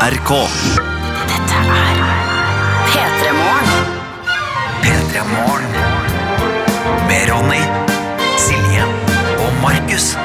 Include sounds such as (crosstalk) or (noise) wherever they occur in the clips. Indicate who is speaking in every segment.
Speaker 1: NRK.
Speaker 2: Dette er P3 Morgen.
Speaker 1: P3 Morgen. Med Ronny, Silje og Markus.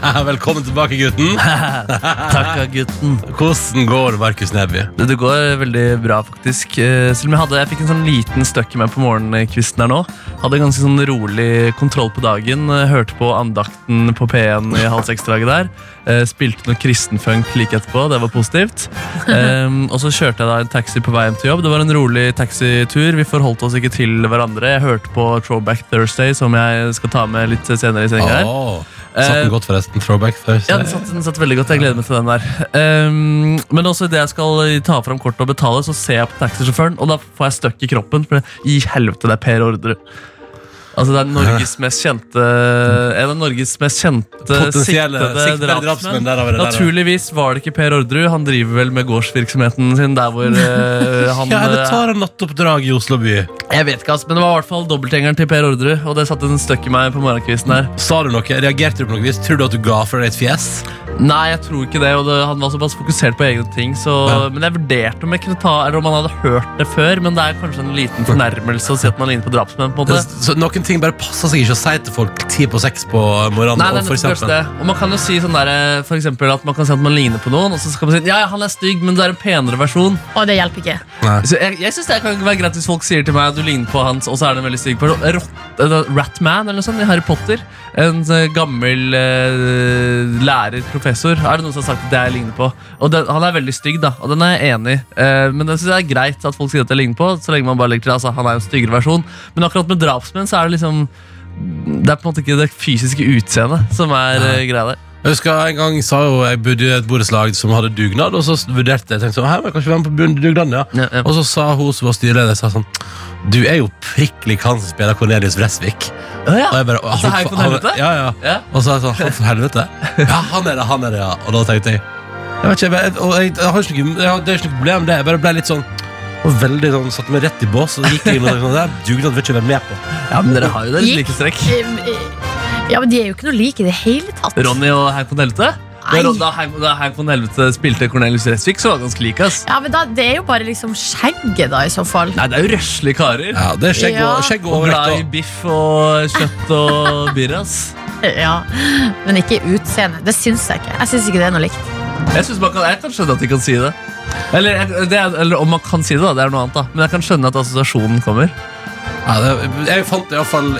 Speaker 1: (laughs)
Speaker 3: Velkommen tilbake, gutten. (laughs)
Speaker 4: Takk, gutten.
Speaker 3: Hvordan går det, Markus Neby?
Speaker 4: Det, det går veldig bra, faktisk. Eh, Selv om jeg, hadde, jeg fikk en sånn liten støkk i meg på morgenkvisten her nå. Hadde ganske sånn rolig kontroll på dagen. eh, Hørte på andakten på P1 i halv seks-draget der. Eh, Spilte noe kristenfunk like etterpå. Det var positivt. Um, (laughs) og så kjørte jeg da en taxi på vei hjem til jobb. Det var en rolig taxitur. Vi forholdt oss ikke til hverandre. Jeg hørte på Throwback Thursday, som jeg skal ta med litt senere i sendinga. her.
Speaker 3: Satt den
Speaker 4: Eh,
Speaker 3: godt, forresten. Throwback først.
Speaker 4: Ja, den satt, den satt veldig godt. Jeg gleder meg til den der. Um, men også idet jeg skal ta fram kortet og betale, så ser jeg på taxisjåføren, og da får jeg støkk i kroppen. For i helvete, det er Per Orderud. Altså, det er Norges mest kjente En av Norges mest kjente siktede
Speaker 3: siktede drapsmenn.
Speaker 4: Naturligvis var det ikke Per Orderud. Han driver vel med gårdsvirksomheten sin der hvor eh, (laughs) han
Speaker 3: Ja, eller
Speaker 4: eh,
Speaker 3: tar han nattoppdrag i Oslo by?
Speaker 4: Jeg vet ikke, ass, men det var i hvert fall dobbeltgjengeren til Per Orderud, og det satte en støkk i meg på morgenkvisten her.
Speaker 3: Sa du noe? Reagerte du på noe vis? Tror du at du ga fra deg et fjes?
Speaker 4: Nei, jeg tror ikke det. og det, Han var såpass fokusert på egne ting. Så,
Speaker 3: Ja.
Speaker 4: Men jeg vurderte om jeg kunne ta Eller om han hadde hørt det før. Men det er kanskje en liten fornærmelse å si at man ligner på drapsmenn. på en måte
Speaker 3: Så noen ting bare passer seg ikke å si til folk ti på seks på morgenen.
Speaker 4: Nei, nei,
Speaker 3: for eksempel.
Speaker 4: det. Og man kan jo si sånn der, for eksempel at man kan si at man ligner på noen, og så skal man si ja, ja, han er stygg, men det er en penere versjon.
Speaker 5: Og det hjelper ikke.
Speaker 4: Så jeg jeg synes det kan være greit hvis folk sier til meg at du ligner på hans, og så er det en veldig stygg person. Rott- Ratman eller noe sånt i Harry Potter. En eh, gammel eh, lærer, professor, er det noen som har sagt at jeg ligner på. Og den, Han er veldig stygg, da, og den er jeg enig i. Eh, men det synes jeg er greit at folk sier at jeg ligner på, så lenge man bare legger til altså, han er en styggere versjon. Men akkurat med drapsmenn så er det liksom Det er på en måte ikke det fysiske utseendet som er ja. greia der.
Speaker 3: Jeg husker En gang sa jo jeg bodde i et borettslag som hadde dugnad, og så vurderte jeg tenkte sånn, her, men jeg kan være med på dugnaden. Ja.
Speaker 4: Ja, ja.
Speaker 3: Og så sa hun som var styreleder sa sånn Du er jo prikk lik han som spiller Cornelius Vresvik.
Speaker 4: Ja, ja.
Speaker 3: Og jeg bare, han-
Speaker 4: for
Speaker 3: han- Ja, ja.
Speaker 4: Ja.
Speaker 3: Og så sa jeg sånn, han for helvete Ja, han er det, han er det, ja Og da tenkte jeg Jeg vet ikke, jeg, jeg, jeg har ikke jeg, det er ikke noe problem det Jeg bare ble litt sånn og veldig sånn, satte meg rett i bås Og så gikk inn og tenkte sånn, det er dugnad vil ikke være med på
Speaker 4: Ja, men dere har jo deres
Speaker 5: Gikk-
Speaker 4: likestrekk.
Speaker 5: Ja, men De er jo ikke noe like i det hele tatt.
Speaker 4: Ronny og Hank von Helvete?
Speaker 5: Nei.
Speaker 4: Da, da, Hank- da Hank von Helvete spilte Cornelius Resvik, så var det ganske like. ass
Speaker 5: Ja, men da, Det er jo bare liksom skjegget, da, i så fall.
Speaker 4: Nei, det er jo røslige karer.
Speaker 3: Ja, det er skjegg og,
Speaker 5: Ja.
Speaker 3: skjegg og
Speaker 4: Og glad i
Speaker 3: overvekt
Speaker 4: biff og kjøtt og (laughs) birr. ass
Speaker 5: Ja, Men ikke utseende. Det syns jeg ikke. Jeg syns ikke det er noe likt.
Speaker 4: Jeg, synes man kan, jeg kan skjønne at de kan si det. Eller, det er, eller om man kan si det, da. Det er noe annet. da Men jeg kan skjønne at assosiasjonen kommer.
Speaker 3: Ja, det, jeg fant i hvert fall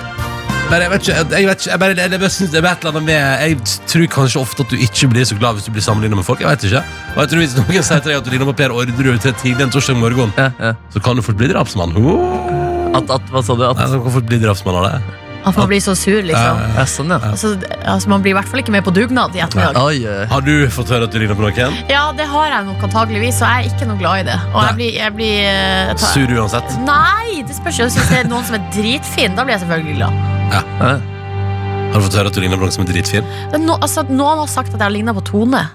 Speaker 3: men jeg vet ikke, jeg, vet ikke jeg bare, jeg, jeg, synes det er et eller annet med Jeg tror kanskje ofte at du ikke blir så glad hvis du blir sammenlignet med folk. Jeg vet ikke Og jeg tror Hvis noen sier til deg at du ligner på Per Orderud til tidlig en torsdag morgen,
Speaker 4: Ja, ja.
Speaker 3: så kan du fort bli drapsmann. Oh.
Speaker 4: At, at, hva sa du? At,
Speaker 3: Nei, så kan du fort bli drapsmann av det.
Speaker 5: At man blir så sur, liksom.
Speaker 4: ja, sånn, ja.
Speaker 5: Altså, altså, Man blir i hvert fall ikke med på dugnad i ettermiddag.
Speaker 4: Oi, oi.
Speaker 3: Har du fått høre at du ligner på noen?
Speaker 5: Ja, det har jeg nok antageligvis, og jeg er ikke noe glad i det. Og jeg blir, jeg blir eh, ta-
Speaker 3: Sur uansett.
Speaker 5: Nei, det spørs jo. Hvis det er noen som er dritfin, da blir jeg selvfølgelig glad.
Speaker 4: Ja.
Speaker 3: Har du fått høre at du ligner på noen som er dritfin?
Speaker 5: No, altså, noen har sagt at jeg har ligna på Tone.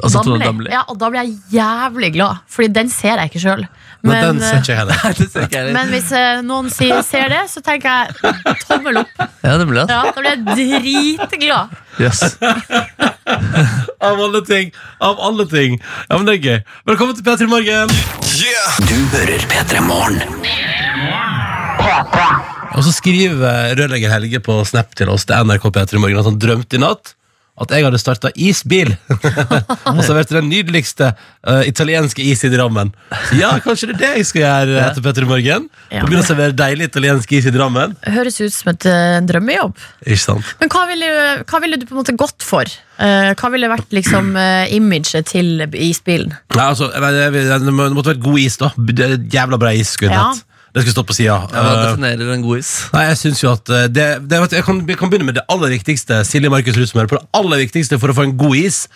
Speaker 4: Altså,
Speaker 5: Damli.
Speaker 4: Damli.
Speaker 5: Ja, og da blir jeg jævlig glad, Fordi den ser jeg ikke sjøl.
Speaker 3: Men, (laughs) heller.
Speaker 5: men hvis eh, noen sier, ser det, så tenker jeg tommel opp.
Speaker 4: Ja, det blir det.
Speaker 5: Ja, Da blir jeg dritglad.
Speaker 4: Yes. (laughs)
Speaker 3: Av alle ting! Av alle ting! Ja, men det er gøy. Velkommen til P3 Morgen!
Speaker 1: Du hører P3 Morgen.
Speaker 3: Og så skriver rørlegger Helge på Snap til oss til NRK P3 Morgen at han drømte i natt at jeg hadde starta isbil. (laughs) og serverte den nydeligste uh, italienske is i Drammen. Så ja, kanskje det er det jeg skal gjøre etter Petter i Morgen.
Speaker 5: Ja.
Speaker 3: Begynne å servere deilig italiensk is i Drammen.
Speaker 5: Høres ut som et, uh, drømmejobb.
Speaker 3: Ikke sant?
Speaker 5: Men hva ville, hva ville du på en måte gått for? Uh, hva ville vært liksom imaget til isbilen?
Speaker 3: Nei, altså, Det måtte være god is, da. Jævla bra is. skulle
Speaker 5: Ja.
Speaker 3: hatt. Det skulle stått på sida.
Speaker 4: Ja, Hva definerer en god is?
Speaker 3: Nei, jeg synes jo at eh, det, det, jeg, kan, jeg kan begynne med det aller viktigste Silje Markus Rudsmør, på det aller viktigste for å få en god is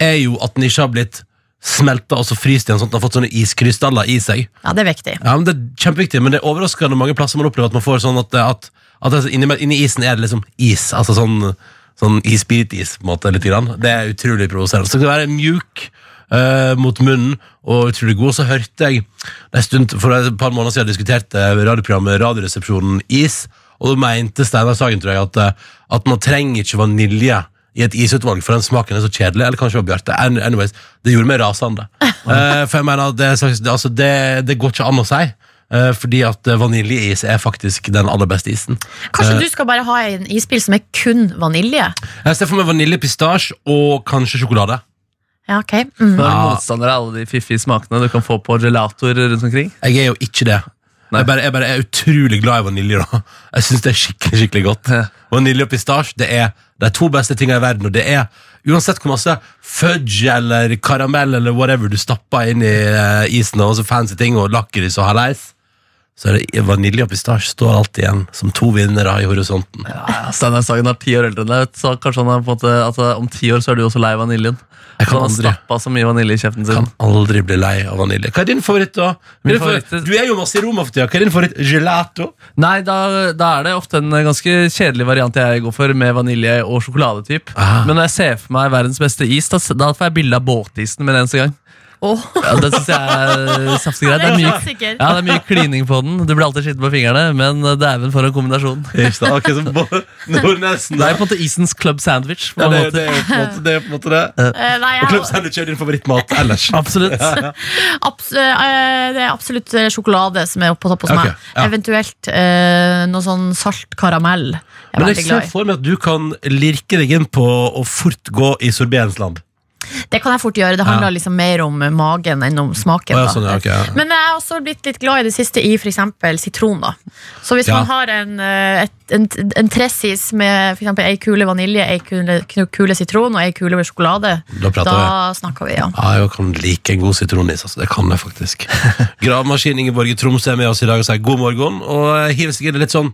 Speaker 3: Er jo at den ikke har blitt smelta og så fryst igjen Sånn at den har fått sånne iskrystaller i seg
Speaker 5: Ja, det er viktig.
Speaker 3: Ja, men Det er kjempeviktig, men det er overraskende mange plasser man opplever At man får sånn at, at, at inni, inni isen er det liksom is Altså sånn, sånn isbit-is på en måte litt grann. Det er utrolig provoserende Så det skal være mjuk eh, mot munnen og utrolig god. Så hørte jeg en stund, For et par måneder siden diskuterte radioprogrammet Radioresepsjonen Is, og da mente Steinar Sagen tror jeg, at, eh, at man trenger ikke vanilje i et isutvalg, for den smaken er så kjedelig. Eller kanskje det var Bjarte. Anyways, det gjorde meg rasende. (laughs) Eh, for jeg mener, det, det, altså, det, det går ikke an å si. eh, fordi at eh, vaniljeis er faktisk den aller beste isen.
Speaker 5: Kanskje du skal bare ha en isbil som er kun vanilje?
Speaker 3: Jeg ser for meg vaniljepistasje og kanskje sjokolade.
Speaker 5: Ja, ok. Mm.
Speaker 4: Er
Speaker 3: Ja.
Speaker 4: motstander av alle de fiffige smakene du kan få på gelatoer rundt omkring.
Speaker 3: Jeg er jo ikke det.
Speaker 4: Nei.
Speaker 3: Jeg bare, jeg bare er utrolig glad i vanilje. da Jeg synes det er skikkelig skikkelig godt.
Speaker 4: Ja.
Speaker 3: Vanilje og pistasje det er de to beste tingene i verden. Og det er Uansett hvor masse fudge eller karamell eller whatever du stapper inn i eh, isen, og så fancy ting og lakris og haleis, så er det vanilje og pistasje står alltid igjen som to vinnere i horisonten.
Speaker 4: Ja, Steinar Sagen er ti år eldre enn deg, så kanskje han er på en måte eh, om ti år så er du også lei vaniljen.
Speaker 3: Jeg kan aldri,
Speaker 4: så mye vanilje i kjeften sin.
Speaker 3: kan aldri bli lei av vanilje. Hva er din favoritt, da?
Speaker 4: Min
Speaker 3: Din favoritt-
Speaker 4: favoritt-
Speaker 3: Du er jo masse i Roma for tida. Hva er din favoritt? Gelato?
Speaker 4: Nei, da, da er det ofte en ganske kjedelig variant jeg går for, med vanilje og sjokoladetyp.
Speaker 3: Ah.
Speaker 4: Men når jeg ser for meg verdens beste is, da, da får jeg bilde av båtisen med en eneste gang.
Speaker 5: Åh,
Speaker 4: Ja, det synes jeg er saftig greit. Det
Speaker 5: er
Speaker 4: mye, ja, det er mye klining på den. Du blir alltid skitten på fingrene, men dæven for en kombinasjon. (laughs)
Speaker 3: Sant? Så Bo- Nordnesen,
Speaker 4: Det er på en måte isens club sandwich. På
Speaker 3: Ja, det,
Speaker 4: måte.
Speaker 3: det, er på en måte, det er på en måte det.
Speaker 5: Eh, nei,
Speaker 3: Og Club sandwich er din favorittmat ellers. (laughs)
Speaker 4: Absolutt.
Speaker 5: abs uh, det er absolutt eh, sjokolade som er på topp hos
Speaker 3: okay,
Speaker 5: meg.
Speaker 3: ja.
Speaker 5: Eventuelt uh, noe sånn salt karamell. Jeg
Speaker 3: Men jeg ser for meg at du kan lirke deg inn på å fort gå i sorbeens land.
Speaker 5: Det kan jeg fort gjøre. Det handler liksom mer om magen enn om smaken.
Speaker 3: Ja, sånn, ja, okay, ja.
Speaker 5: Men jeg har også blitt litt glad i det siste i eksempel sitron. da Så hvis man har en, eh, et, en, en tressis med eksempel ei kule vanilje, ei kule, kule sitron og ei kule med sjokolade,
Speaker 3: Da da vi.
Speaker 5: snakker vi, ja.
Speaker 3: Ja, jeg kan like en god sitronis. Altså. Det kan jeg faktisk. (laughs) Gravemaskin Ingeborg i Tromsø er med oss i dag og sier god morgen. Og hiver seg inn litt sånn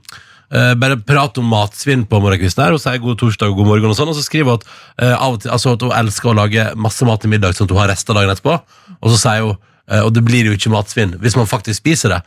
Speaker 3: eh, bare prat om matsvinn på morgenkvisten her og sier god torsdag og god morgen. Og sånn Og så skriver hun at, uh, av og til, altså at hun elsker å lage masse mat til middag, sånn at hun har rester dagen etterpå. Og så sier hun uh, og det blir jo ikke matsvinn hvis man faktisk spiser det.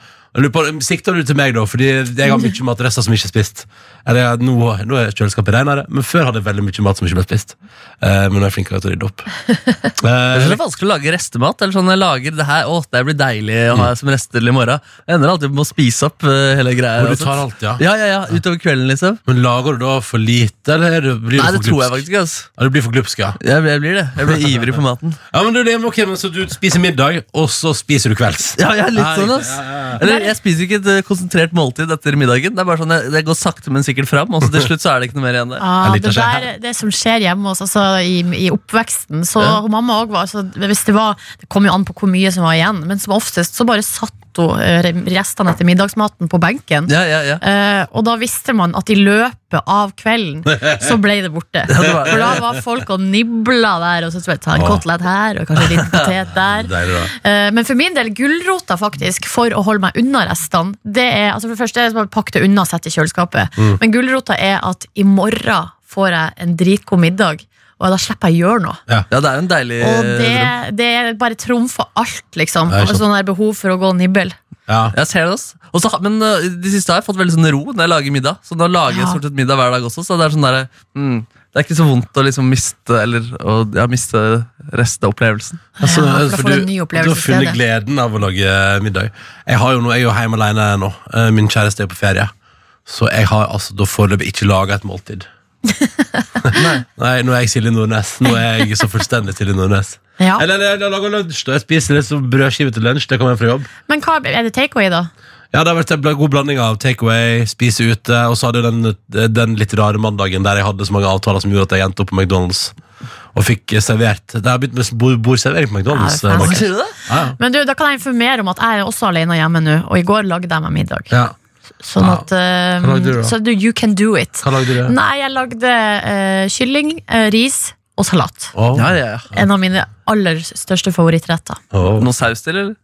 Speaker 3: På, Sikter du til meg, da? Fordi jeg har mye matrester som ikke er spist. Eller Nå, nå er kjøleskapet renere, men før hadde jeg veldig mye mat som ikke ble spist. Uh, men nå er jeg flinkere til å rydde opp. Uh, (laughs)
Speaker 4: det er vanskelig å lage restemat. Eller sånn, jeg lager det her, å, det blir deilig å ha som rester til i morgen. Jeg ender alltid med å spise opp uh, hele greia.
Speaker 3: og du
Speaker 4: altså.
Speaker 3: tar alt, ja.
Speaker 4: Ja, ja, ja, utover kvelden, liksom.
Speaker 3: Men lager du da for lite, eller blir du, for
Speaker 4: glupsk
Speaker 3: Nei,
Speaker 4: det tror jeg faktisk ikke. Altså.
Speaker 3: Ja, du blir for glupsk, ja.
Speaker 4: Jeg, jeg blir det. Jeg blir (laughs) ivrig på maten.
Speaker 3: Ja, men du, er men Så du spiser middag, og så spiser du kvelds?
Speaker 4: Ja, er litt sånn, ass.
Speaker 3: Ja, ja, ja.
Speaker 4: Eller, jeg spiser ikke et eh, konsentrert måltid etter middagen. Det er bare sånn, jeg, det går sakte, men sikkert fram, og så til slutt så er det ikke noe mer igjen der.
Speaker 5: Ah, det, der, det som skjer hjemme hos altså, i, i oppveksten Så
Speaker 4: Ja.
Speaker 5: mamma også var altså, hvis det, var, det kom jo an på hvor mye som var igjen, men som oftest så bare satt hun eh, restene etter middagsmaten på benken.
Speaker 4: Ja, ja, ja.
Speaker 5: Eh, og da visste man at i løpet av kvelden så ble det borte. (laughs) For da var folk og nibla der, og så ta en kotelett her, og kanskje litt potet der. (laughs) Eh, Men for min del, gulrota faktisk, for å holde meg unna restene, det er altså for det første er det pakke det unna og sette i kjøleskapet.
Speaker 3: Mm.
Speaker 5: Men gulrota er at i morgen får jeg en dritgod middag, og da slipper jeg å gjøre noe.
Speaker 4: ja, det er en deilig
Speaker 5: Og det, det er bare trumfer alt, liksom. Sånn der behov for å gå og nibble.
Speaker 3: Ja.
Speaker 4: Jeg ser det også. Også, men uh, de siste har jeg fått veldig sånn ro når jeg lager middag. Så nå lager jeg
Speaker 5: Ja.
Speaker 4: stort sett middag hver dag også. Så det er sånn der, mm, det er ikke så vondt å liksom miste Eller å ja, miste opplevelsen
Speaker 3: Altså,
Speaker 5: Ja, for da
Speaker 3: for
Speaker 5: du
Speaker 3: du, har funnet gleden av å lage middag. Jeg, har jo noe, jeg er jo hjemme alene nå. Min kjæreste er på ferie. Så jeg har altså da foreløpig ikke laga et måltid. Nei, nå er jeg Silje Nordnes. Nå er jeg så fullstendig Silje Nordnes. (laughs)
Speaker 5: Ja.
Speaker 3: Eller jeg, jeg lager lunsj. da Jeg spiser litt sånn brødskive til lunsj. Det kommer jeg fra jobb.
Speaker 5: Men hva, er det takeaway, da?
Speaker 3: Ja, det har vært en god blanding av takeaway, spise ute, og så hadde jeg den, den litt rare mandagen der jeg hadde så mange avtaler som gjorde at jeg endte opp på McDonald's. Og fikk eh, servert Det har begynt med bordservering på McDonald's. Eh, ja, ja.
Speaker 5: Men du, da kan jeg informere om at jeg er også alene hjemme nå, og i går lagde jeg meg middag.
Speaker 3: ja.
Speaker 5: Sånn
Speaker 3: Ja.
Speaker 5: at eh,
Speaker 3: Hva lagde du da?
Speaker 5: Så du, you can do it.
Speaker 3: Hva lagde du?
Speaker 5: Nei, jeg lagde uh, kylling, uh, ris og salat.
Speaker 3: Oh.
Speaker 4: Ja, ja, ja.
Speaker 5: En av mine aller største favorittretter.
Speaker 3: Oh.
Speaker 4: Noe saus til, eller?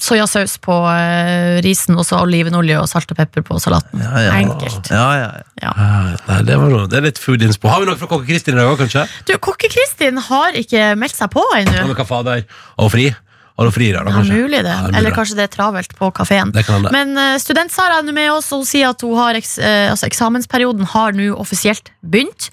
Speaker 5: Soyasaus på uh, risen, og så olivenolje og salt og pepper på salaten.
Speaker 4: Ja, ja.
Speaker 5: Enkelt.
Speaker 4: Ja, ja, ja.
Speaker 3: Ah, Nei, det, var noe, det er litt food inspo. Har vi noe fra kokke Kristin i dag òg, kanskje?
Speaker 5: Du, Kokke-Kristin har ikke meldt seg på
Speaker 3: Ja,
Speaker 5: ennå.
Speaker 3: men hva fader? Og fri? Har hun fri i dag, da,
Speaker 5: Ja, mulig det.
Speaker 3: Ja,
Speaker 5: Eller kanskje det er travelt på kafeen. Men uh, student-Sara er nå med oss, og hun sier at hun har eks, uh, altså, eksamensperioden har nå offisielt begynt.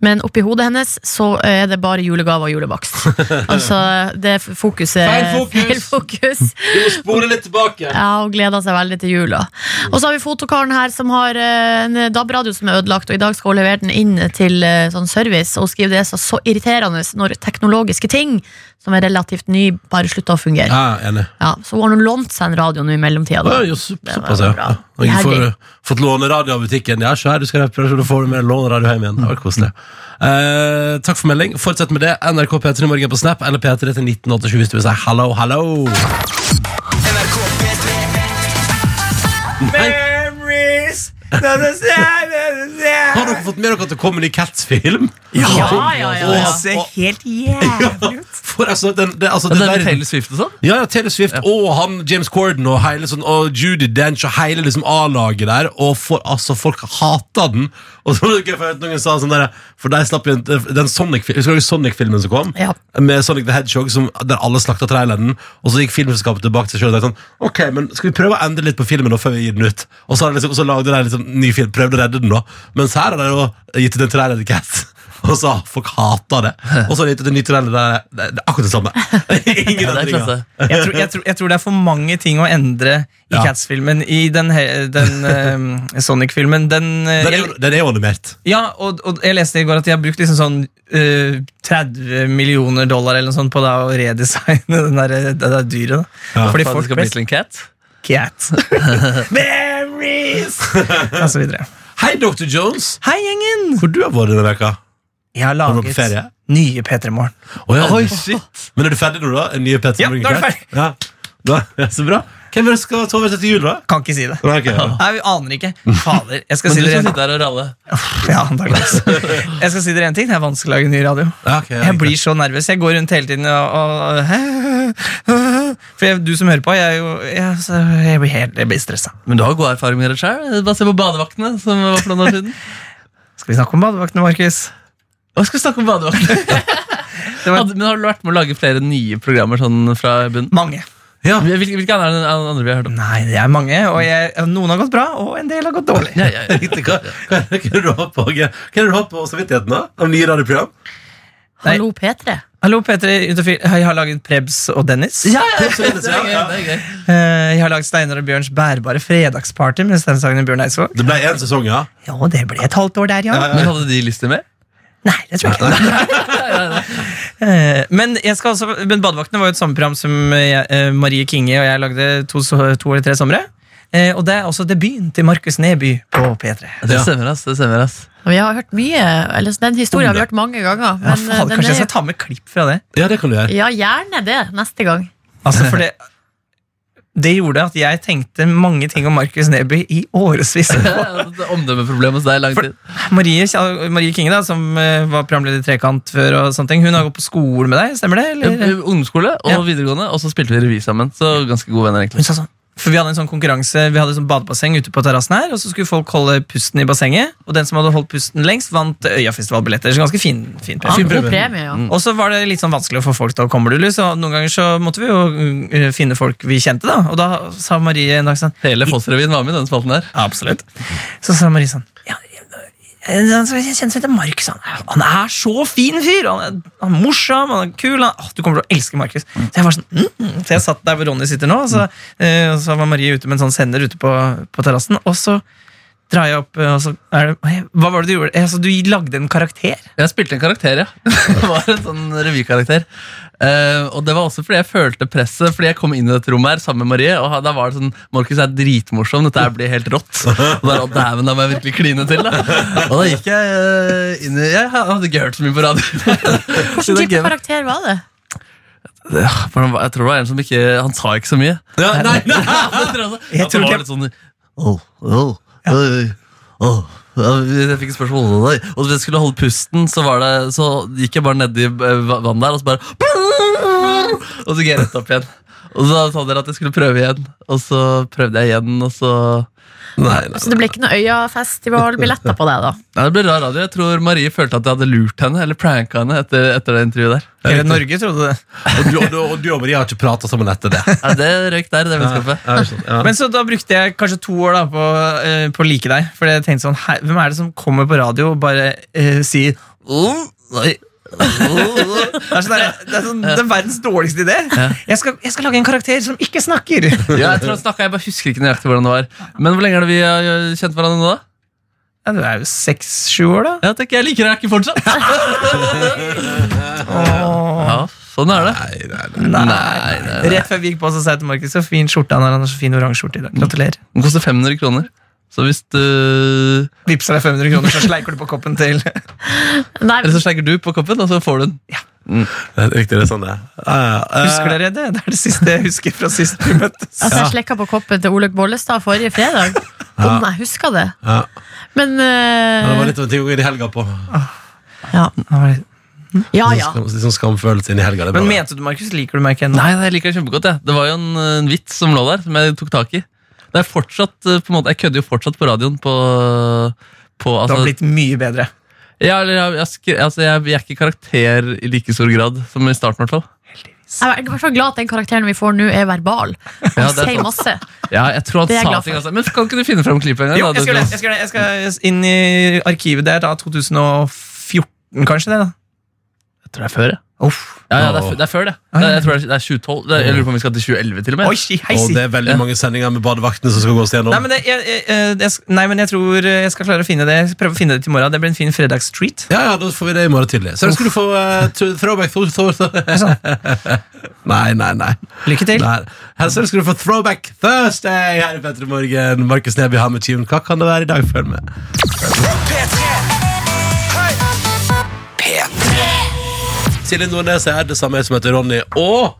Speaker 5: Men oppi hodet hennes så er det bare julegaver og julebakst. (laughs) altså, det fokuset
Speaker 3: Feil fokus! (laughs)
Speaker 5: Feil fokus.
Speaker 3: Du må spore litt tilbake.
Speaker 5: Ja, hun gleder seg veldig til jula. Og så har vi fotokaren her som har uh, en DAB-radio som er ødelagt, og i dag skal hun levere den inn til uh, sånn service, og skrive det er så, så irriterende når teknologiske ting som er relativt ny, bare slutter å fungere.
Speaker 3: Ja, enig.
Speaker 5: Ja, så hun har nå lånt seg en radio nå i mellomtida.
Speaker 3: Ja, jo, så-
Speaker 5: Det var
Speaker 3: såpass, ja.
Speaker 5: bra.
Speaker 3: Og jeg får
Speaker 5: Iherdig.
Speaker 3: fått låne radio av butikken. Ja, se her, du skal ha reparasjon, da får du med låne radio hjem igjen. Det var koselig. Eh, takk for melding. Fortsett med det. NRK P3 Morgen på Snap eller P3 til 1987 hvis du vil si hallo, hallo.
Speaker 6: Memories
Speaker 3: Har dere fått med dere at det kommer ny Cats-film?
Speaker 5: Ja, ja, ja, ja.
Speaker 6: Det ser helt jævlig ut.
Speaker 3: For altså, den, det, altså,
Speaker 4: Taylor Swift og sånn?
Speaker 3: Ja, ja, Taylor Swift og han James Corden og, hele sånn, og Judy Dench og hele liksom A-laget der. Og for, altså, folk hater den. Og så var det gøy, for jeg hørte noen sa sånn der, For de slapp jo en- den Sonic, Husker du Sonic-filmen som kom?
Speaker 5: Ja.
Speaker 3: Med Sonic the Hedgehog, som, der alle slakta traileren. Og så gikk filmselskapet tilbake til seg selv og tenkte sånn Ok, men skal vi prøve å endre litt på filmen nå før vi gir den ut? Og så, har de liksom, så lagde de liksom ny film, prøvde å redde den, da. Mens her har de jo gitt ut en trailer til Cats. Og så folk hata det. (laughs) Og så er det nytt der det det er akkurat det samme. (laughs) Ingen
Speaker 4: Ja, det er
Speaker 6: Jeg tror, jeg, tror, jeg tror det er for mange ting å endre i
Speaker 3: Ja.
Speaker 6: Cats-filmen. I den, den uh, (laughs) Sonic-filmen. Den, uh,
Speaker 3: Den er, den er jo animert.
Speaker 6: Ja, og, og jeg leste i går at de har brukt liksom sånn uh, 30 millioner dollar eller noe sånt på da å redesigne den der, det der dyret. Da.
Speaker 3: Ja.
Speaker 6: Fordi folk
Speaker 4: det skal bli til en cat?
Speaker 6: cat. Memories! og så videre.
Speaker 3: Hei, Dr. Jones.
Speaker 6: Hei, gjengen!
Speaker 3: Hvor du har vært denne veka?
Speaker 6: Jeg har laget nye P3 Morgen.
Speaker 3: Oh, ja.
Speaker 4: Oi, shit!
Speaker 3: Men er du ferdig nå, da? Nye Petter
Speaker 6: Ja,
Speaker 3: Morgen
Speaker 6: nå er du
Speaker 3: ferdig. Ja. Da, ja, så bra. Hvem er det skal sove til jul, da?
Speaker 6: Kan ikke si det.
Speaker 3: Nei, okay, ja.
Speaker 6: Nei, vi aner ikke. Fader. Jeg skal
Speaker 4: Men
Speaker 6: si
Speaker 4: du
Speaker 6: dere
Speaker 4: skal sitte her og ralle.
Speaker 6: Ja, antakeligvis. Jeg skal si dere en ting. Det er vanskelig å lage ny radio.
Speaker 3: Ja,
Speaker 6: Jeg
Speaker 3: ok.
Speaker 6: blir så nervøs. Jeg går rundt hele tiden og, og For jeg, du som hører på, jeg, er jeg, jeg blir helt jeg blir stressa.
Speaker 4: Men du har god erfaring med det sjøl. Bare se på badevaktene. som var for noen år siden
Speaker 6: Skal vi snakke om badevaktene, Markus?
Speaker 4: Hva skal vi snakke om badevaktene? (laughs)
Speaker 6: Var
Speaker 4: Men Har du vært med å lage flere nye programmer sånn fra bunnen?
Speaker 6: mange.
Speaker 3: Ja.
Speaker 4: Hvilke, hvilke andre, andre vi har hørt om?
Speaker 6: Nei, det er mange, og jeg, noen har gått bra, og en del har gått dårlig.
Speaker 4: Ja, ja, ja. (laughs)
Speaker 3: Riktig. Hva, hva, hva er det du har på, hva på samvittigheten, da? Av nye radioprogram?
Speaker 5: Hallo, P3.
Speaker 6: Hallo, P3, Jeg har laget Prebz og Dennis.
Speaker 4: Ja, ja, ja, det er gøy, det er gøy.
Speaker 6: Eh, Jeg har laget Steinar og Bjørns bærbare fredagsparty med Bjørn Eidsvåg.
Speaker 3: Det ble én sesong, ja.
Speaker 6: Ja, det ble et halvt år der, ja.
Speaker 4: Men hadde de lyst til mer?
Speaker 6: Nei, det tror jeg ikke. (laughs) Eh, Men, jeg skal også, men Badevaktene var jo et sommerprogram som jeg, eh, Marie Kinge og jeg lagde to, to eller tre somre. Eh, Og det er også debuten til Markus Neby på P3.
Speaker 4: Det stemmer, ass. det stemmer ass
Speaker 5: vi har hørt mye, eller Den historien har vi hørt mange ganger.
Speaker 6: Ja,
Speaker 5: Men
Speaker 6: faen,
Speaker 5: den
Speaker 6: kanskje jeg
Speaker 5: er,
Speaker 6: skal ta med klipp fra det?
Speaker 3: Ja, det kan du gjøre.
Speaker 5: ja, gjerne det neste gang.
Speaker 6: Altså, for det Det gjorde at jeg tenkte mange ting om Markus Neby i årevis. (laughs)
Speaker 4: Omdømmeproblem hos deg i lang tid.
Speaker 6: Marie, Marie Kinge, da, som eh, var programleder i Trekant før, og sånne ting, hun har gått på skole med deg, stemmer det? Eller?
Speaker 4: Ungdomsskole og
Speaker 6: Ja.
Speaker 4: videregående, og så spilte vi revy sammen. Så ganske gode venner, egentlig.
Speaker 6: Hun sa sånn for Vi hadde en sånn konkurranse Vi hadde et sånn badebasseng ute på terrassen her, og så skulle folk holde pusten i bassenget. Og den som hadde holdt pusten lengst, vant Øyafestivalbilletter. Så ganske fin, fin
Speaker 5: Ja,
Speaker 6: premie.
Speaker 5: god premie, ja.
Speaker 6: Og så var det litt sånn vanskelig å få folk til å komme, Lulu, så noen ganger så måtte vi jo uh, finne folk vi kjente. da Og da sa Marie en dag sånn
Speaker 4: Hele Foss-revyen var med i denne spalten her.
Speaker 6: Absolutt. Så sa Marie sånn ja, jeg kjenner som heter Markus. Han, han er så fin fyr! Han er, han er morsom, han er kul. Han, å, du kommer til å elske Markus. Så jeg var sånn, mm. Så jeg satt der hvor Ronny sitter nå, så, mm. uh, så var Marie ute med en sånn sender ute på, på terrassen. Og så drar jeg opp, eh, og så er det Hva var det du gjorde? Altså, du lagde en karakter?
Speaker 4: Jeg spilte en karakter, ja. (laughs) Det var en sånn revykarakter. Uh, og det var også fordi jeg følte presset, fordi jeg kom inn i dette rommet her sammen med Marie. Og da var det sånn Markus er dritmorsom, dette her blir helt rått. Og da, dæven, da må jeg virkelig kline til. da Og da gikk jeg uh, inn i Jeg hadde ikke hørt så mye på radio. (laughs)
Speaker 5: Hvilken type karakter var det?
Speaker 4: Jeg tror det var en som ikke Han sa ikke så mye.
Speaker 3: Ja, nei, nei. (laughs)
Speaker 4: Jeg tror
Speaker 6: Jeg tror
Speaker 4: det var litt sånn Åh, åh, Ja, Jeg fikk spørsmål om det. Og hvis jeg skulle holde pusten, så, det, så gikk jeg bare nedi eh, vannet der, og så bare Og så gikk jeg rett opp igjen. Og så sa dere at jeg skulle prøve igjen, og så prøvde jeg igjen, og så
Speaker 3: Nei, nei.
Speaker 5: Så det ble ikke noe Øyafestivalbilletter på deg, da? (laughs)
Speaker 4: Nei, Det ble rar radio. Jeg tror Marie følte at jeg hadde lurt henne, eller pranka henne etter, etter det intervjuet der.
Speaker 6: Hele Norge trodde det. (laughs)
Speaker 3: Og du, og, du, og du og Marie har ikke prata sammen etter det.
Speaker 4: Nei, det røyk der, det vennskapet.
Speaker 3: Ja, sånn, ja.
Speaker 6: Men så da brukte jeg kanskje to år da på, uh, på å like deg. For jeg tenkte sånn, her, Hvem er det som kommer på radio og bare uh, sier oh, nei, åh, åh». Det er, sånn der, det er sånn, det er verdens dårligste idé. Jeg, skal, jeg skal lage en karakter som ikke snakker.
Speaker 4: Ja, jeg tror han snakket, jeg bare husker ikke nøyaktig hvordan det var. Men hvor lenge har vi har kjent hverandre nå, da?
Speaker 6: Ja, du er jo seks-sju år, da.
Speaker 4: Ja, tenker jeg liker deg ikke fortsatt. (laughs) Ja, sånn er det.
Speaker 3: Nei, nei. Nei.
Speaker 6: Nei,
Speaker 4: nei, nei.
Speaker 6: Rett før vi gikk på, så sa jeg til Markus så fin skjorte han har. Han har så fin oransje skjorte i dag. Gratulerer.
Speaker 4: Den koster 500 kroner. Så hvis du
Speaker 6: Vippser deg 500 kroner, så sleiker du på koppen til
Speaker 5: Nei,
Speaker 4: Eller så sleiker du på koppen, og så får du den.
Speaker 3: Det er riktig, det er sånn det er. Uh, ja. Eh,
Speaker 6: Husker dere det? Det er det siste jeg husker fra sist vi møttes.
Speaker 5: Altså, jeg slekka på koppen til Olaug Bollestad forrige fredag. (laughs) Om jeg husker det.
Speaker 3: Ja.
Speaker 5: Men
Speaker 3: Ja, Det var
Speaker 5: eh,
Speaker 3: litt av en ting å gå inn i helga på.
Speaker 5: ja. ja, ja.
Speaker 3: Litt sånn skamfølelse inn i helga.
Speaker 6: Men mente du, Markus, liker du meg ikke ennå?
Speaker 4: Nei, jeg liker det kjempegodt. Ja. Det var jo en, en vits som lå der, som jeg tok tak i. Det er fortsatt, øh, på en måte, Jeg kødder jo fortsatt på radioen på, på altså, Det
Speaker 6: har blitt mye bedre.
Speaker 4: ja, eller, jeg, jeg, altså, jeg, jeg er ikke karakter i like stor grad som i starten. i hvert fall
Speaker 5: Jeg er fall glad at den karakteren vi får nå, er verbal.
Speaker 4: Ja, det er
Speaker 5: sier masse.
Speaker 4: Ja, jeg tror han
Speaker 5: Det er jeg
Speaker 4: sa ting altså. Men kan ikke du finne frem klippet?
Speaker 6: Jo, jeg skal, jeg, skal, det, jeg skal inn i arkivet der, da 2014, kanskje det? da
Speaker 4: Jeg tror det er før, jeg.
Speaker 6: Uff.
Speaker 4: Ja, ja, det, er, det er før det. det er, jeg tror det er, det er 2012. Det er, jeg lurer på om vi skal til 2011 til og med.
Speaker 6: Oi, si, hei,
Speaker 3: Og det er veldig mange sendinger med badevaktene som skal gås gjennom.
Speaker 6: Nei men, det, jeg, jeg, jeg, jeg, nei, men jeg tror jeg skal klare å finne det. Prøve å finne det til i morgen. Det blir en fin fredagstreat.
Speaker 3: Ja, ja, da får vi det i morgen tidlig. Så skal du få uh, to- throwback Thor. (laughs) (laughs) Nei, nei, nei.
Speaker 6: Lykke til.
Speaker 3: nei. Her skal du få Throwback Thursday her i Petter Morgen. Markus Neby har med tune. Hva kan det være i dag? Følg med.
Speaker 1: P3
Speaker 3: Silje Nordnes er det samme som heter Ronny. Og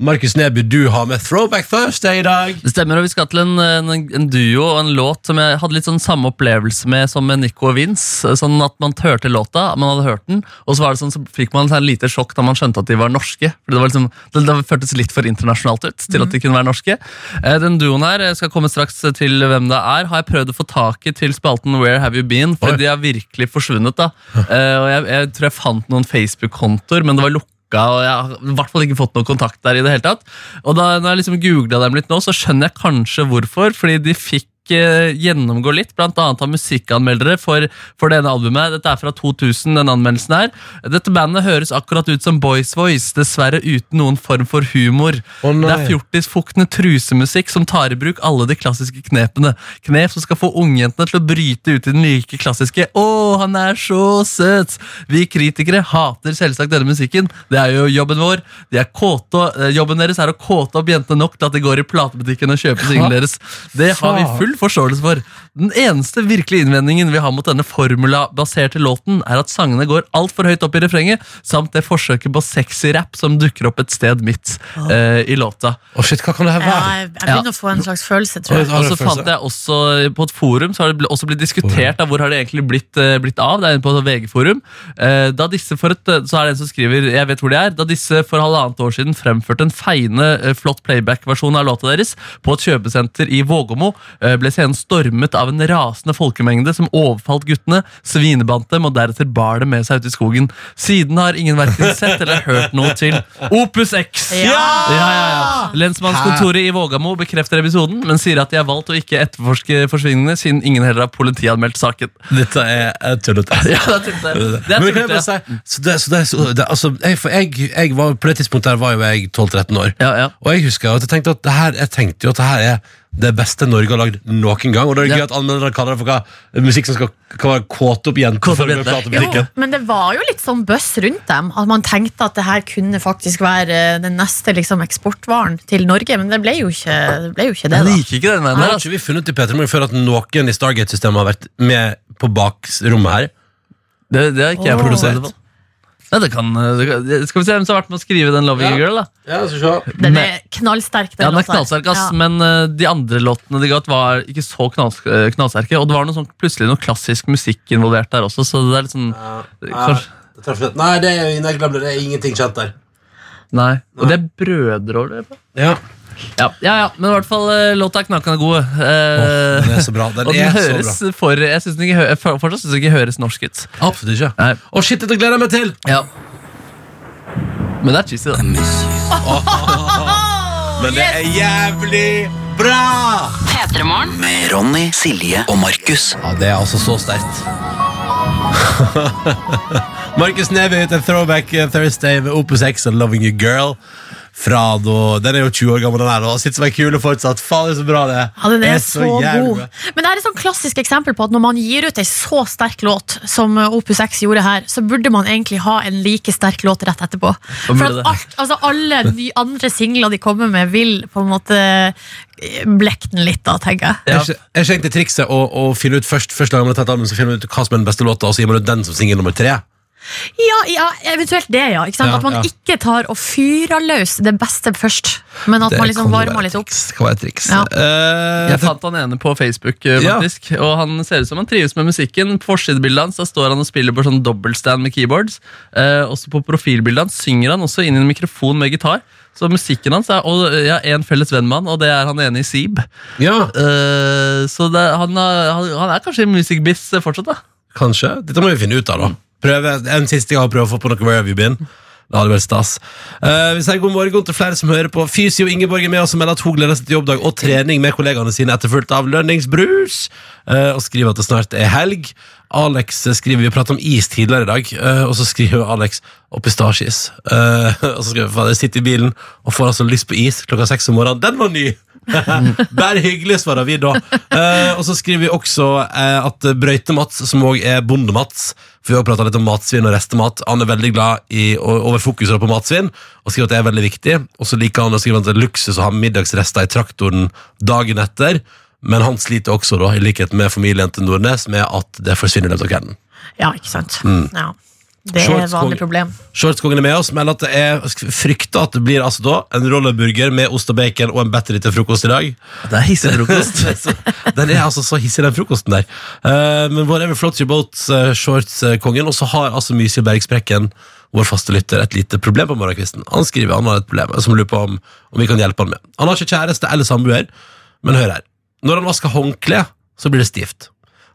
Speaker 3: Markus Neby, du har med Throwback Thursday i dag.
Speaker 4: Det stemmer, og vi skal til en, en, en duo og en låt som jeg hadde litt sånn samme opplevelse med som med Nico og Vince. Sånn at man hørte låta, man hadde hørt den, og så, var det sånn, så fikk man et lite sjokk da man skjønte at de var norske. For Det, var liksom, det, det føltes litt for internasjonalt ut til at de kunne være norske. Eh, Den duoen her jeg skal komme straks til hvem det er. Har jeg prøvd å få tak i til spalten Where Have You Been? For
Speaker 3: Oi.
Speaker 4: de har virkelig forsvunnet. da. Eh, Og jeg, jeg tror jeg fant noen Facebook-kontoer, men det var lukket og jeg har i hvert fall ikke fått noen kontakt der i det hele tatt. Og da når jeg liksom googlet dem litt nå, så skjønner jeg kanskje hvorfor, fordi de fikk gjennomgå litt, annet av musikkanmeldere for, for denne albumet. Dette er fra 2000, den anmeldelsen her. Dette bandet høres akkurat ut som Boys Voice, dessverre uten noen form for humor.
Speaker 3: Oh,
Speaker 4: det er fjortisfuktende trusemusikk som tar i bruk alle de klassiske knepene. Knep som skal få ungjentene til å bryte ut i den like klassiske 'Å, han er så søt'. Vi kritikere hater selvsagt denne musikken. Det er jo jobben vår. De er kåte, eh, jobben deres er å kåte opp jentene nok til at de går i platebutikken og kjøper singlene (laughs) deres. Det har vi full forståelse for. Den eneste virkelige innvendingen vi har mot denne formula-baserte låten, er at sangene går altfor høyt opp i refrenget, samt det forsøket på sexy rap som dukker opp et sted midt eh, i låta.
Speaker 3: Å shit, hva kan det her
Speaker 5: Ja,
Speaker 3: være?
Speaker 5: jeg, jeg begynner å få en slags følelse, tror jeg.
Speaker 4: Og så fant jeg også På et forum så har det også blitt diskutert da, hvor har det egentlig blitt, eh, blitt av. Det er inne på VG-forum. Eh, da disse for et, Så er det en som skriver Jeg vet hvor de er Da disse for halvannet år siden fremførte en feiende, eh, flott playback-versjon av låta deres på et kjøpesenter i Vågåmo, eh, ble scenen stormet av en rasende folkemengde som overfalt guttene, svinebant dem og deretter bar dem med seg ut i skogen. Siden har ingen verken sett eller hørt noe til Opus X.
Speaker 5: Ja!
Speaker 4: Ja, ja, ja. Lensmannskontoret i Vågamo bekrefter episoden, men sier at de har valgt å ikke etterforske forsvinningene, siden ingen heller har politianmeldt saken.
Speaker 3: Dette er tullete. (laughs)
Speaker 4: Ja, det er tullete,
Speaker 3: si altså, jeg, for jeg, jeg var, På det tidspunktet der var jo jeg 12-13 år.
Speaker 4: ja, ja.
Speaker 3: Og jeg husker at jeg tenkte at det her, jeg tenkte jo at det her er det beste Norge har lagd noen gang. Og da er det gøy
Speaker 4: at
Speaker 3: at mennesker kaller det for hva musikk som skal kan være kåte opp jenter.
Speaker 4: Kåte opp
Speaker 5: men det var jo litt sånn bøss rundt dem. At man tenkte at det her kunne faktisk være eh, den neste liksom, eksportvaren til Norge. Men det ble jo ikke det, ble jo ikke det
Speaker 4: Jeg liker ikke den veien
Speaker 3: Har.
Speaker 4: Altså.
Speaker 3: ikke vi funnet i Peter Morgen før at noen i Stargate-systemet har vært med på bakrommet her?
Speaker 4: Det, det har ikke jeg produsert. Nei, det kan, det kan, skal vi se hvem som har vært med å skrive den Loving
Speaker 3: Ja.
Speaker 4: Girl, da.
Speaker 3: Ja, så se.
Speaker 5: Den er knallsterk.
Speaker 4: Ja, den er knallsterk, ass,
Speaker 5: Ja.
Speaker 4: men uh, de andre låtene de ga ut, var ikke så knalls, eh, knallsterke. Og det var noe sånn, plutselig noe klassisk musikk involvert der også, så det er litt sånn
Speaker 3: Ja,
Speaker 4: Kanskje-
Speaker 3: det. Nei, det er, jeg glemte det. Det er ingenting kjent der.
Speaker 4: Nei. Og det er brødre over det.
Speaker 3: Ja.
Speaker 4: Ja, ja, ja, men i hvert fall eh, låta er knakende god. Eh,
Speaker 3: Den er så bra. Den (laughs)
Speaker 4: og den
Speaker 3: er så
Speaker 4: høres
Speaker 3: bra.
Speaker 4: for Jeg synes den ikke hø jeg for- fortsatt syns den ikke høres norsk ut.
Speaker 3: Absolutt ikke.
Speaker 4: Nei.
Speaker 3: Å, shit, dette gleder jeg meg til!
Speaker 4: Ja. Men det er cheesy, da. (laughs)
Speaker 3: Men det er jævlig bra!
Speaker 2: P3morgen.
Speaker 1: Med Ronny, Silje og Markus.
Speaker 3: Ja, det er altså så sterkt. (laughs) Markus Neby ute Throwback Thursday med Opus X og Loving You Girl. Fra da, Den er jo 20 år gammel, den her, og sitter som ei kule fortsatt. Faen, det er så bra, det.
Speaker 5: Ja, den er, så,
Speaker 3: så
Speaker 5: god. Men det er et sånn klassisk eksempel på at når man gir ut ei så sterk låt som Opus X gjorde her, så burde man egentlig ha en like sterk låt rett etterpå. For at alt, altså alle de andre singler de kommer med, vil på en måte eh, blekke den litt, da, tenker jeg.
Speaker 3: Ja. Jeg skjønte trikset å, å finne ut først først gang man har tatt album, så finner man ut hva som er den beste låta, og så gir man ut den som singel nummer tre?
Speaker 5: Ja, ja, eventuelt det, ja. Ikke sant?
Speaker 3: Ja,
Speaker 5: at man
Speaker 3: ja.
Speaker 5: ikke tar og fyrer løs det beste først, men at man liksom varmer litt opp.
Speaker 3: Det kan være et triks.
Speaker 5: Ja.
Speaker 3: Eh,
Speaker 4: Jeg fant han ene på Facebook, eh,
Speaker 3: Ja.
Speaker 4: faktisk og han ser ut som han trives med musikken. På forsidebildet hans da står han og spiller på sånn dobbeltstand med keyboards. Uh, også på profilbildet hans synger han også inn i en mikrofon med gitar. Så musikken hans er og jeg har en felles venn med han, og det er han ene i Seeb.
Speaker 3: ja,
Speaker 4: Eh, så det, han, han, han er kanskje i musikkbiss fortsatt, da.
Speaker 3: kanskje. Dette må vi finne ut av, da. Prøve, en siste gang prøve å få på noe Where Have You Been. Det hadde vært stas. Uh, vi sier god morgen til flere som hører på. Fysio Ingeborg er med oss og melder at hun gleder seg til jobbdag og trening med kollegaene sine etterfulgt av lønningsbrus. Uh, og skriver at det snart er helg. Alex skriver vi pratet om is tidligere i dag, uh, og så skriver Alex og pistasjeis. (laughs) Og så skriver jeg sitter i bilen og får altså lyst på is klokka seks om morgenen. Den var ny! (laughs) Bare hyggelig, svarer vi da. Eh, og så skriver vi også eh, at Brøyte-Mats, som òg er Bonde-Mats For vi har pratet litt om matsvinn og restemat. Han er veldig glad i over fokuset på matsvinn og skriver at det er veldig viktig. Og så liker han å skrive at det er luksus å ha middagsrester i traktoren dagen etter. Men han sliter også, da, i likhet med familien til Nordnes, med at det forsvinner i løpet av kvelden.
Speaker 5: Ja, ikke sant.
Speaker 3: Mm.
Speaker 5: Ja. Det er et vanlig problem.
Speaker 3: Shortskongen er med oss, men at det er frykter at det blir altså da en rollerburger med ost og bacon og en battery til frokost i dag.
Speaker 4: Det er hissig frokost. (laughs)
Speaker 3: Den er altså så hissig, den frokosten der. Uh, men whatever floats your boat, uh, shorts-kongen. Og så har altså Mysil Bergsprekken, vår faste lytter, et lite problem på morgenkvisten. Han skriver han har et problem som lurer på om, om vi kan hjelpe han med. Han har ikke kjæreste eller samboer, men hør her. Når han vasker håndkle, så blir det stivt.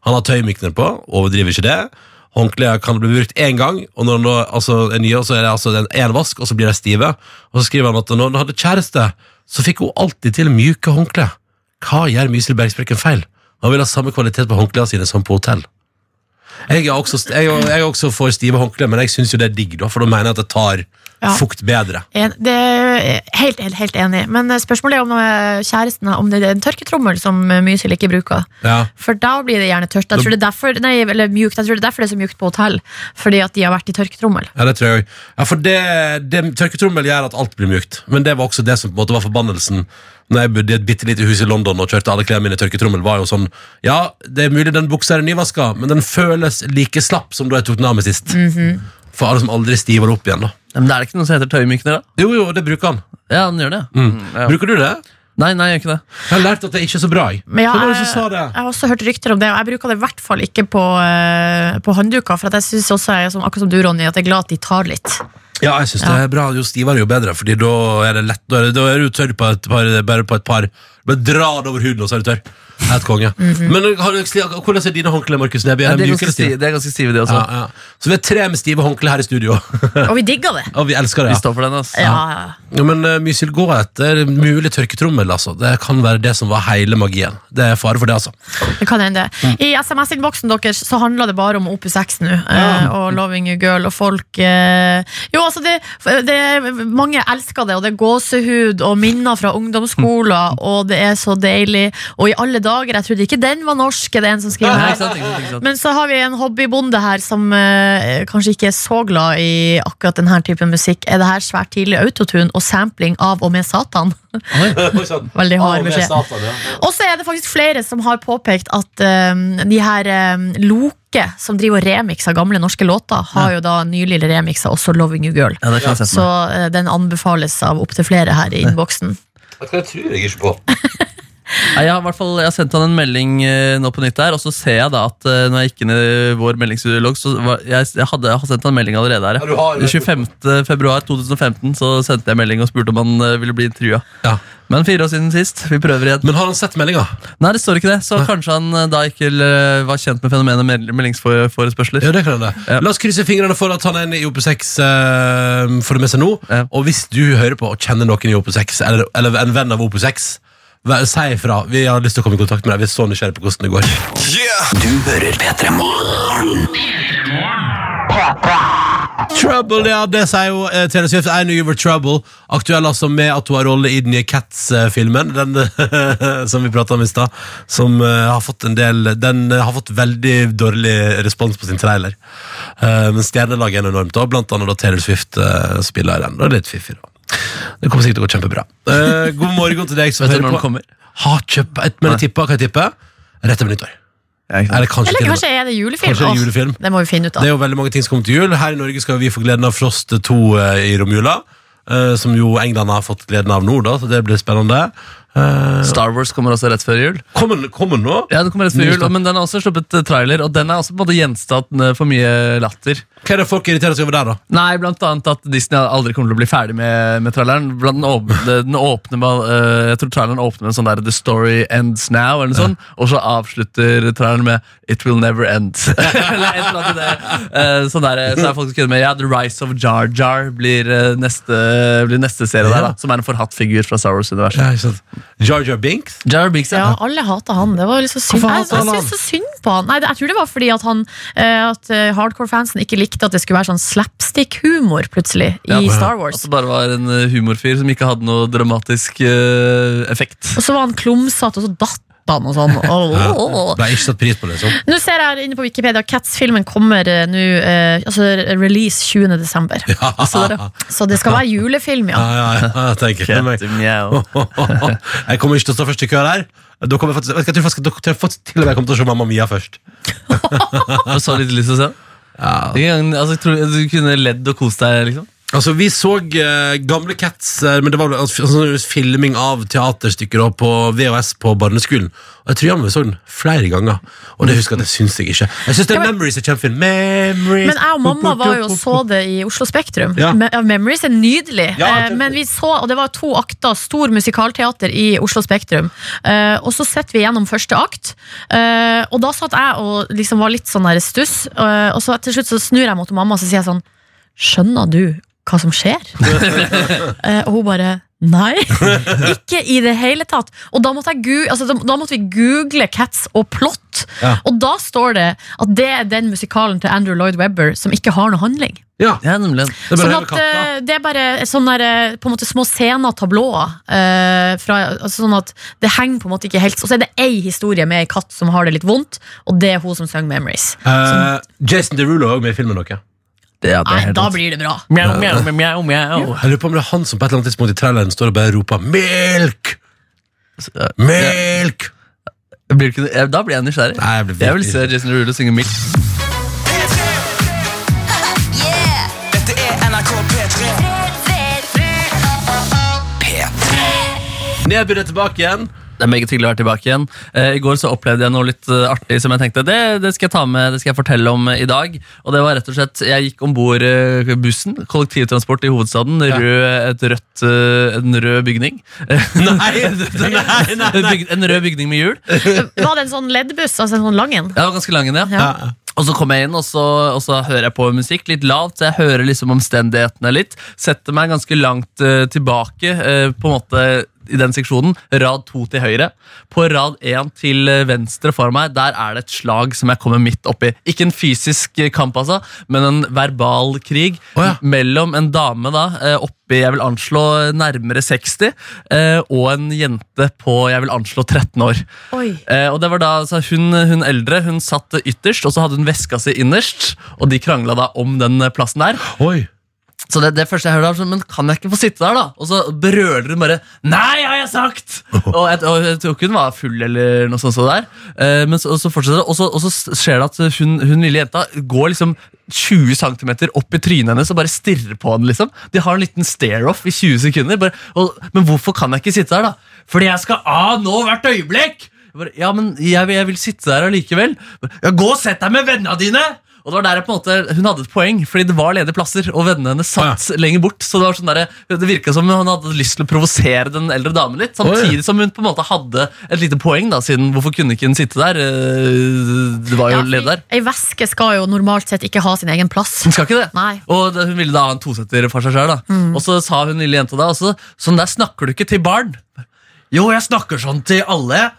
Speaker 3: Han har tøymykner på, overdriver ikke det. Håndklær kan bli brukt én gang, og når han da altså, er nye, så er det altså en vask, og så blir de stive. Og så skriver han at når han hadde kjæreste, så fikk hun alltid til mjuke håndklær. Hva gjør Mysel Bergsprekken feil? Han vil ha samme kvalitet på håndklærne sine som på hotell. Jeg er også, jeg er også for stive håndklær, men jeg syns jo det er digg, da, for da mener jeg at det tar
Speaker 5: Ja.
Speaker 3: fukt bedre.
Speaker 5: En, det er helt, helt, helt enig. Men spørsmålet er om kjæresten om det er en tørketrommel som Mysil ikke bruker.
Speaker 3: Ja.
Speaker 5: For da blir det gjerne tørt. Jeg tror det er derfor, nei, eller mjukt. Jeg tror det er derfor det er så mjukt på hotell. Fordi at de har vært i tørketrommel.
Speaker 3: Ja, det tror jeg. Ja, for det, det Tørketrommel gjør at alt blir mjukt. Men det var også det som på en måte var forbannelsen Når jeg bodde i et bitte lite hus i London og kjørte alle klærne mine i tørketrommel. var jo sånn Ja, det er mulig den buksa er nyvaska, men den føles like slapp som da jeg tok den av meg sist. For som aldri stiver opp igjen. da
Speaker 4: Men det er det ikke noe som heter tøymykner, da?
Speaker 3: Jo, jo, det bruker han.
Speaker 4: Ja, han gjør det.
Speaker 3: Mm.
Speaker 4: ja.
Speaker 3: Bruker du det?
Speaker 4: Nei, nei, jeg gjør ikke det.
Speaker 3: Jeg har lært at det ikke er så bra. Jeg.
Speaker 5: Men ja,
Speaker 3: Hvem
Speaker 5: jeg,
Speaker 3: sa det?
Speaker 5: jeg har også hørt rykter om det, og jeg bruker det i hvert fall ikke på, uh, på håndduker. For at jeg synes også, jeg som, akkurat som du, Ronny, at jeg er glad at de tar litt.
Speaker 3: Ja, jeg synes det er bra. Jo stivere, jo bedre. Fordi da er det lett Da er, da er du tørr på et par, bare på et par. Bare dra det over huden, og så er du tørr. Helt konge. Men har du, hvordan er dine håndklær, Markus Neby?
Speaker 4: Ja,
Speaker 3: Er
Speaker 4: de
Speaker 3: de
Speaker 4: er
Speaker 3: mjuke
Speaker 4: ganske
Speaker 3: eller stive?
Speaker 4: Det er ganske stive, de også.
Speaker 3: Ja, ja. Så vi er tre med stive håndklær her i studio,
Speaker 5: Og vi digger det.
Speaker 3: og vi elsker det.
Speaker 4: Vi
Speaker 3: Ja.
Speaker 4: står for den, altså.
Speaker 5: Ja,
Speaker 3: Ja, men uh, Mysil, gå etter mulig tørketrommel. Altså. Det kan være det som var hele magien. Det er fare for det, altså.
Speaker 5: det kan hende.
Speaker 3: Mm.
Speaker 5: I SMS-innboksen deres så handler det bare om Opus X nå, uh, og Loving You Girl, og folk uh, Jo, altså, det, det Mange elsker det, og det er gåsehud og minner fra ungdomsskolen, (laughs) og det er så deilig. Og i alle dager, jeg trodde ikke den var norsk, er det en som skriver her.
Speaker 4: ikke sant, sant, sant.
Speaker 5: Men så har vi en hobbybonde her som eh, kanskje ikke er så glad i akkurat denne typen musikk. Er det her svært tidlig autotune og sampling av og med Satan? (laughs) (laughs) Veldig hard beskjed. Og så er det faktisk flere som har påpekt at eh, de her eh, Loke, som driver og remixer gamle norske låter, har jo da nylig remiksa også 'Loving You Girl'.
Speaker 4: Ja, det
Speaker 5: Så eh, den anbefales av opptil flere her i innboksen.
Speaker 3: Jeg tror jeg ikke på?
Speaker 4: Nei, Jeg har, i hvert fall, jeg har sendt han en melding eh, nå på nytt her, og så ser jeg da at eh, når jeg gikk inn i vår meldingsdialog, så var, jeg, jeg, hadde, jeg har sendt han en melding allerede her.
Speaker 3: Ja, du har-
Speaker 4: 25. februar 2015 så sendte jeg melding og spurte om han eh, ville bli intervjua.
Speaker 3: Ja.
Speaker 4: Men fire år siden sist. Vi prøver igjen.
Speaker 3: Men har han sett meldinga?
Speaker 4: Nei, det står ikke det, så kanskje han eh, da ikke eh, var kjent med fenomenet meld- meldingsforespørsler.
Speaker 3: Ja, det kan hende.
Speaker 4: Ja.
Speaker 3: La oss krysse fingrene for at han er inne i OP6 uh, for det med seg nå.
Speaker 4: Ja.
Speaker 3: Og hvis du hører på og kjenner noen i OP6, eller, eller en venn av OP6, vær- si ifra. Vi har lyst til å komme i kontakt med deg. Vi er så nysgjerrige på hvordan det går.
Speaker 1: Du hører P3 Morgen.
Speaker 3: Trouble, ja, det sier jo eh, Taylor Swift. I knew you were trouble. Aktuell altså med at hun har rolle i den nye Cats-filmen, den (laughs) som vi prata om i stad. Som eh, har fått en del Den eh, har fått veldig dårlig respons på sin trailer. Eh, men stjernelaget er enormt, og blant annet da Taylor Swift eh, spiller i den. Det er litt fiffig, da. Det kommer sikkert til å gå kjempebra. Eh, god morgen til deg som hører på. Har kjøpt men jeg tipper, hva jeg tipper? Rett over nyttår. Eller kanskje
Speaker 5: Eller kanskje er det julefilm?
Speaker 3: Kanskje det er
Speaker 5: det,
Speaker 3: julefilm.
Speaker 5: det må vi finne ut
Speaker 3: Det er jo veldig mange ting som kommer til jul. Her i Norge skal vi få gleden av Frost 2 eh, i romjula. eh, som jo England har fått gleden av nå, da, så det blir spennende. Eh,
Speaker 4: Star Wars kommer også rett før jul.
Speaker 3: kommer den nå?
Speaker 4: Ja, den kommer rett før jul. Men den har også sluppet eh, trailer, og den er også på en måte gjenstand eh, for mye latter.
Speaker 3: Hva er det folk irriterer seg over der, da?
Speaker 4: Nei, blant annet at Disney aldri kommer til å bli ferdig med, med traileren. Blant den, åpne, (laughs) den åpner med eh, Jeg tror traileren åpner med en sånn der The story ends now, eller noe sånt, og så avslutter traileren med It will never end. (laughs) eller et eller annet i det. Uh, sånn der, så er folk kødder med Ja, The Rise of Jar Jar blir, uh, neste, blir neste serie der, da, som er en forhatt figur fra Star Wars-universet.
Speaker 3: Ja, ikke sant. Jar Jar Binks?
Speaker 4: Jar Binks,
Speaker 5: Ja, alle hata han. Det var liksom synd.
Speaker 3: Hvorfor
Speaker 5: Jeg, jeg
Speaker 3: han?
Speaker 5: synes så synd på han. Nei, det, jeg tror det var fordi at, han, eh, at eh, hardcore-fansen ikke likte at det skulle være sånn slapstick-humor plutselig i
Speaker 4: Ja,
Speaker 5: Star
Speaker 4: At
Speaker 5: Wars.
Speaker 4: det bare var en eh, humorfyr som ikke hadde noe dramatisk eh, effekt.
Speaker 5: Og så var han klumsete, og så datt han og sånn. Oh, oh, oh.
Speaker 3: Ble ikke satt pris på det, liksom.
Speaker 5: Nå ser jeg her inne på Wikipedia Cats-filmen kommer eh, nå eh, Altså release 20. desember. (laughs) Så, det, så det skal være julefilm,
Speaker 3: Ja,
Speaker 5: ja.
Speaker 3: ja, ja, jeg tenker det. meg.
Speaker 4: Mjau. (laughs)
Speaker 3: Jeg kommer ikke til å stå først i kø der. Da kommer jeg faktisk, vet du hva, jeg tror faktisk, jeg tror faktisk til og med jeg kommer til å se Mamma Mia først. (laughs)
Speaker 4: Har du så litt lyst til å se den? Ingen, altså, jeg tror du kunne ledd og kost deg, liksom?
Speaker 3: Altså, Vi så eh, gamle Cats, eh, men det var altså, sånn filming av teaterstykker da, på VHS på barneskolen. Og Jeg tror jammen vi så den flere ganger, og det husker jeg at jeg syns jeg ikke. Jeg synes det
Speaker 5: Ja,
Speaker 3: er
Speaker 5: men-
Speaker 3: Memories er kjempefin. Memories
Speaker 5: Men jeg og mamma var jo og så det i Oslo Spektrum.
Speaker 3: Ja.
Speaker 5: Me- ja, Memories er nydelig.
Speaker 3: Ja,
Speaker 5: Eh,
Speaker 3: kjempe-
Speaker 5: men vi så, og det var to akter, stor musikalteater i Oslo Spektrum. Eh, og så sitter vi gjennom første akt, eh, og da satt jeg og liksom var litt sånn der stuss. eh, og så til slutt så snur jeg mot mamma og så sier jeg sånn Skjønner du hva som skjer? (laughs) Eh, og hun bare Nei, ikke i det hele tatt. Og da måtte, jeg altså, da, måtte vi google Cats og plott.
Speaker 3: Ja.
Speaker 5: Og da står det at det er den musikalen til Andrew Lloyd Webber som ikke har noe handling.
Speaker 3: Ja,
Speaker 4: nemlig.
Speaker 3: det er bare
Speaker 5: Sånn at eh, Det er bare sånne der, eh, på en måte små scener, tablåer. Uh, fra, altså sånn at det henger på en måte ikke helt Og så er det ei historie med ei katt som har det litt vondt, og det er hun som synger Memories.
Speaker 3: Eh, Jason Derulo er også med i filmen. Dere.
Speaker 4: Det, ja, det
Speaker 5: Nei, da blir det bra.
Speaker 4: Mjau, mjau, mjau, mjau.
Speaker 3: Jeg lurer på om det er han som på et eller annet tidspunkt i traileren står og bare roper 'Milk! Milk!'
Speaker 4: Blir ikke, da blir jeg nysgjerrig.
Speaker 3: Nei, jeg blir
Speaker 4: Jeg vil se Jason Derulo synge Milk.
Speaker 7: Dette er NRK P3.
Speaker 3: Nedbud er tilbake igjen.
Speaker 4: Det er meget hyggelig å være tilbake igjen. Eh, I går så opplevde jeg noe litt eh, artig som jeg tenkte det, det skal jeg ta med, det skal jeg fortelle om eh, i dag. Og det var rett og slett, Jeg gikk om bord eh, bussen, kollektivtransport i hovedstaden. Rød, et rødt, eh, en rød bygning. (laughs)
Speaker 3: Nei, nei, nei,
Speaker 4: En
Speaker 3: nei.
Speaker 4: byg- En rød bygning med hjul.
Speaker 5: Var det en sånn leddbuss? Altså en sånn lang en?
Speaker 4: Ja, det var ganske lang en, ja.
Speaker 5: Ja.
Speaker 4: Og så kommer jeg inn, og så, og så hører jeg på musikk litt lavt. Så jeg hører liksom omstendighetene litt. Setter meg ganske langt eh, tilbake, eh, på en måte i den seksjonen. Rad to til høyre. På rad én til venstre for meg, der er det et slag som jeg kommer midt oppi. Ikke en fysisk kamp, altså, men en verbal krig
Speaker 3: oh, ja.
Speaker 4: mellom en dame da, eh, oppi jeg vil anslå nærmere 60, eh, og en jente på jeg vil anslå 13 år.
Speaker 5: Oi.
Speaker 4: Eh, og det var da, altså, hun, hun eldre hun satt ytterst, og så hadde hun veska si innerst. Og de krangla da om den plassen der.
Speaker 3: Oi.
Speaker 4: Så det, det første jeg hørte, var sånn, men kan jeg ikke få sitte der, da? Og så brøler hun bare 'Nei, har jeg sagt!' (laughs) og, jeg, og jeg tror ikke hun var full eller noe sånt. Så der. Eh, men så, og så fortsetter det, og så, og så skjer det at hun, hun lille jenta går liksom 20 cm opp i trynet hennes og bare stirrer på henne. liksom. De har en liten stare-off i 20 sekunder. Bare, og, men hvorfor kan jeg ikke sitte der, da? Fordi jeg skal av nå hvert øyeblikk! Bare, ja, men jeg, jeg vil sitte der allikevel. Ja, Gå og sett deg med vennene dine! Og det var der jeg på en måte, Hun hadde et poeng, fordi det var ledige plasser, og vennene hennes satt lenger bort. Så Det var sånn der, det virka som hun hadde lyst til å provosere den eldre damen litt. Samtidig som hun på en måte hadde et lite poeng, da, siden hvorfor kunne ikke hun sitte der? Eh, Det var jo
Speaker 5: Ja,
Speaker 4: ledig der.
Speaker 5: Ei veske skal jo normalt sett ikke ha sin egen plass.
Speaker 4: Hun skal ikke det.
Speaker 5: Nei.
Speaker 4: Og det, hun ville da ha en tosetter for seg sjøl. Og så sa hun lille jenta da også, sånn der snakker du ikke til barn. Jo, jeg snakker sånn til alle.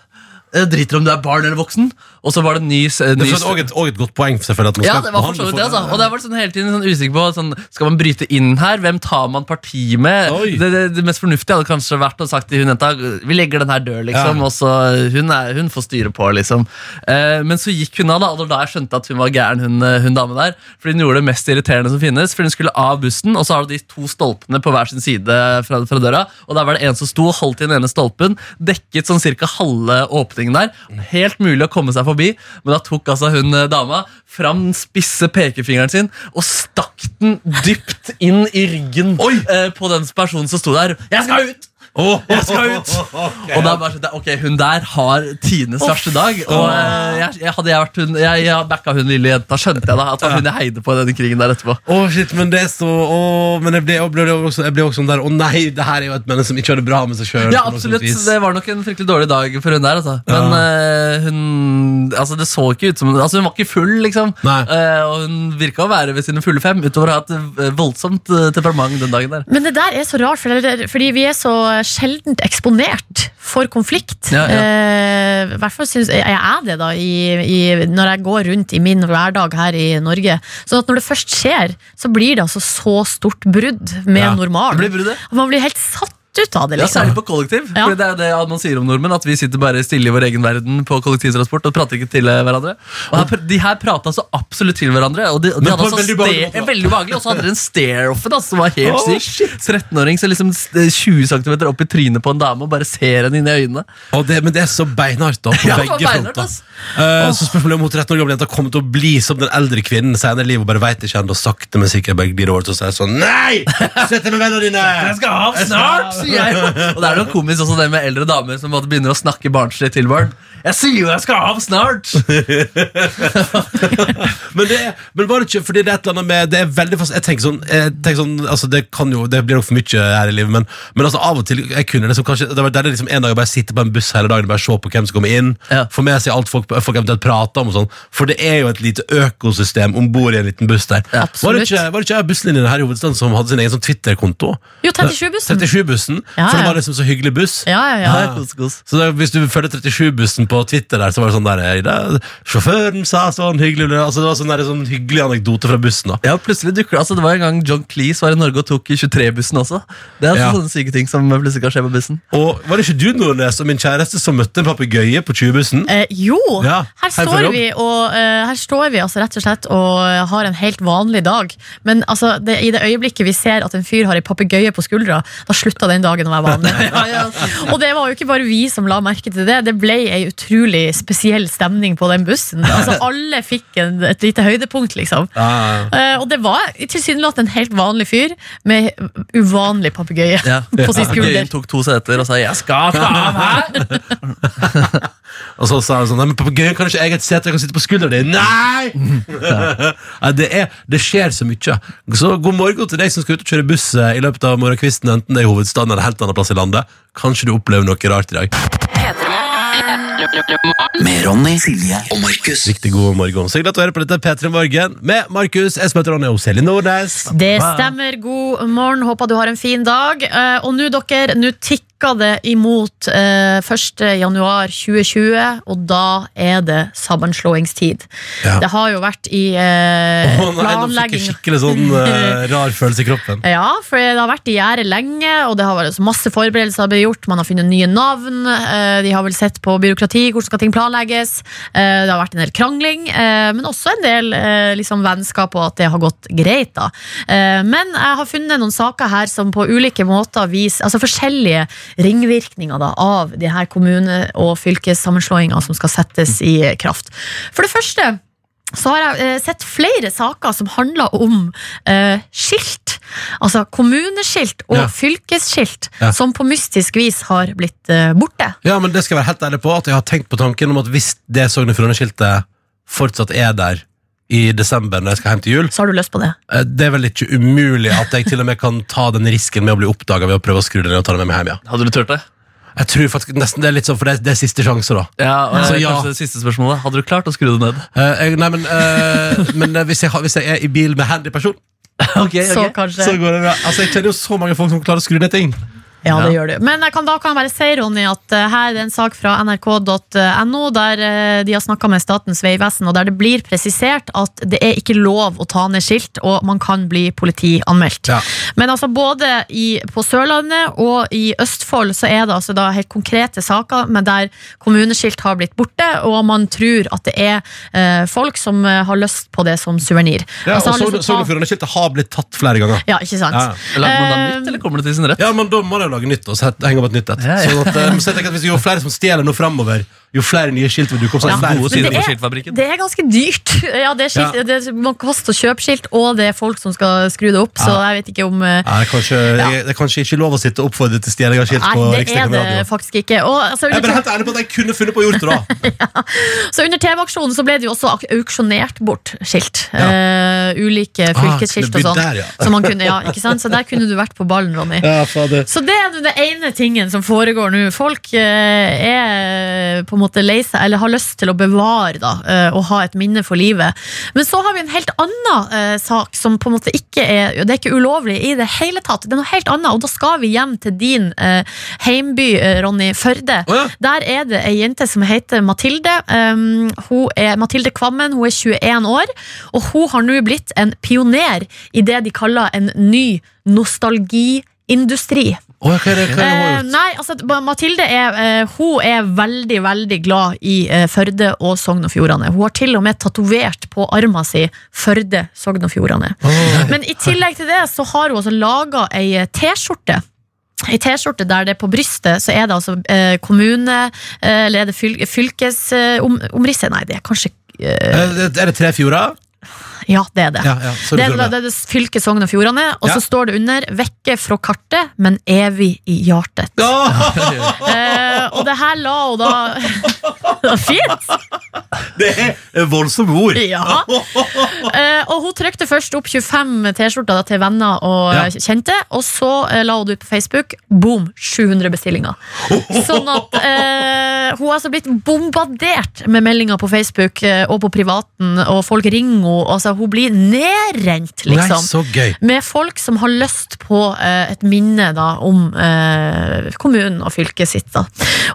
Speaker 4: Jeg driter om du er barn eller voksen. Og så var det en ny, s-
Speaker 3: Det
Speaker 4: var
Speaker 3: er også et, et godt poeng, selvfølgelig.
Speaker 4: Ja, det var for så vidt det, altså. Og det var sånn hele tiden sånn usikker på sånn, Skal man bryte inn her? Hvem tar man parti med? Det, det, det mest fornuftige hadde kanskje vært å sagt til hun jenta Vi legger den her død, liksom.
Speaker 3: Ja.
Speaker 4: Og så hun, er, hun får styre på, liksom. Eh, men så gikk hun av, da, og det da jeg skjønte at hun var gæren, hun, eh, hun dame der. Fordi hun gjorde det mest irriterende som finnes. For hun skulle av bussen, og så har du de to stolpene på hver sin side fra, fra døra. Og der var det en som sto og holdt i den ene stolpen, dekket sånn cirka halve åpningen der. Helt mulig å komme seg forbi, men da tok altså hun eh, dama fram den spisse pekefingeren sin og stakk den dypt inn i ryggen eh, på den personen som sto der. Jeg skal ut!
Speaker 3: Åh,
Speaker 4: Jeg skal ut! (laughs) Og da bare skjønte jeg, ok, hun der har tidenes verste dag. Og eh, jeg, jeg, hadde jeg vært hun, jeg, jeg backa hun lille jenta, skjønte jeg da at det var hun jeg heide på i denne krigen der etterpå.
Speaker 3: Å, shit, men det er så å, Men jeg ble, jeg ble, også, jeg ble også sånn der Å nei, det her er jo et menneske som ikke har det bra med seg sjøl.
Speaker 4: Ja, absolutt. Det var nok en fryktelig dårlig dag for hun der. Altså. Men eh, hun altså, Det så ikke ut som altså, Hun var ikke full, liksom. Eh, og hun virka å være ved sine fulle fem, utover å ha et voldsomt temperament den dagen der.
Speaker 5: Men det der er så rart, for fordi vi er så sjeldent eksponert for konflikt.
Speaker 4: Ja, ja.
Speaker 5: Eh, hvert fall synes jeg er det da i, i, når jeg går rundt i min hverdag her i Norge. Så at når det først skjer, så blir det altså så stort brudd med
Speaker 3: Ja,
Speaker 5: normalen. Man blir helt satt ut av det.
Speaker 4: Ja,
Speaker 5: Liksom.
Speaker 4: Særlig på kollektiv.
Speaker 5: Ja.
Speaker 4: Fordi det er det man sier om nordmenn, at vi sitter bare stille i vår egen verden på kollektivtransport og prater ikke til eh, hverandre. Og her, de her prata så absolutt til hverandre, og de, de hadde altså
Speaker 3: veldig
Speaker 4: ste- veldig behagelig. Og så hadde de en stare-offen altså, som var helt
Speaker 3: oh,
Speaker 4: syk. 13-åring som liksom 20 cm opp i trynet på en dame og bare ser henne inn i øynene.
Speaker 3: Og det, men det er så beinhardt, da. På
Speaker 4: Ja,
Speaker 3: begge
Speaker 4: beinhardt,
Speaker 3: fronter. Eh, så spørsmålet om hun 13 år gamle jenta kommer til å bli som den eldre kvinnen senere i livet og bare vet ikke ennå, sakte, men sikkert bare glir over til å si sånn Nei! Sett deg med vennene dine!
Speaker 4: Jeg skal ha snart, sier jeg. Og det er noe komisk også det med eldre damer som måtte begynner å snakke barnslig til barn. Jeg sier jo jeg skal av snart! (laughs)
Speaker 3: Men, det, er- men var det ikke fordi det er et eller annet med Det er veldig fast Jeg tenker sånn, jeg tenker sånn altså Det kan jo, det blir nok for mye her i livet, men, men altså av og til jeg kunne liksom kanskje Det var der det liksom en dag jeg bare sitter på en buss hele dagen og bare ser på hvem som kommer inn.
Speaker 4: Ja.
Speaker 3: Får med seg alt folk, folk eventuelt prater om. og sånn For det er jo et lite økosystem om bord i en liten buss der. Var det ikke, var det ikke busslinjene her i hovedstaden som hadde sin egen sånn Twitter-konto?
Speaker 5: Jo, 37-bussen.
Speaker 3: 37-bussen.
Speaker 5: Ja,
Speaker 3: For det var liksom så hyggelig buss.
Speaker 5: Ja, ja, ja.
Speaker 3: Ja.
Speaker 4: Kos, kos.
Speaker 3: Så da, hvis du følger 37-bussen på Twitter der, så var det sånn der da, Sjåføren sa sånn hyggelig altså, Det var sånn, der, sånn hyggelig anekdote fra bussen. da
Speaker 4: Ja, plutselig dukker det altså, Det var en gang John Cleese var i Norge og tok 23-bussen også. Det er altså
Speaker 3: Ja.
Speaker 4: sånne syke ting som plutselig kan skje på bussen.
Speaker 3: Og Var det ikke du Nordnes og min kjæreste som møtte en papegøye på 20-bussen?
Speaker 5: Eh, jo,
Speaker 3: Ja,
Speaker 5: her, står vi og, uh, her står vi altså rett og slett og har en helt vanlig dag. Men altså, det, i det øyeblikket vi ser at en fyr har ei papegøye på skuldra, da slutter den dagen å være vanlig. og det var jo ikke bare vi som la merke til det. Det ble ei utrolig spesiell stemning på den bussen. Altså, (laughs) alle fikk en, et lite høydepunkt, liksom. Uh, og det var tilsynelatende en helt vanlig fyr med uvanlig papegøye
Speaker 4: Ja. (laughs)
Speaker 5: på sin
Speaker 4: Papegøyen
Speaker 5: skulder.
Speaker 4: tok to seter og sa 'jeg skal ta av her'. (laughs)
Speaker 3: Og så sa han sånn men papegøyen kan ikke jeg et sete, jeg kan sitte på skulderen din. Nei! ja, det, er, det skjer så mye. Så god morgen til deg som skal ut og kjøre buss eh, i løpet av morgenkvisten, enten det er i hovedstaden eller helt annen plass i landet. Kanskje du opplever noe rart i dag.
Speaker 1: Med Ronny, Silje og Markus.
Speaker 3: Riktig god morgen. Så glad å du på dette P3 Morgen med Markus, Espen heter Ronny og Silje Nordnes.
Speaker 5: Det stemmer. God morgen. Håper du har en fin dag. Eh, Og nå, dere, nå tikker det imot eh, 1. januar 2020, og da er det sammenslåingstid.
Speaker 3: Ja.
Speaker 5: Det har jo vært i eh,
Speaker 3: oh, nei, nå fikk jeg
Speaker 5: planlegging
Speaker 3: skikkelig sånn eh, (laughs) rar følelse i kroppen.
Speaker 5: ja, for det har vært i gjære lenge, og det har vært masse forberedelser blitt gjort. Man har funnet nye navn. eh, De har vel sett på byråkrati, hvordan skal ting planlegges. eh, Det har vært en del krangling, eh, men også en del eh, liksom vennskap, og at det har gått greit. da. Eh, Men jeg har funnet noen saker her som på ulike måter viser altså forskjellige ringvirkninger da, av de her kommune- og fylkessammenslåingene som skal settes i kraft. For det første så har jeg eh, sett flere saker som handler om eh, skilt. Altså kommuneskilt og
Speaker 3: Ja.
Speaker 5: fylkesskilt
Speaker 3: Ja.
Speaker 5: som på mystisk vis har blitt eh, borte.
Speaker 3: Ja, men det skal jeg være helt ærlig på At jeg har tenkt på tanken om at hvis det Sogn og Fjordane-skiltet Fortsatt er der i desember når jeg skal hjem til jul
Speaker 5: Så har du lyst på det?
Speaker 3: eh, Det er vel ikke umulig at jeg til og med kan ta den risken Med å bli oppdaget ved å prøve å skru det ned og ta det med meg hjem ja.
Speaker 4: Hadde du turt det?
Speaker 3: Jeg tror faktisk nesten det er litt sånn For det, er- det er siste sjanse da
Speaker 4: Ja, og
Speaker 3: Så ja.
Speaker 4: Kanskje det siste spørsmålet. Hadde du klart å skru det ned?
Speaker 3: Eh, jeg, Nei, men, eh, men eh, hvis, jeg, har- hvis jeg er i bil med handy person (laughs)
Speaker 5: Så kanskje.
Speaker 3: Så går det bra Altså jeg kjenner jo så mange folk som klarer å skru ned ting
Speaker 5: Ja, det gjør du. Men jeg kan, da kan jeg bare si, Ronny, at uh, her er det en sak fra nrk.no, der uh, de har snakka med Statens vegvesen, og der det blir presisert at det er ikke lov å ta ned skilt, og man kan bli politianmeldt.
Speaker 3: Ja.
Speaker 5: Men altså både i, på Sørlandet og i Østfold så er det altså da helt konkrete saker med der kommuneskilt har blitt borte, og man tror at det er uh, folk som har lyst på det som suvenir.
Speaker 3: Ja,
Speaker 5: Altså,
Speaker 3: og Sogn
Speaker 5: lyst til å
Speaker 3: Sogn og
Speaker 5: ta-
Speaker 3: Fjordane-skiltet har blitt tatt flere ganger
Speaker 5: Ja, ikke sant?
Speaker 3: Ja.
Speaker 4: Lager man da
Speaker 5: Eh,
Speaker 4: nytt, eller kommer det til sin rett?
Speaker 3: Ja, men da må de lage nytt og så henge opp et nytt et.
Speaker 4: Ja, ja.
Speaker 3: Sånn at, eh, så jeg tenker at hvis Jo flere som stjeler noe fremover, jo flere nye skilt vil dukke opp. Så
Speaker 5: Ja, men det er-. Det er ganske dyrt. (laughs) Ja, det, er skilt,
Speaker 3: Ja.
Speaker 5: det man koste å kjøpe skilt, og det er folk som skal skru det opp. Så jeg vet ikke om
Speaker 3: ja, det, er kanskje, det er kanskje ikke lov å sitte og oppfordre til stjeling av skilt på
Speaker 5: Nei, det er det
Speaker 3: radio.
Speaker 5: faktisk ikke. Og, altså,
Speaker 3: Jeg er bare helt ærlig på at jeg kunne funnet på å gjøre det, da. (laughs)
Speaker 5: så under TV-aksjonen så ble det jo også auksjonert bort skilt.
Speaker 3: Ja.
Speaker 5: Eh, ulike fylkesskilt
Speaker 3: ah,
Speaker 5: og sånn.
Speaker 3: der, ja. (laughs)
Speaker 5: Så, man kunne, ja, ikke sant? så der kunne du vært på ballen, Ronny.
Speaker 3: Ja.
Speaker 5: Så det er den ene tingen som foregår nå. Folk uh, er på en måte lei seg, eller har lyst til å bevare da, eh, og ha et minne for livet. Men så har vi en helt annen eh, sak som på en måte ikke er Det er ikke ulovlig i det hele tatt. Det er noe helt annet, og da skal vi hjem til din eh, heimby, eh, Ronny, Førde.
Speaker 3: Oh, ja.
Speaker 5: Der er det ei jente som heter Mathilde. Um, hun er Mathilde Kvammen, hun er 21 år, og hun har nå blitt en pioner i det de kaller en ny nostalgiindustri.
Speaker 3: Å, hva er det, hva er det
Speaker 5: Eh, nei, altså Mathilde er, eh, hun er veldig veldig glad i eh, Førde og Sogn og Fjordane. Hun har til og med tatovert på armen sin Førde, Sogn og Fjordane. Men i tillegg til det så har hun altså laga ei T-skjorte. I T-skjorte der det er på brystet så er det altså kommune Eller er det fyl fylkesomrisset? Om. Nei, det er kanskje eh,
Speaker 3: Eh, Er det tre fjorder?
Speaker 5: Ja, det er det.
Speaker 3: Ja, ja. Sorry,
Speaker 5: Det er,
Speaker 3: det,
Speaker 5: det er fylket Sogn og Fjordane, og
Speaker 3: Ja.
Speaker 5: så står det under 'vekke fra kartet, men evig i hjertet'. (laughs) Eh, og det her la hun da (laughs) Det var Fint!
Speaker 3: det er voldsomme ord.
Speaker 5: Ja. Eh, og hun trykte først opp 25 T-skjorter til venner og eh, kjente, og så eh, la hun det ut på Facebook. Boom! 700 bestillinger. (laughs) Sånn at eh, hun har altså blitt bombardert med meldinger på Facebook eh, og på privaten, og folk ringer henne. Altså, hun blir nedrent, liksom.
Speaker 3: Nei, så gøy.
Speaker 5: Med folk som har lyst på eh, et minne da, om eh, kommunen og fylket sitt. Da.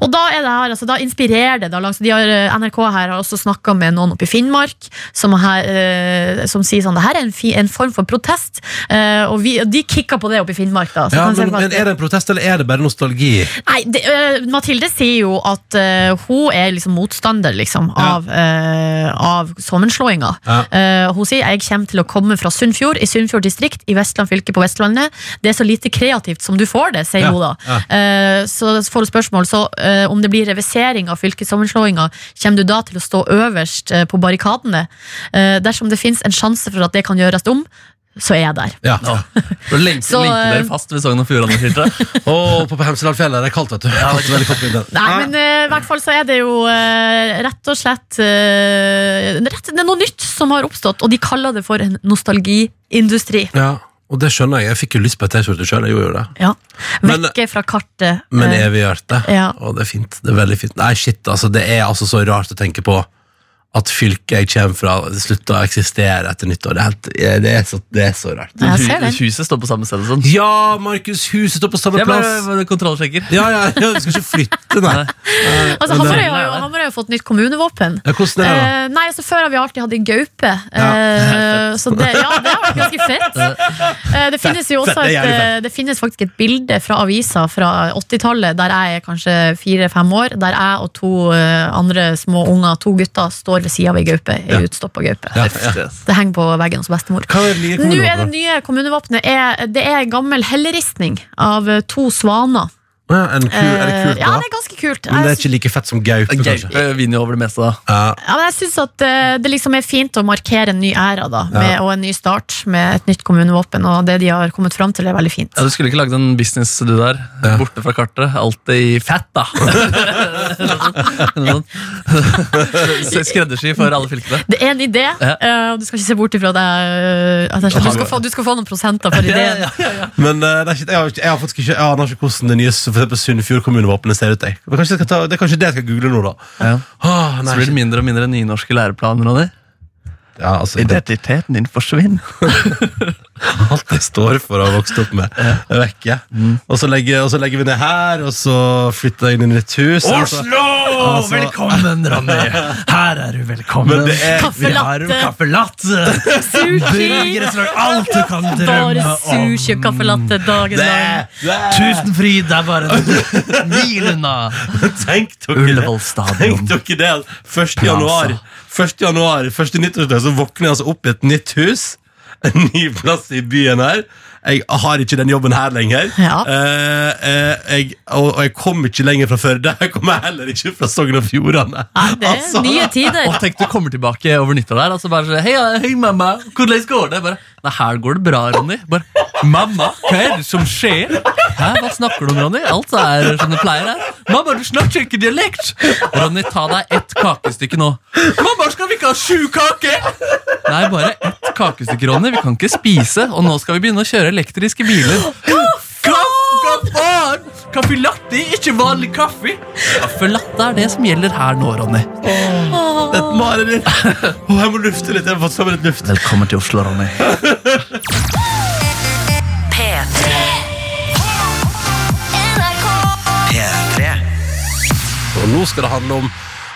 Speaker 5: Og da, er det her, altså, da inspirerer det. Da, langs, de har, eh, NRK her har også snakka med noen oppe i Finnmark som, her, eh, som sier sånn det her er en, fi, en form for protest. Eh, og, vi, de kicka på det oppe i Finnmark. Da, så
Speaker 3: Ja, men, men Er det en protest, eller er det bare nostalgi?
Speaker 5: Nei, det, øh, Mathilde sier jo at hun er liksom motstander liksom,
Speaker 3: Ja.
Speaker 5: av, øh, av sammenslåinga.
Speaker 3: Ja.
Speaker 5: Eh, hun sier jeg kommer til å komme fra Sunnfjord i Sunnfjord distrikt i Vestland fylke på Vestlandet. Det er så lite kreativt som du får det, sier
Speaker 3: Ja,
Speaker 5: hun da.
Speaker 3: ja.
Speaker 5: Eh, så får hun spørsmål så eh, om det blir revisering av fylkessammenslåinga, kommer du da til å stå øverst eh, på barrikadene? Dersom det finnes en sjanse for at det kan gjøres om, så er jeg der.
Speaker 3: Ja.
Speaker 4: Da lenker,
Speaker 5: Så,
Speaker 4: lenker
Speaker 5: eh,
Speaker 4: dere fast ved Sogn og Fjordane-skiltet.
Speaker 3: Oppe (laughs) på Hemsedalfjellet er det kaldt, vet du. Ja, det er kaldt.
Speaker 5: Nei, men eh, i hvert fall så er det jo uh, rett og slett uh, rett, Det er noe nytt som har oppstått, og de kaller det for en nostalgiindustri.
Speaker 3: Ja, og det skjønner jeg. Jeg fikk jo lyst på ei T-skjorte sjøl. Jeg gjorde jo det.
Speaker 5: Ja.
Speaker 3: Men-
Speaker 5: Vekke fra kartet.
Speaker 3: Men
Speaker 5: eh,
Speaker 3: evig hjerte.
Speaker 5: ja.
Speaker 3: Og det er fint. Det er veldig fint. Nei, shit, altså. Det er altså så rart å tenke på at fylket jeg kommer fra, slutter å eksistere etter nyttår. Det er, helt, det er, så, det er så rart.
Speaker 5: Jeg ser det.
Speaker 4: Huset står på samme sted. Sånn.
Speaker 3: Ja, Markus, huset står på samme
Speaker 4: Jeg
Speaker 3: plass!
Speaker 4: bare kontrollsjekker.
Speaker 3: Ja, ja, ja, du skal ikke flytte, nei.
Speaker 5: Altså, Hamarøy har, jo- har fått nytt kommunevåpen.
Speaker 3: Ja, hvordan er det, da?
Speaker 5: Eh, nei, altså Før har vi alltid hatt en gaupe. Eh, så det, ja, det har vært ganske fett. Eh, det finnes jo
Speaker 3: fett,
Speaker 5: også
Speaker 3: det
Speaker 5: et, eh, det finnes faktisk et bilde fra avisa fra 80-tallet, der jeg er kanskje fire-fem år, der jeg og to eh, andre små unger, to gutter, står ved sida av ei gaupe. Ei
Speaker 3: Ja.
Speaker 5: utstoppa gaupe. Det henger på veggen hos bestemor.
Speaker 3: Hva er det nye
Speaker 5: Nå er det nye kommunevåpenet Det er en gammel helleristning av to svaner.
Speaker 3: Å ja, en kul, er det kult,
Speaker 5: da? ja, det er ganske kult.
Speaker 3: Men det er ikke like fett som gaupe, kanskje?
Speaker 4: Gaupe vinner jo over det meste, da.
Speaker 3: Ja.
Speaker 5: ja, men jeg syns at eh, det liksom er fint å markere en ny æra da, med, og en ny start med et nytt kommunevåpen, og det de har kommet fram til, er veldig fint.
Speaker 4: Ja, Du skulle ikke lagd en business, du der. Borte fra kartet. Alltid i fett, da. (laughs) Skreddersy for alle fylkene.
Speaker 5: Det er en idé,
Speaker 4: Ja.
Speaker 5: eh, og du skal ikke se bort ifra det. eh, at jeg, du, skal få, du skal få noen prosenter for ideen.
Speaker 3: Men eh, det er ikke, jeg, har, jeg har faktisk ikke Jeg aner ikke hvordan det nye eksempel Sunnfjord kommunevåpenet ser ut. Jeg. Men Kanskje jeg skal ta, det er kanskje det jeg skal google nå, da.
Speaker 4: Ja.
Speaker 3: Åh,
Speaker 4: Så blir det mindre og mindre nynorske læreplaner. Ronny.
Speaker 3: ja, altså, (laughs) det,
Speaker 4: Identiteten din forsvinner. (laughs) (laughs)
Speaker 3: alt jeg står for å ha vokst opp med, er vekke. Og, så legger, og så legger vi ned her, og så flytter jeg inn i et hus. Oslo! Altså-
Speaker 6: Velkommen, Ronny! Her er du velkommen.
Speaker 3: Men det er-
Speaker 5: Kaffe
Speaker 6: Vi har
Speaker 5: latte.
Speaker 6: kaffe latte, burgerrestaurant, alt du kan
Speaker 5: Bare
Speaker 6: drømme om.
Speaker 5: sushi og kaffe latte dagen lang.
Speaker 6: Tusenfryd er bare en mil unna.
Speaker 3: Tenk dere det. Tenk dere det. 1. januar, 1. januar, første nyttårsdag, så våkner jeg altså opp i et nytt hus. En ny plass i byen her. Jeg har ikke den jobben her lenger.
Speaker 5: Ja.
Speaker 3: Eh, eh, jeg, og, og jeg kom ikke lenger fra Førde. (laughs) Jeg kommer heller ikke fra Sogn og Fjordane.
Speaker 5: Nei, det er
Speaker 3: Altså.
Speaker 5: nye tider.
Speaker 4: Og tenk du kommer tilbake over nyttår der og så bare sånn, hei, hei mamma, hvordan går det? Bare, Nei, her går det bra, Ronny. Bare, mamma, hva er det som skjer? Hæ, hva snakker du om, Ronny? Alt er som det pleier her. Mamma, du snakker ikke dialekt. Ronny, ta deg ett kakestykke nå. Mamma, skal vi ikke ha sju kaker? Nei, bare ett kakestykke, Ronny. Vi kan ikke spise, og nå skal vi begynne å kjøre elektriske biler. (gasps) Hva faen? Kaffe latte, ikke vanlig kaffe. Kaffe latte er det som gjelder her nå, Ronny.
Speaker 3: Det Et mareritt. (laughs) Å, jeg må lufte litt. Jeg har fått sammen litt luft.
Speaker 4: Velkommen til Oslo, Ronny. (laughs)
Speaker 2: P3.
Speaker 1: P3.
Speaker 3: Og nå skal det handle om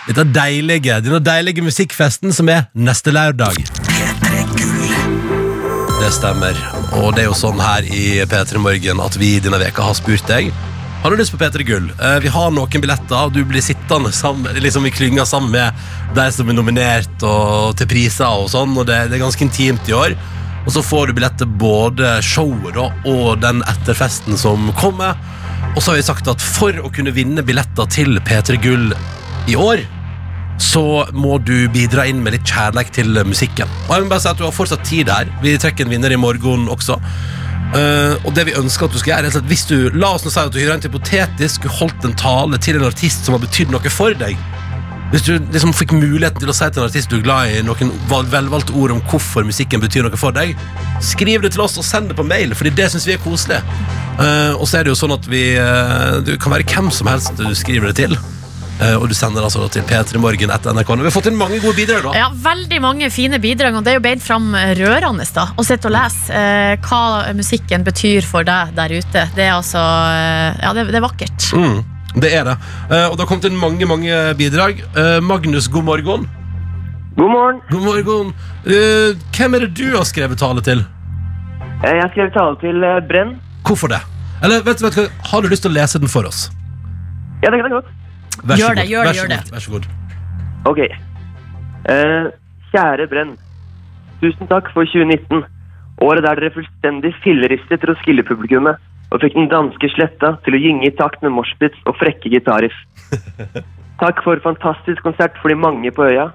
Speaker 3: dette deilige, denne deilige musikkfesten som er neste lørdag. P3 Gull. Det stemmer. Og det er jo sånn her i P3 Morgen at vi denne veka har spurt deg Har du lyst på P3 Gull. Eh, Vi har noen billetter, og du blir sittende sammen, liksom i klynga sammen med de som er nominert og til priser og sånn, og det, det er ganske intimt i år. Og så får du billetter både showet da, og den etterfesten som kommer. Og så har vi sagt at for å kunne vinne billetter til P3 Gull i år, så må du bidra inn med litt kjærlighet til musikken. Og jeg må bare si at Du har fortsatt tid her. Vi trekker en vinner i morgen også. Uh, og det vi ønsker at du skal gjøre er at Hvis du la oss nå si at du rent hypotetisk skulle holdt en tale til en artist som har betydd noe for deg Hvis du liksom fikk muligheten til å si til en artist du er glad i, noen velvalgte ord om hvorfor musikken betyr noe for deg, skriv det til oss og send det på mail, Fordi det syns vi er koselig. Uh, og så er det jo sånn at vi uh, Du kan være hvem som helst du skriver det til. Eh, og du sender altså da til p3morgen etter NRK. Vi har fått inn mange gode bidrag, da.
Speaker 5: Ja, Veldig mange fine bidrag, og det er jo beint fram rørende da, å sitte og lese eh, hva musikken betyr for deg der ute. Det er altså eh, Ja, det, det er vakkert.
Speaker 3: Mm, det er det. Eh, og det har kommet inn mange mange bidrag. Eh, Magnus, god morgen.
Speaker 8: God morgen.
Speaker 3: God morgen. Eh, hvem er det du har skrevet tale til?
Speaker 8: Jeg har skrevet tale til Brenn.
Speaker 3: Hvorfor det? Eller vet, du- vet Har du lyst til å lese den for oss?
Speaker 8: Ja, det kan jeg godt.
Speaker 3: Vær så
Speaker 5: Gjør det,
Speaker 3: god.
Speaker 5: gjør det,
Speaker 3: Vær så
Speaker 5: gjør det.
Speaker 3: god. Vær så god.
Speaker 8: Ok. Eh, kjære Brenn. Tusen takk for 2019. Året der dere fullstendig filleristet Roskilde-publikummet og fikk den danske sletta til å gynge i takt med moshpits og frekke gitarriff. (laughs) Takk for fantastisk konsert for de mange på øya.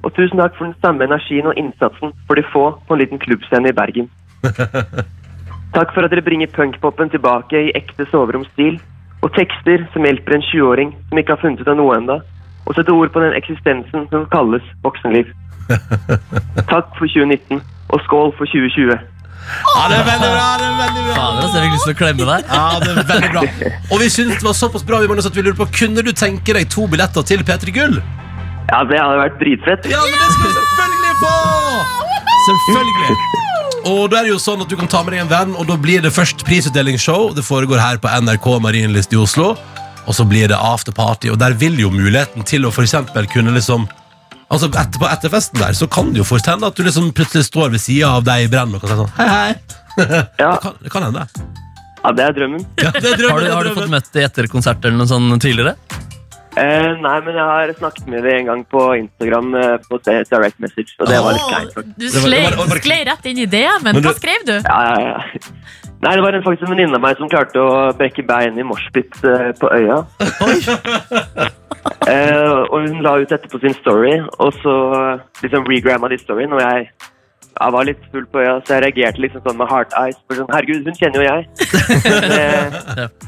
Speaker 8: Og tusen takk for den samme energien og innsatsen for de få på en liten klubbscene i Bergen. (laughs) Takk for at dere bringer punkpopen tilbake i ekte soveromsstil, og tekster som hjelper en 20-åring som ikke har funnet ut av noe enda, og sette ord på den eksistensen som kalles voksenliv. (laughs) Takk for 2019, og skål for 2020.
Speaker 3: Ja, det er veldig bra! det er veldig bra
Speaker 4: Fader, altså, jeg fikk lyst til å klemme deg.
Speaker 3: Ja, det er veldig bra (laughs) Og vi syntes det var såpass bra vi måtte at vi lurer på Kunne du tenke deg to billetter til P3 Gull?
Speaker 8: Ja, det hadde vært dritfett.
Speaker 3: Ja, men det skal vi selvfølgelig få! Selvfølgelig. Og da er det jo sånn at du kan ta med deg en venn, og da blir det først prisutdelingsshow. Det foregår her på NRK Marienlyst i Oslo. Og så blir det afterparty, og der vil jo muligheten til å for eksempel kunne liksom Altså Etterpå festen der så kan det jo fort hende at du liksom plutselig står ved sida av deg i Brenn og kan si sånn Hei, hei.
Speaker 8: Ja,
Speaker 3: Det kan, det kan hende.
Speaker 8: ja det er drømmen.
Speaker 3: Ja, det er drømmen,
Speaker 4: Har du, har du fått møtt det etter konsert eller noe sånt tidligere?
Speaker 8: Eh, nei, men jeg har snakket med dem en gang på Instagram uh, på direct message, og det var litt kleint.
Speaker 5: Du slei, rett inn i det,
Speaker 3: men, Men du-
Speaker 5: Hva skrev du?
Speaker 8: Ja, ja, ja. Nei, det var en, faktisk en venninne av meg som klarte å brekke bein i moshpit uh, på øya. (laughs) eh, og hun la ut dette på sin story, og så liksom regramma de storyen, og jeg, jeg var litt full på øya, så jeg reagerte liksom sånn med heart eyes. For sånn, herregud, hun kjenner jo jeg.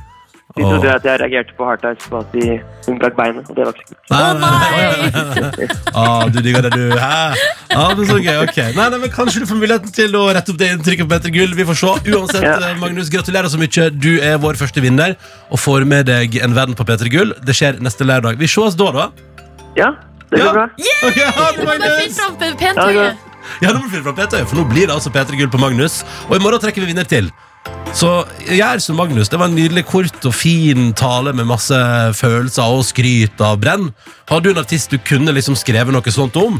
Speaker 8: (laughs) De trodde at jeg reagerte på eyes på at de, hun brakk beinet, og det var ikke kult.
Speaker 3: Nei,
Speaker 5: Å
Speaker 3: nei,
Speaker 5: nei!
Speaker 3: Ah, du digger det, du. Hæ? det men så gøy, ok. Nei, nei, men Kanskje du får muligheten til å rette opp det inntrykket på Petter Gull. Vi får se. Uansett,
Speaker 8: Ja.
Speaker 3: eh, Magnus, gratulerer så mye. Du er vår første vinner og får med deg en venn på Petter Gull. Det skjer neste lørdag. Vi ses da, da.
Speaker 8: Ja, det går
Speaker 3: Ja.
Speaker 8: bra.
Speaker 3: Ok, ha det,
Speaker 5: Du
Speaker 3: Magnus!
Speaker 5: fram
Speaker 8: Ja, det.
Speaker 3: Ja, nå må vi finne fram Peter, for nå blir det altså Peter Gull på Magnus. Og i morgen trekker vi vinner til. Så gjør som Magnus. Det var en nydelig kort og fin tale med masse følelser og skryt av brenn. Har du en artist du kunne liksom skrevet noe sånt om?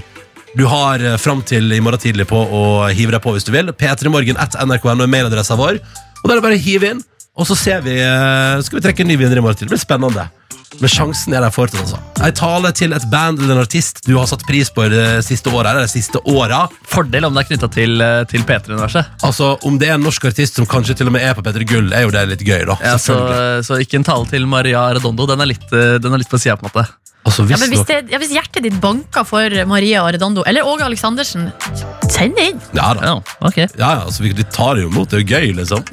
Speaker 3: Du har eh, fram til i morgen tidlig på å hive deg på hvis du vil. P3morgen at nrk.no er mailadressa vår. Og da er det bare å hive inn, og så ser vi, eh, skal vi trekke en ny vinner i morgen tidlig. Det blir spennende. Men sjansen er der fortsatt, altså. Ei tale til et band eller en artist du har satt pris på i det siste året, eller de siste åra.
Speaker 4: Fordel om det er knytta til, eh, til P3-universet.
Speaker 3: Altså, Om det er en norsk artist som kanskje til og med er på Petter Gull, er jo det litt gøy, da.
Speaker 4: Ja, så, så ikke en tale til Maria Redondo. Den er litt, eh, den er litt på sida, på en måte.
Speaker 3: Altså,
Speaker 5: Ja,
Speaker 3: hvis
Speaker 5: men hvis, det, ja, hvis hjertet ditt banker for Maria Arredondo eller Åge Aleksandersen, send det inn.
Speaker 3: ja, da.
Speaker 4: Ja, ok.
Speaker 3: Ja, ja, altså, vi, de tar det jo imot. Det er jo gøy, liksom.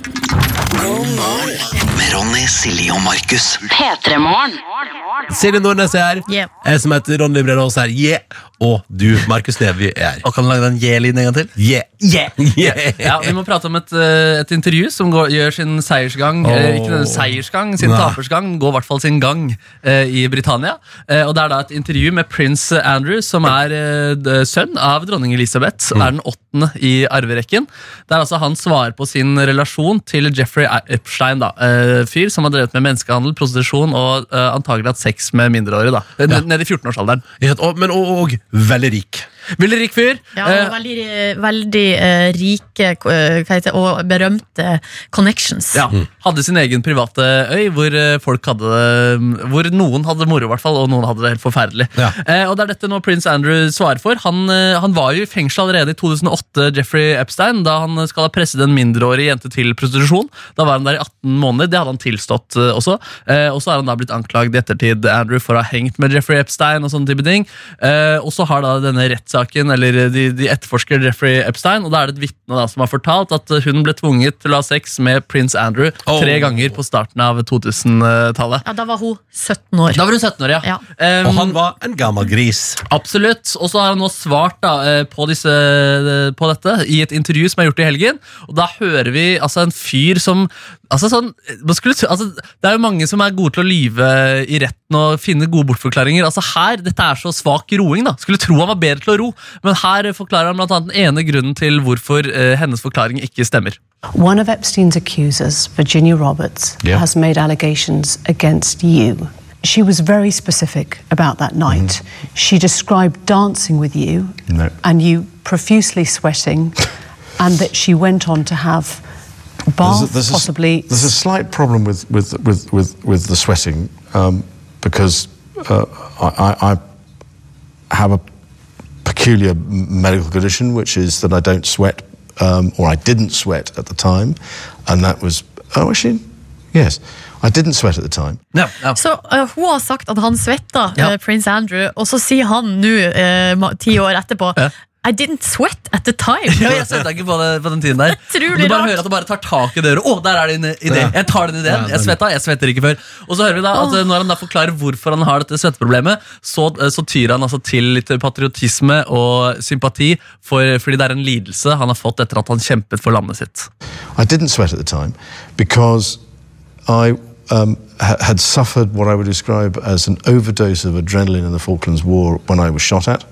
Speaker 1: Med Ronny, Silje og Markus.
Speaker 2: P3morgen.
Speaker 3: Silje Nordnes er her.
Speaker 5: Yeah.
Speaker 3: Jeg som heter Ronny Brede Aas er yeah. Og du, Markus Neby, er her.
Speaker 4: Og kan du lage den yeah-lyden en gang til?
Speaker 3: Yeah. Yeah. (laughs)
Speaker 4: Ja, Vi må prate om et, eh, et intervju som går, gjør sin seiersgang.
Speaker 3: oh.
Speaker 4: eh, Ikke denne seiersgang, sin
Speaker 3: Nei.
Speaker 4: tapersgang. Går i hvert fall sin gang eh, i Britannia. Eh, og Det er da et intervju med prins Andrew, som er eh, sønn av dronning Elisabeth.
Speaker 3: Mm.
Speaker 4: Er den åttende i arverekken. Der altså han svarer på sin relasjon til Jeffrey Epstein. da eh, Fyr som har drevet med menneskehandel, prostitusjon og uh, antagelig hatt sex med mindreårige. da Eh, Ned, i 14-årsalderen.
Speaker 3: Ikke? Og- Men òg veldig rik.
Speaker 4: Veldig rik fyr.
Speaker 5: Ja,
Speaker 4: Eh,
Speaker 5: og veldig, veldig uh, rike uh, hva heter, og berømte connections.
Speaker 4: Ja, Hadde sin egen private øy hvor eh, folk hadde Hvor noen hadde det moro, i hvert fall, og noen hadde det helt forferdelig.
Speaker 3: Ja.
Speaker 4: Eh, og Det er dette nå prins Andrew svarer for. Han, eh, han var jo i fengsel allerede i 2008, Jeffrey Epstein, da han skal ha presset en mindreårig jente til prostitusjon. Da var han der i 18 måneder. Det hadde han tilstått eh, også. Eh, og så har han da blitt anklagd i ettertid Andrew for å ha hengt med Jeffrey Epstein og sånne type ting. Eh, og så har da denne rettssaken, eller de, de etterforsker Jeffrey Epstein, og da er det et vitne som har fortalt at hun ble tvunget til å ha sex med prins Andrew
Speaker 3: Oh.
Speaker 4: Tre ganger på starten av 2000-tallet.
Speaker 5: Ja, da var hun 17 år.
Speaker 4: Da var hun 17 år, ja.
Speaker 5: Ja.
Speaker 4: Um,
Speaker 3: Og han var en gammel gris.
Speaker 4: Absolutt. Og så har han nå svart da, eh, på, disse, eh, på dette i et intervju som er gjort i helgen. Og da hører vi altså en fyr som altså sånn, man skulle, altså, Det er jo mange som er gode til å lyve i retten og finne gode bortforklaringer. Altså her, Dette er så svak roing. da Skulle tro han var bedre til å ro, men her forklarer han blant annet den ene grunnen til hvorfor uh, hennes forklaring ikke stemmer.
Speaker 9: One of Epstein's accusers, Virginia Roberts,
Speaker 3: Yeah.
Speaker 9: has made allegations against you. She was very specific about that night. She described dancing with you
Speaker 10: No.
Speaker 9: and you profusely sweating, (laughs) and that she went on to have a bath,
Speaker 10: There's a- there's a
Speaker 9: possibly.
Speaker 10: there's a slight problem with with with with, with the sweating um, because uh, I, I, I have a peculiar medical condition, which is that I don't sweat, um, or I didn't sweat at the time, and that was oh actually yes, I didn't sweat at the time.
Speaker 4: No, no.
Speaker 5: Så uh, Hun har sagt at han svetta,
Speaker 4: Ja.
Speaker 5: uh, prins Andrew, og så sier han nå, uh, ti år etterpå
Speaker 4: Ja.
Speaker 5: I didn't sweat at the time.
Speaker 4: Ja, jeg svetta ikke på, det, på den tiden der. (laughs)
Speaker 5: Utrolig
Speaker 4: du bare
Speaker 5: rart.
Speaker 4: hører at du bare tar tak i det øret. Å, der er det en idé! Jeg tar den ideen. Jeg svetta, jeg svetter ikke før. Og så hører vi da at eh, Når han da forklarer hvorfor han har dette svetteproblemet, så, eh, så tyr han altså til litt patriotisme og sympati, for, fordi det er en lidelse han har fått etter at han kjempet for landet sitt.
Speaker 10: I didn't sweat at the time because I um, had suffered what I would describe as an overdose of adrenaline in the Falklands War when I was shot at.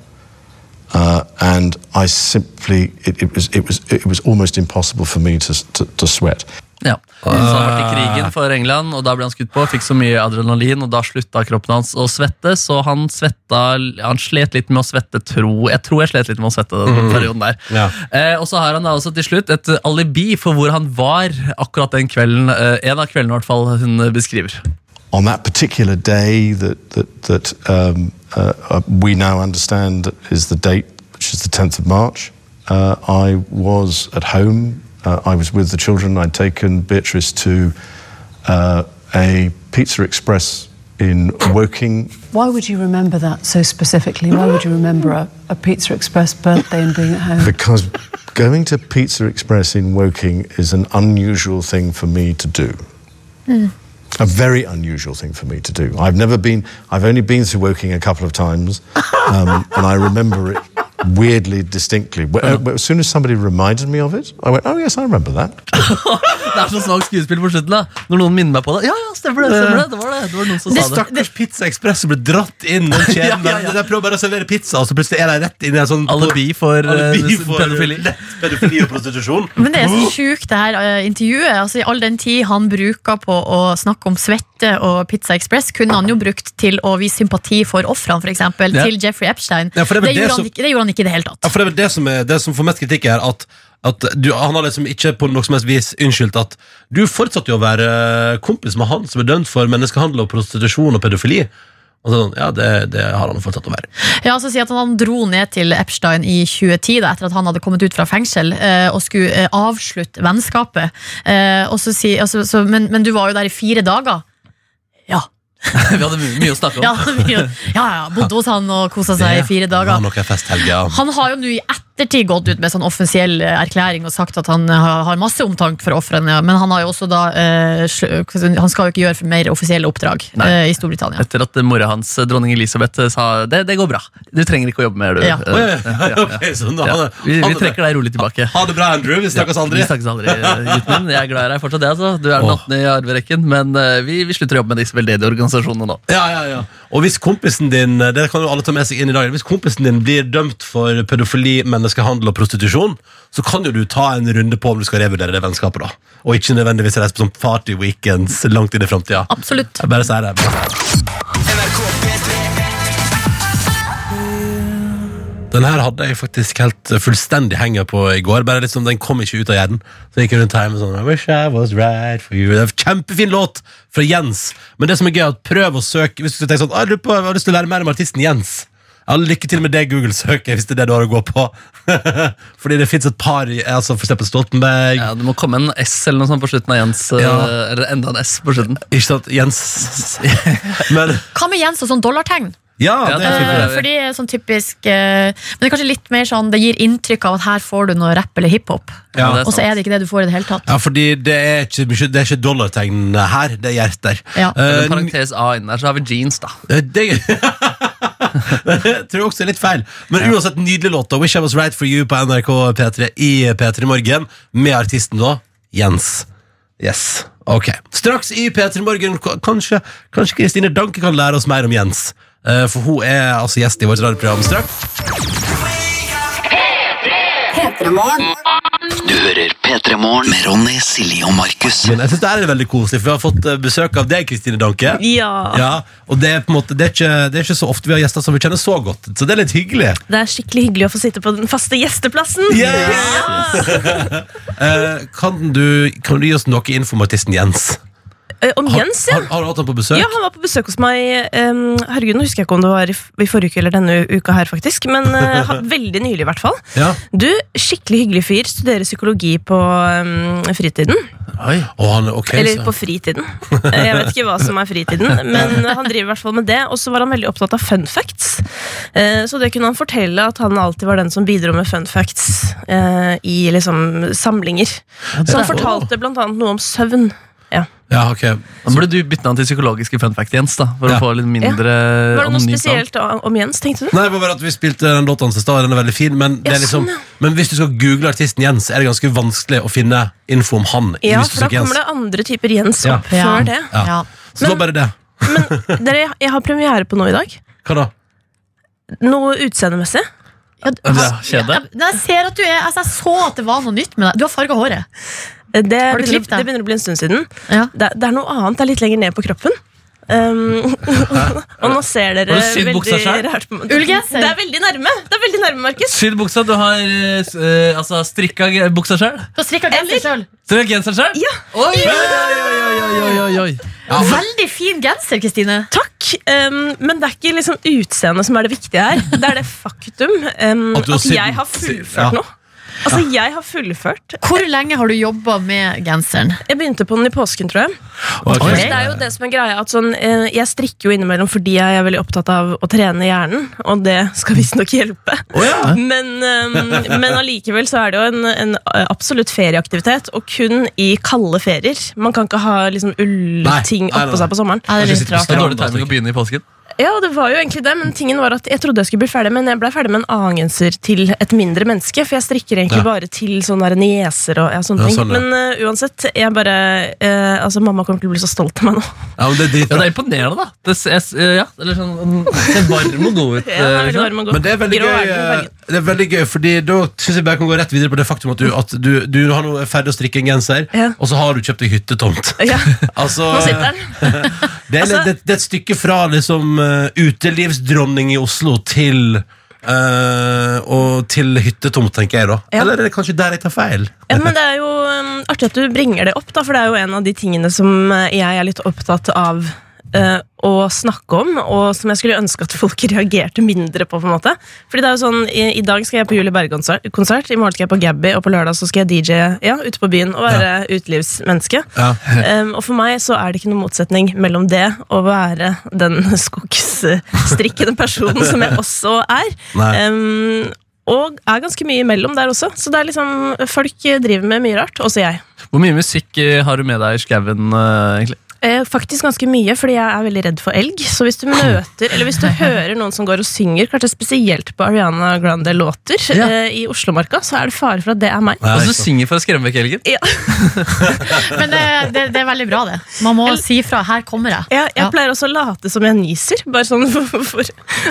Speaker 10: Uh, and I simply, it, it, was, it, was, it was almost impossible for me to, to, to sweat.
Speaker 4: Ja. Så han har vært i krigen for England, og da ble han skutt på. Fikk så mye adrenalin, og da slutta kroppen hans å svette. Så han svetta Han slet litt med å svette, tro Jeg tror jeg slet litt med å svette den perioden der.
Speaker 3: Ja.
Speaker 4: Eh, og så har han da også til slutt et alibi for hvor han var akkurat den kvelden. Eh, en av kveldene, i hvert fall, hun beskriver.
Speaker 10: On that particular day that that that um, uh, uh, we now understand is the date, which is the 10th of March. Uh, I was at home. Uh, I was with the children. I'd taken Beatrice to uh, a Pizza Express in Woking.
Speaker 9: Why would you remember that so specifically? Why would you remember a, a Pizza Express birthday and being at home?
Speaker 10: Because going to Pizza Express in Woking is an unusual thing for me to do. A very unusual thing for me to do. I've never been, I've only been to Woking a couple of times, um, and I remember it weirdly distinctly. Uh, as soon as somebody reminded me of it, I went, oh yes, I remember that. (laughs)
Speaker 4: Det er så svakt skuespill på slutten. da Når noen minner meg på det. Ja, ja, stemmer det, stemmer det, det var det, det var noen som
Speaker 3: Det
Speaker 4: sa det.
Speaker 3: stakkars Pizza Express som ble dratt inn den (laughs) kjeden.
Speaker 4: Ja, ja, ja.
Speaker 3: De prøver bare å servere pizza, og så plutselig er de rett inn i en sånn
Speaker 4: Alibi for,
Speaker 3: alibi
Speaker 4: eh,
Speaker 3: for
Speaker 4: pedofili.
Speaker 3: pedofili og prostitusjon. (laughs)
Speaker 5: Men det er så sjukt, det her uh, intervjuet. Altså, I all den tid han bruker på å snakke om svette og Pizza Express, kunne han jo brukt til å vise sympati for ofrene, f.eks.
Speaker 3: Ja.
Speaker 5: Til Jeffrey Epstein.
Speaker 3: Ja, det
Speaker 5: det,
Speaker 3: det
Speaker 5: gjorde
Speaker 3: så...
Speaker 5: han ikke, det gjorde han ikke i det hele tatt.
Speaker 3: Ja, for det er vel det som, er, det som får mest kritikk er at, at du, han har liksom ikke på noe som helst vis unnskyldt at du fortsatte jo å være kompis med han som er dømt for menneskehandel og prostitusjon og pedofili. Sånn, ja, det, det har han fortsatt å være.
Speaker 5: Ja, altså si at Han dro ned til Epstein i 2010, da, etter at han hadde kommet ut fra fengsel, eh, og skulle eh, avslutte vennskapet. Eh, og så si, altså, så, men, men du var jo der i fire dager. Ja. (laughs)
Speaker 4: Vi hadde mye, mye å snakke om.
Speaker 5: Ja, mye- ja, ja, bodde hos han og kosa seg i fire
Speaker 3: var
Speaker 5: dager. Han har jo nå i ettertid gått ut med sånn offisiell eh, erklæring og sagt at han har, har masse omtanke for ofrene, men han har jo også da eh, Han skal jo ikke gjøre mer offisielle oppdrag eh, i Storbritannia.
Speaker 4: Etter at mora hans, dronning Elisabeth, sa det, det går bra. Du trenger ikke å jobbe mer, du.
Speaker 5: Ja.
Speaker 3: Å, ja, ja, ja, (laughs) ok, så nå-
Speaker 4: Ja.
Speaker 3: han-
Speaker 4: Vi, vi trekker deg rolig tilbake.
Speaker 3: Ha det bra, Andrew. Vi snakkes aldri.
Speaker 4: Vi snakkes aldri, gutten min. Jeg er glad i deg fortsatt, det, altså. Du er den
Speaker 3: Åh.
Speaker 4: 18. i arverekken, men eh, vi, vi slutter å jobbe med disse veldedige organisasjonene nå.
Speaker 3: Ja, ja, ja. Og hvis kompisen din det kan jo alle ta med seg inn i dag, hvis kompisen din blir dømt for pedofili, menneskehandel og prostitusjon, så kan jo du ta en runde på om du skal revurdere det vennskapet. da Og ikke nødvendigvis reise på sånn party weekends langt inn i framtida.
Speaker 5: Absolutt.
Speaker 3: Jeg bare sier det. Bare sier det. Den her hadde jeg faktisk helt eh, fullstendig henger på i går. Bare liksom, Den kom ikke ut av hjernen. Så jeg gikk rundt med sånn I wish I was right for you. Det er en Kjempefin låt fra Jens. Men det som er gøy, er at prøv å søke Hvis du tenker sånn, «Ah, jeg på, jeg har lyst til å lære mer om artisten Jens. Ja, lykke til med det Google-søket, hvis det er det du har å gå på. (laughs) Fordi det fins et par altså For eksempel Stoltenberg.
Speaker 4: Ja, Det må komme en S eller noe sånt på slutten av Jens. eh,
Speaker 3: Ja.
Speaker 4: Eller enda en S på slutten.
Speaker 3: Ikke sant? Jens (laughs) Men
Speaker 5: Hva med Jens og sånn dollartegn?
Speaker 3: Ja, det er fint.
Speaker 5: Fordi det sånn typisk eh, Men det er kanskje litt mer sånn Det gir inntrykk av at her får du noe rapp eller hiphop.
Speaker 3: Ja.
Speaker 5: Og så er det ikke det du får i det hele tatt.
Speaker 3: Ja, fordi det er ikke, det er ikke dollartegn her, det er hjerter.
Speaker 5: Ja.
Speaker 3: Eh,
Speaker 4: parentes A innen der, så har vi jeans, da.
Speaker 3: Eh, Det (laughs) tror jeg også er litt feil. Men uansett, nydelig låt. da. 'Wish I Was Right For You' på NRK P3 i P3 Morgen. Med artisten da, Jens. Yes. Ok. Straks i P3 Morgen, kanskje Kristine Danke kan lære oss mer om Jens. Eh, For hun er altså gjest i vårt radioprogram straks.
Speaker 1: Du hører P3 Morgen med Ronny, Silje og Markus.
Speaker 3: Men jeg synes det er veldig koselig, for vi har fått eh, besøk av deg, Kristine Danke.
Speaker 11: Ja.
Speaker 3: Ja, og det er på en måte Det er, ikke, det er ikke så ofte vi har gjester som vi kjenner så godt, så det er litt hyggelig.
Speaker 11: Det er skikkelig hyggelig å få sitte på den faste gjesteplassen. (laughs)
Speaker 3: Eh, kan, du, kan du gi oss noe info om artisten Jens?
Speaker 11: Eh, Om Jens, ja.
Speaker 3: Har, har du hatt han på besøk?
Speaker 11: Ja, Han var på besøk hos meg Um, Herregud, nå husker jeg ikke om det var i, i forrige uke eller denne uka her, faktisk. Men (laughs) uh, veldig nylig, i hvert fall.
Speaker 3: Ja.
Speaker 11: Du, skikkelig hyggelig fyr. Studerer psykologi på um, fritiden.
Speaker 3: Og han, ok,
Speaker 11: Eller på fritiden. Eh, Jeg vet ikke hva som er fritiden, (laughs) men han driver i hvert fall med det. Og så var han veldig opptatt av fun facts. Uh, Så det kunne han fortelle at han alltid var den som bidro med fun facts uh, i liksom samlinger. Så han fortalte blant annet noe om søvn. Ja.
Speaker 3: Ja, ok.
Speaker 4: Da burde du bytte navn til psykologiske fun fact, Jens. da For
Speaker 3: Ja.
Speaker 4: å få litt mindre
Speaker 11: Var det noe
Speaker 4: anonymt navn.
Speaker 11: spesielt om Jens, tenkte du?
Speaker 3: Nei, det var bare at Vi spilte den låta hans i stad, den er veldig fin. Men, det er
Speaker 11: Ja,
Speaker 3: liksom,
Speaker 11: sånn, ja.
Speaker 3: men hvis du skal google artisten Jens, er det ganske vanskelig å finne info om han.
Speaker 11: Ja,
Speaker 3: hvis du
Speaker 11: for da kommer det andre typer Jens
Speaker 3: Ja.
Speaker 11: opp før det.
Speaker 3: Ja.
Speaker 5: Ja.
Speaker 3: Så det var bare det.
Speaker 11: Men dere, jeg har premiere på noe i dag.
Speaker 3: Hva da?
Speaker 11: Noe utseendemessig.
Speaker 5: Ja,
Speaker 4: Ja, jeg,
Speaker 5: jeg, men jeg ser at du er altså, Jeg så at det var noe nytt med deg. Du har farga håret.
Speaker 11: Det,
Speaker 5: du
Speaker 11: begynner,
Speaker 5: klippet
Speaker 11: det begynner å bli en stund siden.
Speaker 5: Ja.
Speaker 11: Det, det er noe annet. Det er litt lenger ned på kroppen. Um, (laughs) og nå ser dere
Speaker 4: Har du
Speaker 11: veldig rart på meg. Det er veldig nærme, Det er veldig nærme, Markus.
Speaker 4: Sydd buksa. Du har uh, eh, altså, strikka buksa sjøl?
Speaker 5: Du har strikka genser sjøl.
Speaker 4: Genser sjøl?
Speaker 11: Ja.
Speaker 4: Oi, oi, oi, oi, oi.
Speaker 5: Veldig fin genser, Kristine.
Speaker 11: Takk, um, men det er ikke liksom utseendet som er det viktige her. Det er det faktum um,
Speaker 3: At
Speaker 11: at jeg har fullført
Speaker 3: Ja.
Speaker 11: noe. Altså, jeg har fullført.
Speaker 5: Hvor lenge har du jobba med genseren?
Speaker 11: Jeg begynte på den i påsken, tror jeg.
Speaker 3: Okay.
Speaker 11: Okay. det er jo det som er greia at sånn, eh, Jeg strikker jo innimellom fordi jeg er veldig opptatt av å trene hjernen, og det skal visstnok hjelpe. Men, eh, men allikevel så er det jo en, en absolutt ferieaktivitet, og kun i kalde ferier. Man kan ikke ha liksom ullting oppå seg på sommeren.
Speaker 5: Nei, det er litt rart.
Speaker 4: Det er dårlig timing å begynne i påsken.
Speaker 11: Ja, det var jo egentlig det, men tingen var at jeg trodde jeg skulle bli ferdig, men jeg ble ferdig med en annen genser til et mindre menneske, for jeg strikker egentlig
Speaker 3: Ja.
Speaker 11: bare til sånne nieser og ja, sånne
Speaker 3: Ja,
Speaker 11: ting.
Speaker 3: sånn, ja.
Speaker 11: Men uh, uansett, jeg bare uh, Altså, mamma kommer til å bli så stolt av meg nå.
Speaker 3: Ja, men det er
Speaker 4: Ja, det er imponerende, da. Det ser, ja, eller sånn, den ser varm og god ut. (laughs)
Speaker 11: Ja,
Speaker 4: eh,
Speaker 11: det
Speaker 4: ikke sant?
Speaker 11: var med å gå.
Speaker 3: Men det er veldig
Speaker 11: Grå
Speaker 3: gøy, eh, det er veldig gøy fordi da synes jeg bare kan gå rett videre på det faktum at du, at du, du har nå er ferdig å strikke en genser,
Speaker 11: Ja.
Speaker 3: og så har du kjøpt deg hyttetomt.
Speaker 11: Ja, (laughs)
Speaker 3: Altså,
Speaker 11: nå sitter den. (laughs)
Speaker 3: det, er,
Speaker 11: Altså-
Speaker 3: det, det er et stykke fra liksom uh, utelivsdronning i Oslo til Uh, og til hyttetomt, tenker jeg da.
Speaker 11: Ja.
Speaker 3: Eller er det kanskje der jeg tar feil?
Speaker 11: Ja, men Det er jo um, artig at du bringer det opp, da, for det er jo en av de tingene som eh, jeg er litt opptatt av eh, å snakke om, og som jeg skulle ønske at folk (laughs) reagerte mindre på. på en måte Fordi det er jo sånn, I, i dag skal jeg på Julie Berg-konsert, i morgen skal jeg på Gabby, og på lørdag så skal jeg DJ ja, ute på byen og være utelivsmenneske.
Speaker 3: Ja.
Speaker 11: Um, (laughs) og for meg så er det ikke noen motsetning mellom det å være den (laughs) skogsstrikkende personen som jeg også er. Um, og er ganske mye imellom der også. Så det er liksom, folk driver med mye rart, også jeg.
Speaker 4: Hvor mye musikk eh, har du med deg i skauen, eh, egentlig?
Speaker 11: Eh, faktisk ganske mye, fordi jeg er veldig redd for elg. Så hvis du møter, eller hvis du hører noen som går og synger, kanskje spesielt på Ariana Grande-låter
Speaker 4: Ja.
Speaker 11: eh, i Oslomarka, så er det fare for at det er meg.
Speaker 3: Nei,
Speaker 4: Og så synger for å skremme vekk elgen.
Speaker 11: Ja. (laughs)
Speaker 5: Men det, det, det er veldig bra, det. Man må
Speaker 11: El
Speaker 5: si fra. Her kommer jeg.
Speaker 11: Ja, jeg
Speaker 5: Ja.
Speaker 11: pleier også å late som jeg nyser, bare sånn for, for,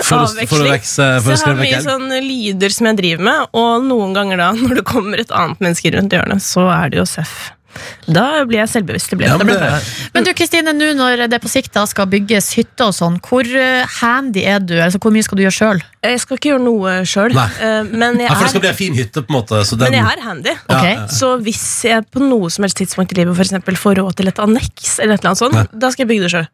Speaker 11: for avveksling.
Speaker 3: for å vekse,
Speaker 11: så jeg har mye
Speaker 3: sånne
Speaker 11: sånn lyder som jeg driver med, og noen ganger da, (laughs) når det kommer et annet menneske rundt hjørnet, så er det jo Seff. Da blir jeg selvbevisst. Det blir
Speaker 3: Ja, men
Speaker 11: Det
Speaker 3: det,
Speaker 5: Men du Kristine, nå når det på sikt da skal bygges hytte og sånn, hvor eh, handy er du? Altså, hvor mye skal du gjøre sjøl?
Speaker 11: Jeg skal ikke gjøre noe sjøl, men jeg
Speaker 3: ja, for det skal
Speaker 11: er
Speaker 3: ei en fin hytte, på en måte. Så den,
Speaker 11: Men jeg er handy.
Speaker 3: Ja, ja.
Speaker 11: Så hvis jeg på noe som helst tidspunkt i livet for eksempel, får råd til et anneks, eller et eller annet sånt,
Speaker 3: Ja.
Speaker 11: da skal jeg bygge det sjøl.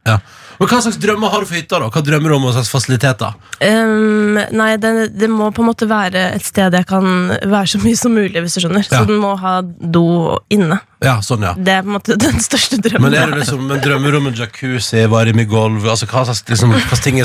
Speaker 3: Men Hva slags drømmer har du for hytta? da? Hva drømmer du om? Hva slags fasiliteter?
Speaker 11: Um, nei, det, det må på en måte være et sted jeg kan være så mye som mulig, hvis du skjønner.
Speaker 3: Ja.
Speaker 11: Så den må ha do inne.
Speaker 3: Ja, sånn, ja.
Speaker 11: Det er på en måte den største drømmen.
Speaker 3: Men er det liksom en drømmer om en jacuzzi, varm i gulv? Altså, hva, slags, liksom, ting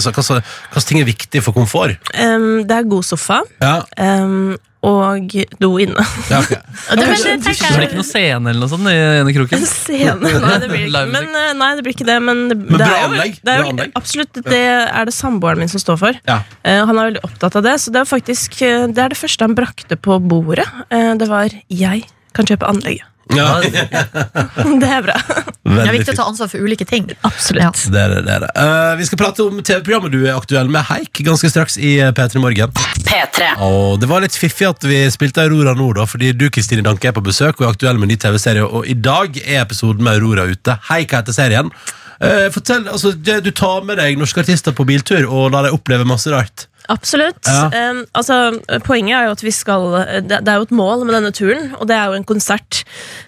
Speaker 3: ting er viktig for komfort?
Speaker 11: um, det er god sofa,
Speaker 3: Ja,
Speaker 11: um, og do inne.
Speaker 3: ja okay. (laughs)
Speaker 5: Det, men det
Speaker 4: Det blir ikke noe scene eller noe sånt i ene kroken? (laughs)
Speaker 11: Scene? Nei, det blir ikke, (laughs) men, eh, nei, det blir ikke det. Men, det,
Speaker 3: bra
Speaker 11: er
Speaker 3: anlegg,
Speaker 11: Det er
Speaker 3: bra anlegg.
Speaker 11: absolutt, det er det samboeren min som står for.
Speaker 3: Ja.
Speaker 11: Uh, han er veldig opptatt av det, så det er faktisk eh, Det er det første han brakte på bordet. Uh, det var 'jeg kan kjøpe anlegget'.
Speaker 3: Ja, (laughs)
Speaker 11: Det er bra.
Speaker 5: det er
Speaker 3: veldig
Speaker 5: viktig å ta ansvar for ulike ting.
Speaker 11: Absolutt.
Speaker 3: Det er det, det er det. Eh, vi skal prate om TV-programmet du er aktuell med, Heik, ganske straks i eh, P3 Morgen.
Speaker 2: P3.
Speaker 3: Og det var litt fiffig at vi spilte Aurora nå, da, fordi du Kristine Danke er på besøk og er aktuell med en ny TV-serie. Og i dag er episoden med Aurora ute. Hei, hva heter serien? Uh, fortell, altså, Du tar med deg norske artister på biltur og lar dem oppleve masse rart.
Speaker 11: Absolutt.
Speaker 3: Ja.
Speaker 11: Um, altså, poenget er jo at vi skal det, det er jo et mål med denne turen, og det er jo en konsert.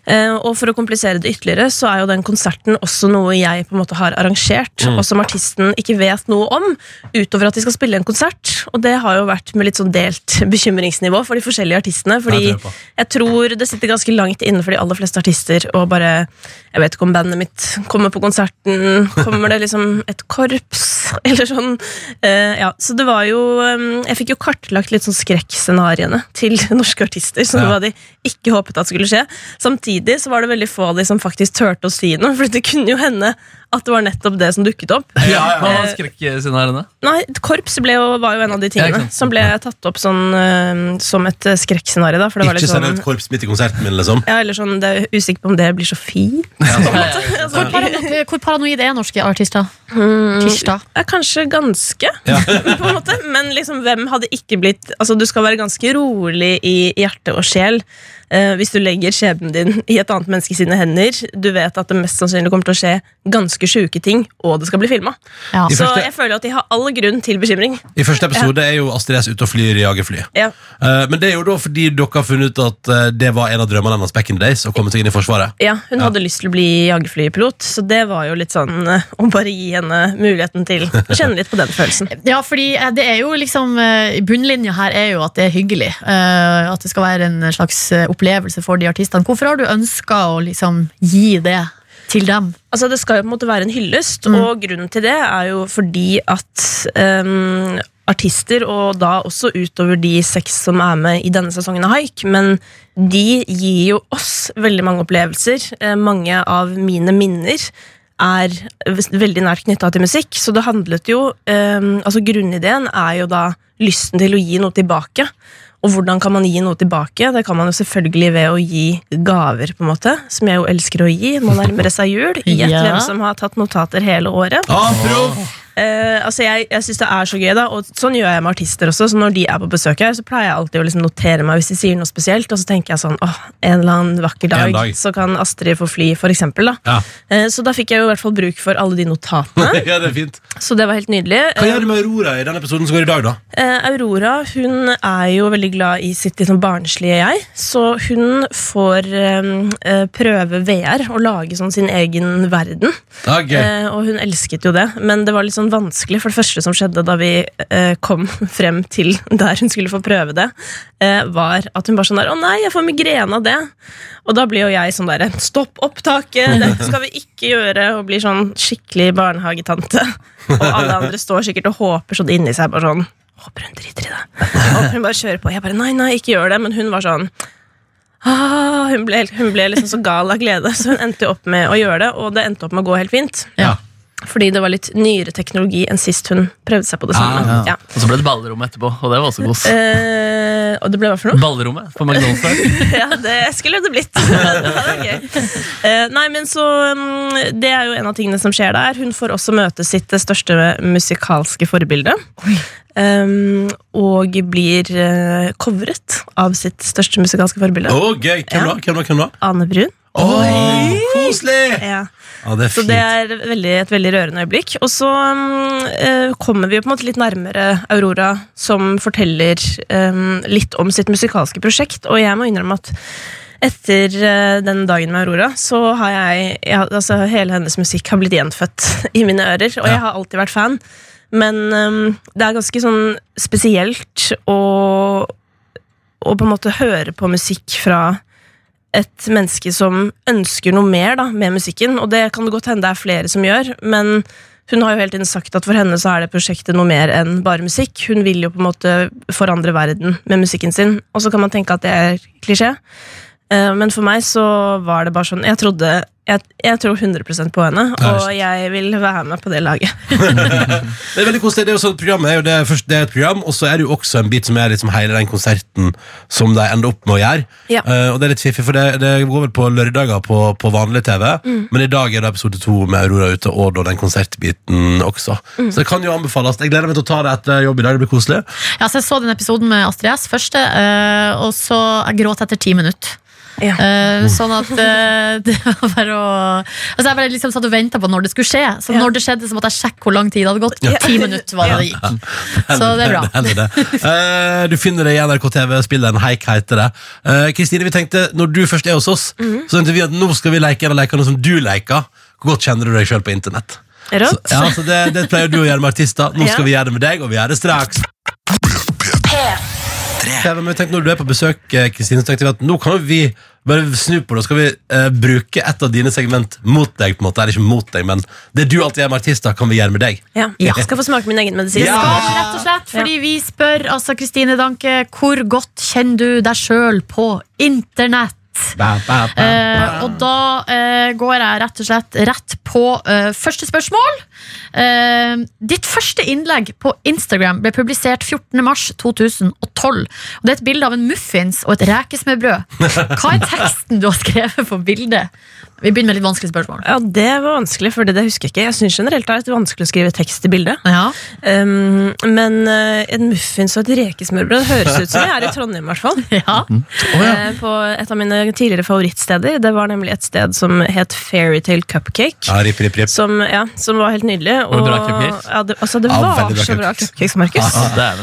Speaker 11: Uh, og for å komplisere det ytterligere, så er jo den konserten også noe jeg på en måte har arrangert, og som artisten ikke vet noe om, utover at de skal spille en konsert. Og det har jo vært med litt sånn delt bekymringsnivå for de forskjellige artistene. Fordi
Speaker 3: jeg
Speaker 11: jeg tror det sitter ganske langt inne for de aller fleste artister å bare Jeg vet ikke om bandet mitt kommer på konserten. Kommer det liksom et korps? (laughs) Eller sånn. Eh, ja, så det var jo Jeg fikk jo kartlagt litt sånn skrekkscenarioene til (laughs) norske artister. Som
Speaker 3: Ja.
Speaker 11: de ikke håpet at skulle skje. Samtidig så var det veldig få av de som faktisk turte å si noe. (laughs) For det kunne jo hende at det var nettopp det som dukket opp.
Speaker 3: Ja,
Speaker 4: Hva var
Speaker 11: Eh,
Speaker 4: skrekkscenarioene?
Speaker 11: Nei, korps ble jo, var jo en av de tingene
Speaker 4: ja,
Speaker 11: som ble tatt opp sånn, uh, som et eh, skrekkscenario. da, For det var
Speaker 3: Ikke
Speaker 11: litt
Speaker 3: send
Speaker 11: sånn
Speaker 3: korps midt i konserten min, liksom.
Speaker 11: ja, eller sånn, det er usikker på om det blir så fint. (laughs)
Speaker 5: Hvor, parano hvor paranoid er norske artister? Mm,
Speaker 11: er kanskje ganske, (laughs)
Speaker 3: Ja.
Speaker 11: på en måte. Men liksom, hvem hadde ikke blitt Altså, du skal være ganske rolig i hjerte og sjel eh, hvis du legger skjebnen din i et annet menneske sine hender. Du vet at det mest sannsynlig kommer til å skje ganske sjuke ting, og det skal bli filma.
Speaker 5: Ja.
Speaker 11: Så
Speaker 3: første-
Speaker 11: jeg føler at de har all grunn til bekymring.
Speaker 3: I første episode er jo Astrid S ute og flyr i jagerfly.
Speaker 11: Ja.
Speaker 3: Eh, men det er jo da fordi dere har funnet ut at eh, det var en av drømmene hennes back in the days, å komme seg inn i Forsvaret.
Speaker 11: Ja, hun
Speaker 3: Ja.
Speaker 11: hadde lyst til å bli jagerflypilot, så det var jo litt sånn eh, å bare gi henne muligheten til å kjenne litt på den følelsen. (laughs)
Speaker 5: Ja, fordi eh, det er jo liksom Bunnlinja her er jo at det er hyggelig. eh, At det skal være en slags eh, opplevelse for de artistene. Hvorfor har du ønska å liksom gi det til dem?
Speaker 11: Altså Det skal jo på en måte være en hyllest,
Speaker 5: Mm.
Speaker 11: og grunnen til det er jo fordi at um, artister, og da også utover de seks som er med i denne sesongen av Haik, men de gir jo oss veldig mange opplevelser. Eh, mange av mine minner er veldig nært knytta til musikk, så det handlet jo um, Altså Grunnideen er jo da lysten til å gi noe tilbake. Og hvordan kan man gi noe tilbake? Det kan man jo selvfølgelig ved å gi gaver, på en måte, som jeg jo elsker å gi. Nå nærmer det seg jul. Gjett
Speaker 5: Ja.
Speaker 11: hvem som har tatt notater hele året.
Speaker 3: Ah,
Speaker 11: Eh, altså jeg jeg syns det er så gøy, da og sånn gjør jeg med artister også. Så Når de er på besøk her, så pleier jeg alltid å liksom notere meg hvis de sier noe spesielt. Og så tenker jeg sånn åh, en eller annen vakker dag,
Speaker 3: dag.
Speaker 11: så kan Astrid få fly, for eksempel. Da.
Speaker 3: Ja.
Speaker 11: Uh, så da fikk jeg jo i hvert fall bruk for alle de notatene. (laughs)
Speaker 3: ja, det er fint.
Speaker 11: så det var helt nydelig.
Speaker 3: Hva gjør du med Aurora i den episoden som går i dag, da?
Speaker 11: Uh, Aurora hun er jo veldig glad i sitt liksom, barnslige jeg, så hun får prøve VR og lage sånn sin egen verden. Eh, og hun elsket jo det, men det var litt sånn vanskelig. For det første som skjedde da vi eh, kom (laughs) frem til der hun skulle få prøve det, eh, var at hun bare sånn der Å nei, jeg får migrene av det. Og da blir jo jeg sånn derre Stopp opptaket! Dette skal vi ikke gjøre! Og blir sånn skikkelig barnehagetante. Og alle andre står sikkert og håper sånn inni seg bare sånn Håper hun driter i det. Og hun bare kjører på. Jeg bare nei, nei, ikke gjør det. Men hun var sånn ah, hun, ble, hun ble liksom så gal av glede, så hun endte opp med å gjøre det. Og det endte opp med å gå helt fint.
Speaker 3: Ja.
Speaker 11: Fordi det var litt nyere teknologi enn sist hun prøvde seg på det samme.
Speaker 4: Ah,
Speaker 11: ja.
Speaker 4: Og så ble det ballrom etterpå, og det var også kos.
Speaker 11: Eh, og det ble hva for noe?
Speaker 4: Ballrommet på McDonald's (laughs)
Speaker 11: ja, det skulle det blitt. (laughs) det var gøy. Eh, nei, men så mm, Det er jo en av tingene som skjer der. Hun får også møte sitt største musikalske forbilde. Um, og blir uh, covret av sitt største musikalske forbilde.
Speaker 3: Oh, gøy. Hvem da? Hvem da? Hvem da?
Speaker 11: Ane Brun.
Speaker 3: Oh, koselig!
Speaker 11: Ja.
Speaker 3: Ja, det
Speaker 11: Så det er veldig, et veldig rørende øyeblikk. Og så eh, kommer vi jo på en måte litt nærmere Aurora, som forteller um, litt om sitt musikalske prosjekt. Og jeg må innrømme at etter uh, den dagen med Aurora, så har jeg, jeg altså, Hele hennes musikk har blitt gjenfødt (laughs) i mine ører, og jeg har alltid vært fan. Men um, det er ganske sånn spesielt å, å på en måte høre på musikk fra et menneske som ønsker noe mer da, med musikken. Og det kan det godt hende det er flere som gjør, men hun har jo hele tiden sagt at for henne så er det prosjektet noe mer enn bare musikk. Hun vil jo på en måte forandre verden med musikken sin, og så kan man tenke at det er klisjé. Eh, Men for meg så var det bare sånn Jeg trodde Jeg, jeg tror 100% på henne, og jeg vil være med på det laget. (laughs) (laughs)
Speaker 3: Det er veldig koselig. Det er jo sånn, program er jo det, først, det er et program, og så er det jo også en bit som er liksom hele den konserten som de ender opp med å gjøre.
Speaker 11: Ja.
Speaker 3: Uh, og det er litt fiffig, for det, det går vel på lørdager på, på vanlig TV,
Speaker 11: Mm.
Speaker 3: men i dag er det episode to med Aurora ute, og da den konsertbiten også.
Speaker 11: Mm.
Speaker 3: Så det kan jo anbefales. Jeg gleder meg til å ta det etter jobb i dag. Det blir koselig.
Speaker 5: Ja, så jeg så den episoden med Astrid S første, uh, og så jeg gråt etter ti minutter.
Speaker 11: Ja.
Speaker 5: Uh, sånn at uh, (laughs) det var bare å Altså Jeg bare liksom satt og venta på når det skulle skje. Så
Speaker 11: Ja.
Speaker 5: når det skjedde, så måtte jeg sjekke hvor lang tid det hadde gått. Ti minutter var det det gikk. (laughs) Så det er bra.
Speaker 3: Hender (laughs) det. Uh, du finner det i NRK TV-spilleren Heik heter det. Kristine, vi tenkte, når du først er hos oss,
Speaker 11: Mhm.
Speaker 3: så tenkte vi at nå skal vi leke en av lekene som du leker. Hvor godt kjenner du deg sjøl på internett? Så, ja, så det, det pleier du å gjøre med artister. Nå skal
Speaker 11: Ja.
Speaker 3: vi gjøre det med deg, og vi gjør det straks. Ja, men tenk, Når du er på besøk, eh, Kristine, så tenkte vi at nå kan vi bare snu på det. Skal vi eh, bruke et av dine segment mot deg? på en måte Eller ikke mot deg, men det du alltid gjør med artister, kan vi gjøre med deg.
Speaker 11: Ja. Jeg skal få smake min egen medisin.
Speaker 3: Ja.
Speaker 5: Skal rett og slett, fordi vi spør altså Kristine Danke, hvor godt kjenner du deg sjøl på internett?
Speaker 3: Ba, ba, ba,
Speaker 5: Eh, og da eh, går jeg rett og slett rett på eh, første spørsmål. Eh, ditt første innlegg på Instagram ble publisert 14.3.2012. Og det er et bilde av en muffins og et rekesmørbrød. Hva er teksten du har skrevet på bildet? Vi begynner med litt vanskelige spørsmål.
Speaker 11: Ja, Det var vanskelig, for det husker jeg ikke. Jeg synes generelt det er litt vanskelig å skrive tekst i bildet.
Speaker 5: Ja.
Speaker 11: Um, men uh, en muffins og et rekesmørbrød høres ut som jeg er i Trondheim, i hvert fall. (laughs)
Speaker 5: Ja.
Speaker 11: Eh, på et av mine mine tidligere favorittsteder. Det var nemlig et sted som het Fairytale Cupcake.
Speaker 3: Ja, rip, rip, rip.
Speaker 11: Som, ja, som var helt nydelig.
Speaker 4: Og, bra cupcakes?
Speaker 11: Ja, det, altså, det var
Speaker 3: bra
Speaker 11: så bra
Speaker 3: cupcakes.
Speaker 11: Markus.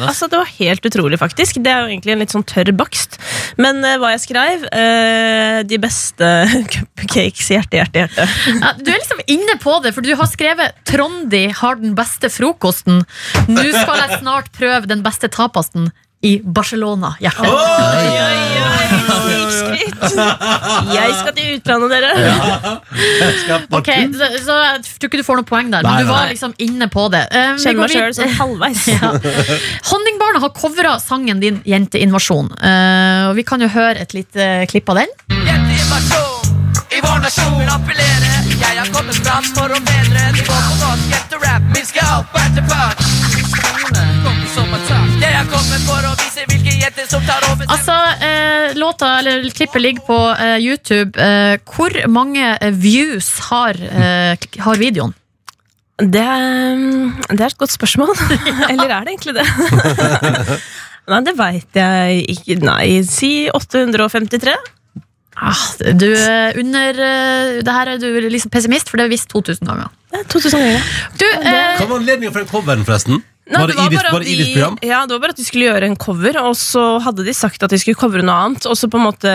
Speaker 11: Altså, det var helt utrolig, faktisk. Det er jo egentlig en litt sånn tørr bakst. Men uh, hva jeg skrev uh, De beste (laughs) cupcakes, hjerte, hjerte, hjerte.
Speaker 5: Ja, du er liksom inne på det, for du har skrevet 'Trondi har den beste frokosten'. Nå skal jeg snart prøve den beste tapasten i Barcelona. Hjerte.
Speaker 11: Oi, oi, oi, snikskryt! Jeg skal til utlandet, dere.
Speaker 5: Ok, så, så jeg tror ikke du får noe poeng der,
Speaker 3: Nei,
Speaker 5: men du var
Speaker 3: nei.
Speaker 5: liksom inne på det. Um, vi
Speaker 11: Kjenner
Speaker 5: går
Speaker 11: meg sjøl sånn halvveis. (laughs)
Speaker 5: Ja. Honningbarna har covra sangen din 'Jenteinvasjon'. Eh, og vi kan jo høre et lite klipp av den.
Speaker 7: I vår nasjon appellerer. Jeg har kommet fram for å bedre. nivå går på norsk etter rap. Vi skal opp etter part. Jeg har kommet for å
Speaker 5: Altså, eh, låta, eller klippet ligger på eh, YouTube. Eh, hvor mange eh, views har, eh, har videoen?
Speaker 11: Det, er- det er et godt spørsmål. (laughs) (laughs) Eller er det egentlig det? (laughs) Nei, det veit jeg ikke. Nei, si 853.
Speaker 5: Ah, du er under eh, Det her er du liksom pessimist, for det er visst 2000 ganger.
Speaker 11: Det er 2000 ganger.
Speaker 5: Du, eh,
Speaker 3: Hva var anledningen for den coveren, forresten?
Speaker 11: Nei,
Speaker 3: var det,
Speaker 11: var
Speaker 3: Ibis,
Speaker 11: bare at de- Ja, det var bare at de skulle gjøre en cover, og så hadde de sagt at de skulle covre noe annet, og så på en måte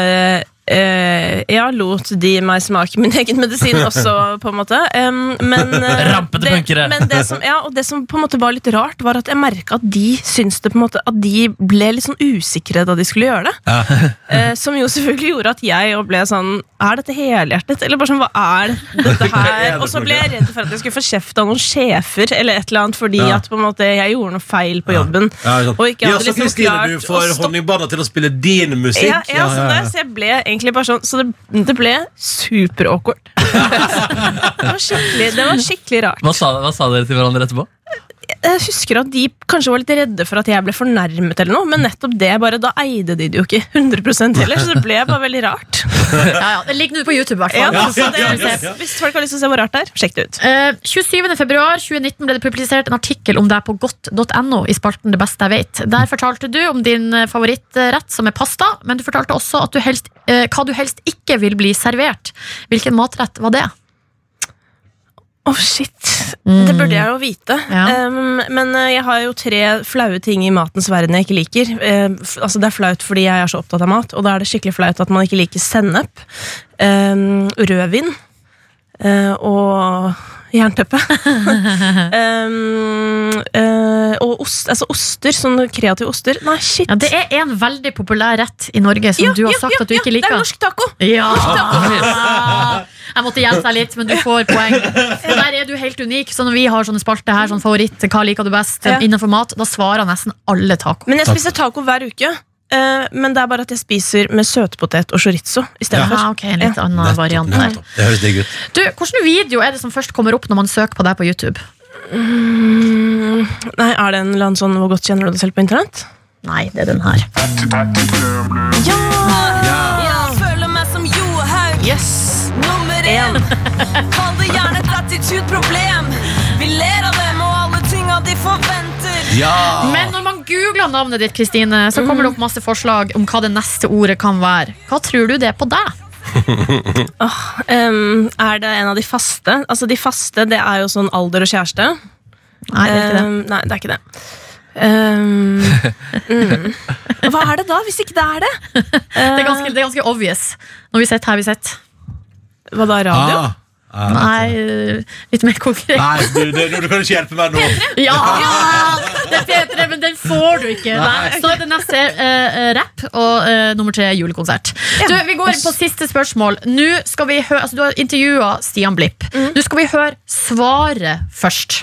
Speaker 11: eh, Ja, lot de meg smake min (laughs) egen medisin også, på en måte. Um, men, (laughs) uh,
Speaker 4: Rampete punkere.
Speaker 11: men det som, ja, og det som på en måte var litt rart, var at jeg merka at de syntes det på en måte At de ble litt sånn usikre da de skulle gjøre det. (laughs) Eh, som jo selvfølgelig gjorde at jeg ble sånn Er dette helhjertet? Eller bare sånn, hva er dette her? Og så ble jeg redd for at jeg skulle få kjeft av noen sjefer eller et eller annet fordi
Speaker 3: Ja.
Speaker 11: at på en måte jeg gjorde noe feil på jobben.
Speaker 3: Ja.
Speaker 11: Og ikke
Speaker 3: ja,
Speaker 11: hadde
Speaker 3: så
Speaker 11: liksom
Speaker 3: klart du
Speaker 11: stoppe. Du
Speaker 3: får honningbarna til å spille din musikk.
Speaker 11: Ja, ja, sånn der, så jeg ble egentlig bare sånn Så det, det ble super awkward. (laughs) det, var skikkelig, det var skikkelig rart.
Speaker 4: Hva sa, hva sa dere til hverandre etterpå?
Speaker 11: Jeg husker at de kanskje var litt redde for at jeg ble fornærmet, eller noe men nettopp det bare, da eide de det jo ikke 100% heller, så det ble bare veldig rart.
Speaker 5: ja, ja, det ligger nå på YouTube, i hvert
Speaker 11: Ja,
Speaker 5: fall.
Speaker 11: så det,
Speaker 5: Så får vi
Speaker 11: hvis, folk har lyst til å se hvor rart det er, sjekk det ut.
Speaker 5: Eh, 27. februar 2019 ble det publisert en artikkel om deg på godt.no i spalten Det beste jeg vet. Der fortalte du om din eh, favorittrett, som er pasta, men du fortalte også at du helst, eh, hva du helst ikke vil bli servert. Hvilken matrett var det?
Speaker 11: Å, shit. Det burde jeg jo vite.
Speaker 5: Ja.
Speaker 11: Um, men eh, jeg har jo tre flaue ting i matens verden jeg ikke liker. Uh, altså Det er flaut fordi jeg er så opptatt av mat, og da er det skikkelig flaut at man ikke liker sennep, um, rødvin uh, og jernteppe. (laughs) um, uh, og ost, altså oster, sånn kreative oster. Nei, shit.
Speaker 5: Ja, det er en veldig populær rett i Norge som
Speaker 11: Ja,
Speaker 5: du har
Speaker 11: ja,
Speaker 5: sagt
Speaker 11: ja,
Speaker 5: at du
Speaker 11: ja,
Speaker 5: ikke liker.
Speaker 11: Det er norsk taco!
Speaker 5: Ja! (laughs) Jeg måtte hjelpe deg litt, men du får poeng. For der er du helt unik. Så når vi har sånne spalter her, sånn favoritt, hva liker du best
Speaker 11: Ja.
Speaker 5: innenfor mat, da svarer nesten alle taco.
Speaker 11: Men jeg spiser taco hver uke. Eh, men det er bare at jeg spiser med søtpotet og chorizo i stedet
Speaker 5: Ja,
Speaker 11: for.
Speaker 5: ok, en litt annen variant der.
Speaker 3: Det høres digg ut.
Speaker 5: Du, Hvilken video er det som først kommer opp når man søker på deg på YouTube?
Speaker 11: Mm, nei, Er det en eller annen sånn Hvor godt kjenner du deg selv på internett?
Speaker 5: Nei, det er den her.
Speaker 7: Ja, jeg føler meg som Johaug.
Speaker 11: Yes!
Speaker 7: Nummer én. Kall det gjerne et attitude-problem. Vi ler av dem og alle tinga de forventer.
Speaker 3: Ja!
Speaker 5: Men når man googler navnet ditt, Kristine, så kommer det opp masse forslag om hva det neste ordet kan være. Hva tror du det er på deg? (laughs)
Speaker 11: Um, er det en av de faste? Altså De faste det er jo sånn alder og kjæreste.
Speaker 5: Nei, det er ikke det.
Speaker 11: Um, nei, det er ikke det. Um, (laughs) mm. Hva er det da, hvis ikke det er det? (laughs)
Speaker 5: Det er ganske, det er ganske obvious. Når vi sitter her vi sitter.
Speaker 11: Hva da, radio?
Speaker 3: Ah. Ah,
Speaker 5: Nei, øh, litt mer konkret.
Speaker 3: Nei, du, du, du kan ikke hjelpe meg nå. (laughs)
Speaker 5: Ja! Det er P3, men den får du ikke. Nei. Så det neste er uh, rapp, og uh, nummer tre er julekonsert. Du, vi går inn på siste spørsmål. Nå skal vi høre, altså, Du har intervjua Stian Blipp. Nå skal vi høre svaret først.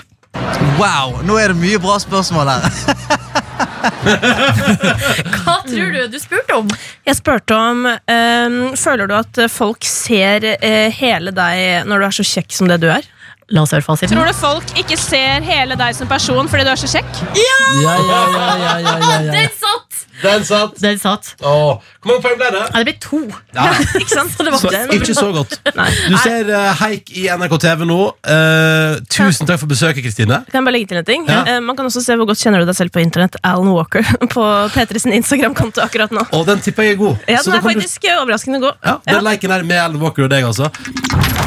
Speaker 12: Wow, nå er det mye bra spørsmål her. (laughs) (laughs)
Speaker 5: Hva tror du du spurte om?
Speaker 11: Jeg spurte om um, Føler du at folk ser eh, hele deg når du er så kjekk som det du er?
Speaker 5: La oss høre fasiten.
Speaker 11: Tror du folk ikke ser hele deg som person fordi du er så kjekk?
Speaker 4: Ja, ja, ja, ja, ja, ja, ja.
Speaker 5: Den satt!
Speaker 3: Den satt.
Speaker 5: Den satt.
Speaker 3: Åh. Hvor mange poeng ble det?
Speaker 5: Ja, det blir to.
Speaker 3: Ja.
Speaker 11: Ikke sant?
Speaker 5: Så det var
Speaker 3: Så,
Speaker 11: Den-
Speaker 3: ikke så godt. (laughs) Du ser uh, Heik i NRK TV nå. Uh, tusen takk for besøket, Kristine.
Speaker 11: Kan jeg bare legge til en ting?
Speaker 3: Ja.
Speaker 11: Uh, man kan også se hvor godt kjenner du deg selv på internett. Alan Walker (laughs) på P3 sin Instagram-konto akkurat nå.
Speaker 3: Og den tipper jeg er god.
Speaker 11: Ja, Den er
Speaker 3: faktisk du-
Speaker 11: eh, overraskende god.
Speaker 3: ja, den leken her med Alan Walker og deg, altså.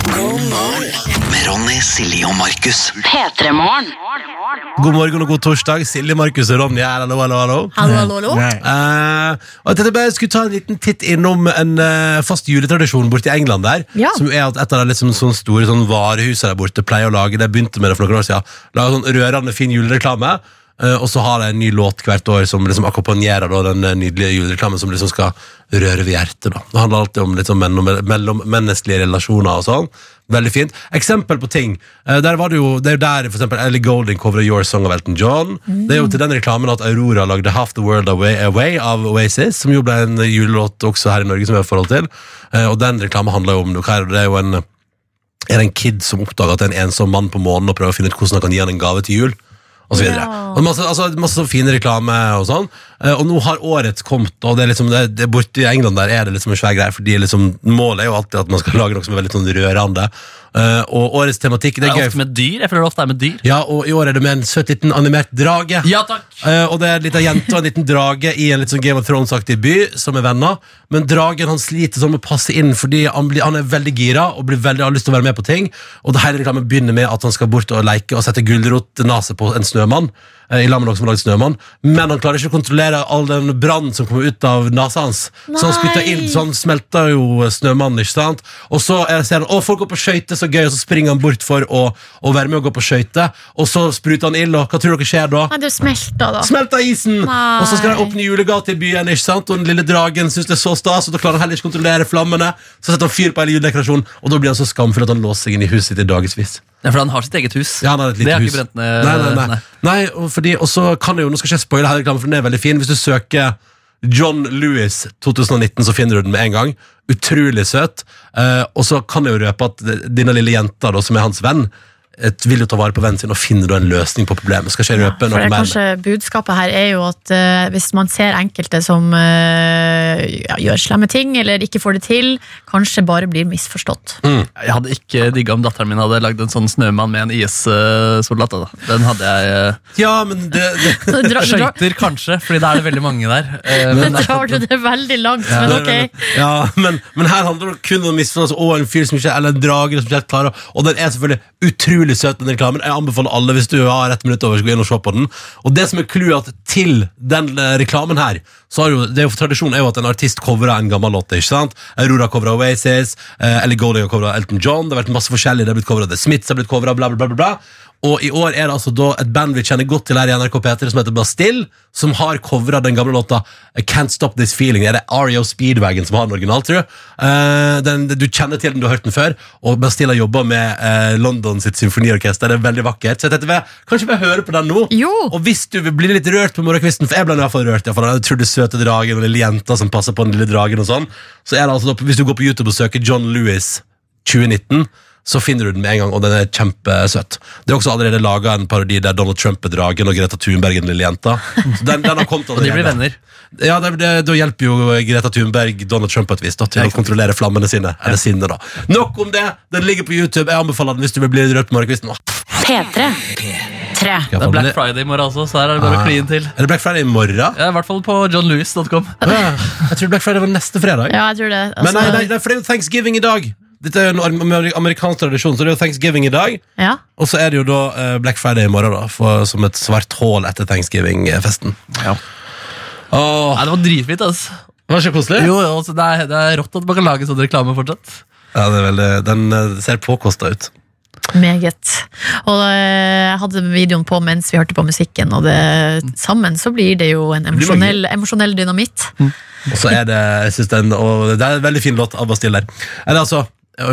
Speaker 1: Med Ronny, Silje og Markus.
Speaker 3: God morgen og god torsdag. Silje, Markus og Ronny her. Hallo, hallo, hallo.
Speaker 5: Hallo, hallo, hallo.
Speaker 3: Eh, og jeg tenkte bare jeg skulle ta en liten titt innom en eh, fast juletradisjon borte i England der.
Speaker 5: Ja.
Speaker 3: Som er at et av de liksom, sånne store sånn, varehusene der borte pleier å lage det. Begynte med det for noen år siden. Lage sånn rørende fin julereklame. Eh, og så har de en ny låt hvert år som liksom akkompagnerer da, den eh, nydelige julereklamen som liksom skal røre ved hjertet. da. Det handler alltid om liksom, mellom, mellommenneskelige relasjoner og sånn. Veldig fint. Eksempel på ting. Eh, der var det, jo, det er jo der for Ellie Golding covrer Your Song of Elton John. Det er jo til den reklamen at Aurora lagde Half the World Away, Away av Oasis, som jo ble en julelåt også her i Norge som vi har forhold til. Og den reklamen handler jo om noe her, det, det er jo en er det en kid som oppdager at det er en ensom mann på månen og prøver å finne ut hvordan han kan gi han en gave til jul. Og så videre.
Speaker 5: Ja.
Speaker 3: Og masse, altså, masse sånn fin reklame og sånn. Eh, og nå har årets kommet, og det er liksom, det, det borte i England der er det liksom en svær greie, fordi liksom, målet er jo alltid at man skal (laughs) lage noe som er veldig sånn rørende. Eh, og årets tematikk, det
Speaker 4: Det
Speaker 3: er
Speaker 4: er
Speaker 3: gøy.
Speaker 4: ofte med dyr. Jeg føler det ofte er med dyr.
Speaker 3: Ja, og i år er det med en søt liten animert drage.
Speaker 4: Ja, takk!
Speaker 3: uh, og det er en liten jente og en liten drage i en litt sånn Game of Thrones-aktig by som er venner. Men dragen han sliter sånn med å passe inn fordi han, blir, han er veldig gira og blir veldig, har lyst til å være med på ting. Og det hele reklamen begynner med at han skal bort og leke og sette gulrotnase på en snømann. Eh, I lag med noen som har lagd snømann Men han klarer ikke å kontrollere all den brannen som kommer ut av nesa hans. Så han spytter
Speaker 5: Nei.
Speaker 3: inn, så han smelter jo snømannen. ikke sant? Og så er, ser han å folk går på skøyter, så gøy, og så springer han bort for å, å være med og gå på skøyter. Og så spruter han ild, og hva tror dere skjer da?
Speaker 5: Nei, det smelter da.
Speaker 3: Smelter isen!
Speaker 5: Nei.
Speaker 3: Og så skal de åpne julegate i byen, ikke sant? og den lille dragen syns det er så stas, og da klarer han heller ikke kontrollere flammene. Så setter han fyr på hele juledekorasjonen, og da blir han så skamfull at han låser seg inn i huset sitt i dagevis.
Speaker 4: Ja, for han har sitt eget hus.
Speaker 3: Ja, han har et
Speaker 4: det
Speaker 3: lite
Speaker 4: har
Speaker 3: hus.
Speaker 4: ikke brent ned.
Speaker 3: Nei, nei, nei. nei og, fordi, og så kan det jo, Nå skal ikke jeg spoile hele reklamen, for den er veldig fin. Hvis du søker John Lewis 2019, så finner du den med en gang. Utrolig søt. Eh, og så kan jeg jo røpe at denne lille jenta, da, som er hans venn, et, vil jo ta vare på vennen sin og finne da en løsning på problemet. Skal ikke jeg røpe
Speaker 5: For
Speaker 3: noe
Speaker 5: det er
Speaker 3: mer?
Speaker 5: kanskje Budskapet her er jo at uh, hvis man ser enkelte som uh, ja, gjør slemme ting, eller ikke får det til, kanskje bare blir misforstått.
Speaker 4: Jeg hadde ikke digga om datteren min hadde lagd en sånn snømann med en IS-soldat. Den hadde jeg eh,
Speaker 3: Ja, men det, det (laughs)
Speaker 4: Skøyter, kanskje, fordi da er det veldig mange der. Eh,
Speaker 5: Men drar du det veldig langt,
Speaker 3: Ja,
Speaker 5: men ok.
Speaker 3: Ja, men, men her handler det kun om misforståelse og en fyr som ikke eller en drager som ikke helt klarer Og den er selvfølgelig utrolig søt, den reklamen. Jeg anbefaler alle hvis du har ett minutt over, så gå inn og se på den. Og det som er clouet til den eh, reklamen her, så har jo, det er jo tradisjonen er jo at en artist covrer en gammel låt. ikke sant? Aurora covra Oasis, eh, Ellie Golding har covra Elton John, det har vært masse forskjellig, det har blitt covra The Smiths, har blitt covra bla, bla, bla, bla. Og i år er det altså da et band vi kjenner godt til her i NRK P3 som heter Bastille, som har covra den gamle låta I Can't Stop This Feeling. Det er det Ario Speedwagon som har den originalt, tror jeg. Uh, den, du kjenner til den, du har hørt den før. Og Bastille har jobba med uh, London sitt symfoniorkester. Det er veldig vakkert. Så jeg tenkte, kanskje vi hører på den nå?
Speaker 5: Jo.
Speaker 3: Og hvis du vil bli litt rørt på morgenkvisten, for jeg ble i hvert fall rørt, jeg, den utrolig søte dragen og lille jenta som passer på den lille dragen og sånn, så er det altså, hvis du går på YouTube og søker John Lewis 2019, så finner du den med en gang, og den er kjempesøt. Det er også allerede laga en parodi der Donald Trump er dragen og Greta Thunberg er den lille jenta. Så den, den har kommet (laughs)
Speaker 4: Og de blir venner.
Speaker 3: Ja, det, det, Da hjelper jo Greta Thunberg Donald Trump på et vis da, til å kontrollere flammene sine. Eller sinne, da. Nok om det! Den ligger på YouTube. Jeg anbefaler den hvis du vil bli rørt på morgenkvisten.
Speaker 2: P3. Tre.
Speaker 4: Det er Black Friday i morgen også, så her er det bare å kline til.
Speaker 3: Er det Black Friday i morgen?
Speaker 4: Ja, I hvert fall på johnlewis.com.
Speaker 3: Ja, jeg tror Black Friday var neste fredag.
Speaker 5: Ja, jeg tror det.
Speaker 3: Men nei,
Speaker 5: Altså,
Speaker 3: nei, nei, for det er jo thanksgiving i dag. Dette er jo en amer- amerikansk tradisjon, så det er jo thanksgiving i dag.
Speaker 5: ja.
Speaker 3: Og så er det jo da eh, Black Friday i morgen, da, for, som et svart hull etter thanksgiving-festen.
Speaker 4: Ja.
Speaker 3: Åh,
Speaker 4: Nei, det var dritfint, altså.
Speaker 3: var det ikke koselig?
Speaker 4: Jo, jo, altså, det, er, det er rått at man kan lage sånn reklame fortsatt.
Speaker 3: Ja, det er veldig, Den eh, ser påkosta ut.
Speaker 5: Meget. Og eh, jeg hadde videoen på mens vi hørte på musikken, og det, sammen så blir det jo en
Speaker 3: blir
Speaker 5: emosjonell, emosjonell dynamitt.
Speaker 3: Og så er det jeg synes det, er en, og det er en veldig fin låt av Bastille der. Eller altså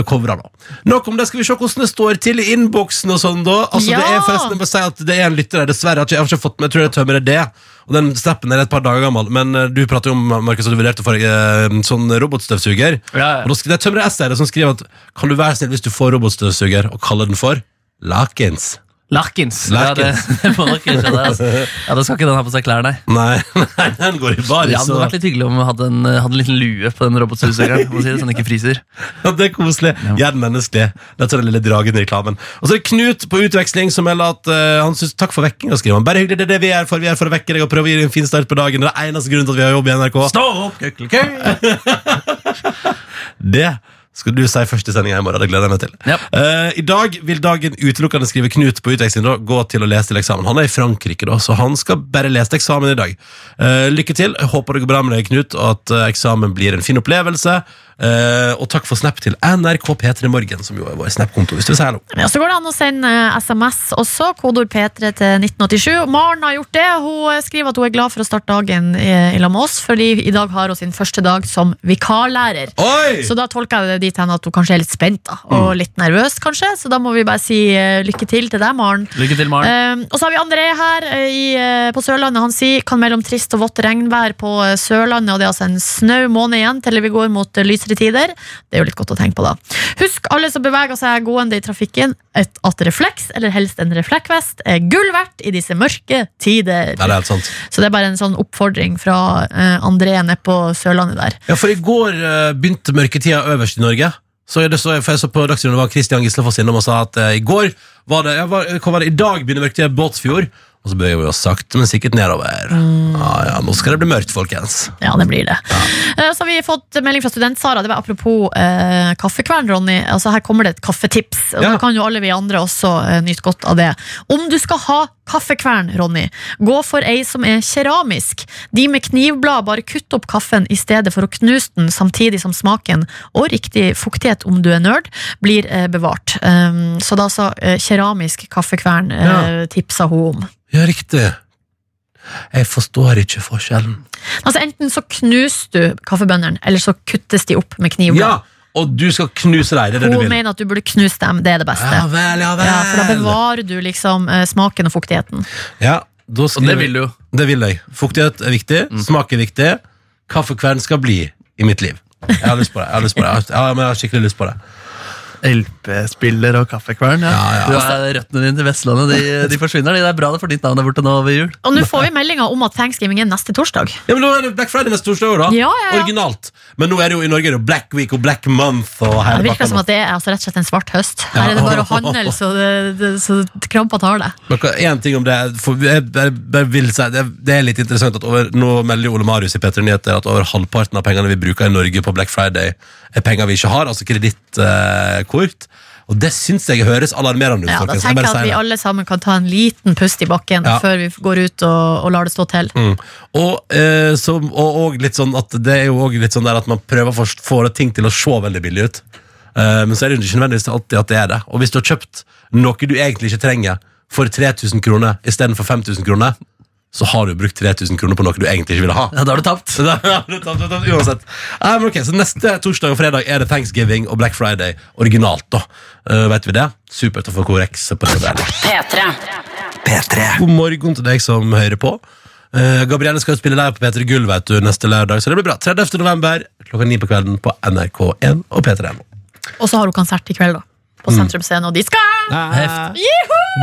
Speaker 3: covra, da. Nok om det, skal vi se hvordan det står til i innboksen og sånn, da. Altså,
Speaker 5: Ja!
Speaker 3: Det er forresten, jeg må si at det er en lytter der, dessverre. Jeg har ikke, fått med, jeg tror det er tømmer det. Og den snappen er et par dager gammel, men eh, du prater jo om Markus, at du vurderte for eh, sånn robotstøvsuger.
Speaker 4: Ja, ja.
Speaker 3: Og da det er Tømmer S her som skriver at kan du være snill hvis du får robotstøvsuger, og kalle den for Lakens.
Speaker 4: Larkins. Ja, det, (laughs) det ikke det, altså. ja, Da skal ikke den ha på seg klær, nei.
Speaker 3: Nei, (laughs) nei, den går i baris.
Speaker 4: Ja, det hadde vært litt hyggelig om vi hadde en, hadde en liten lue på den robotstøvsugeren. si det, Sånn den ikke fryser. (laughs)
Speaker 3: Ja, det er koselig. Gjør den menneskelig. Dette er den lille dragen i reklamen. Og så er det Knut på utveksling som melder at uh, han syns takk for vekkinga. skriver han. Bare hyggelig, det er det vi er for. Vi er for å vekke deg og prøve å gi deg en fin start på dagen. Det er eneste grunnen til at vi har jobb i NRK.
Speaker 4: Stå opp, køkkelkøy!
Speaker 3: Det skal du si først i sendinga i morgen. Det gleder jeg meg til.
Speaker 4: Ja.
Speaker 3: Uh, I dag vil dagen utelukkende skrive Knut på utveksling da, gå til å lese til eksamen. Han er i Frankrike, da, så han skal bare lese til eksamen i dag. Uh, lykke til. Jeg håper det går bra med deg, Knut, og at eh, eksamen blir en fin opplevelse. Eh, og takk for snap til NRK P3 Morgen, som jo er vår snap-konto. hvis du vil si hallo.
Speaker 5: Ja, så går det an å sende eh, SMS også, kodord P3 til 1987. Maren har gjort det. Hun eh, skriver at hun er glad for å starte dagen i, i lag med oss, fordi i dag har hun sin første dag som vikarlærer.
Speaker 3: Oi!
Speaker 5: Så da tolker jeg det dit hen at hun kanskje er litt spent da, og litt nervøs, kanskje. Så da må vi bare si uh, lykke til til deg, Maren.
Speaker 4: Lykke til, Maren.
Speaker 5: Uh, og så har vi André her eh, i, eh, på Sørlandet. Han sier kan melde om trist og vått regnvær på eh, Sørlandet. Og det er altså en snau måned igjen til vi går mot eh, lysere tider. Det er jo litt godt å tenke på, da. Husk alle som beveger seg gående i trafikken, et, at refleks, eller helst en reflekkvest, er gull verdt i disse mørke tider.
Speaker 3: Ja, det er helt sant.
Speaker 5: Så det er bare en sånn oppfordring fra uh, André nede på Sørlandet der.
Speaker 3: Ja, for i går uh, begynte mørketida øverst i Norge. Så det så, for jeg så på Dagsrevyen, var Kristian Gislefoss innom og sa at uh, i går var det, hva var det, i dag begynner mørketida i Båtsfjord, og så beveger vi oss sakte, men sikkert nedover. Ja, ja, nå skal det bli mørkt, folkens.
Speaker 5: Ja, det blir det. Eh, Så har vi fått melding fra student-Sara. Det var apropos eh, kaffekvern, Ronny. Altså, her kommer det et kaffetips. Og
Speaker 3: Ja.
Speaker 5: Da kan jo alle vi andre også eh, nyte godt av det. Om du skal ha kaffekvern, Ronny, gå for ei som er keramisk. De med knivblad, bare kutt opp kaffen i stedet for å knuse den, samtidig som smaken og riktig fuktighet, om du er nerd, blir bevart. Um, så da altså eh, keramisk kaffekvern
Speaker 3: Ja.
Speaker 5: tipsa hun om.
Speaker 3: Ja, riktig. Jeg forstår ikke forskjellen.
Speaker 5: Altså Enten så knuser du kaffebønnene, eller så kuttes de opp med kniv.
Speaker 3: Ja, og du skal knuse deg, det det du
Speaker 5: Hun
Speaker 3: vil.
Speaker 5: mener at du burde knuse dem, det er det beste.
Speaker 3: Ja vel, ja vel.
Speaker 5: Ja, for da bevarer du liksom eh, smaken og fuktigheten.
Speaker 3: Ja, da
Speaker 4: Og det vil du jo.
Speaker 3: Det vil jeg. Fuktighet er viktig, smak er viktig. Kaffekvern skal bli i mitt liv. Jeg har lyst på det. Jeg har, lyst på det. Jeg har, jeg har skikkelig lyst på det.
Speaker 4: LP-spiller og kaffekvern. Ja.
Speaker 3: Ja, ja.
Speaker 4: Du er Røttene dine til Vestlandet de, de forsvinner. De. Det er bra det får ditt navn der borte nå over jul.
Speaker 5: Og nå får vi meldinger om at thanksgiving er neste torsdag.
Speaker 3: Ja, men Nå er det Black Friday neste torsdag da.
Speaker 5: Ja, ja, ja.
Speaker 3: Originalt. Men nå er det jo i Norge er det Black Week og Black Month. Og
Speaker 5: Det virker som at det er altså rett og slett en svart høst. Her
Speaker 3: Ja.
Speaker 5: er det bare å handle så, det, så krampa tar det.
Speaker 3: Én En ting om det for jeg, jeg, jeg vil si, det, det er litt interessant at over, Nå melder Ole Marius i P3 Nyheter at over halvparten av pengene vi bruker i Norge på Black Friday, er penger vi ikke har, altså kredittkort. og det syns jeg høres alarmerende ut.
Speaker 5: Ja, da tenker jeg at vi alle sammen kan ta en liten pust i bakken
Speaker 3: Ja.
Speaker 5: før vi går ut og, og lar det stå til.
Speaker 3: Mm. Og, eh, så, og, og litt sånn at det er jo litt sånn at man prøver å få- ting til å se veldig billig ut. Eh, men så er det ikke nødvendigvis alltid at det er det. Og hvis du har kjøpt noe du egentlig ikke trenger for 3000 kroner istedenfor 5000 kroner, så har du brukt 3000 kroner på noe du egentlig ikke ville ha. (laughs)
Speaker 4: Ja, (laughs) Da har du tapt.
Speaker 3: Da har du du har Uansett. Nei, men ok, så Neste torsdag og fredag er det Thanksgiving og Black Friday originalt. da uh, Vet vi det? Supert å få korreks på det. der.
Speaker 2: P3.
Speaker 12: P3.
Speaker 3: God morgen til deg som hører på. Uh, Gabrielle skal spille live på P3 Gull vet du, neste lørdag, så det blir bra. 30. november klokka ni på kvelden på NRK1 og P3.no.
Speaker 5: Og så har hun konsert i kveld, da.
Speaker 3: Mm.
Speaker 5: På Sentrum Scene, og de skal!
Speaker 3: Heft.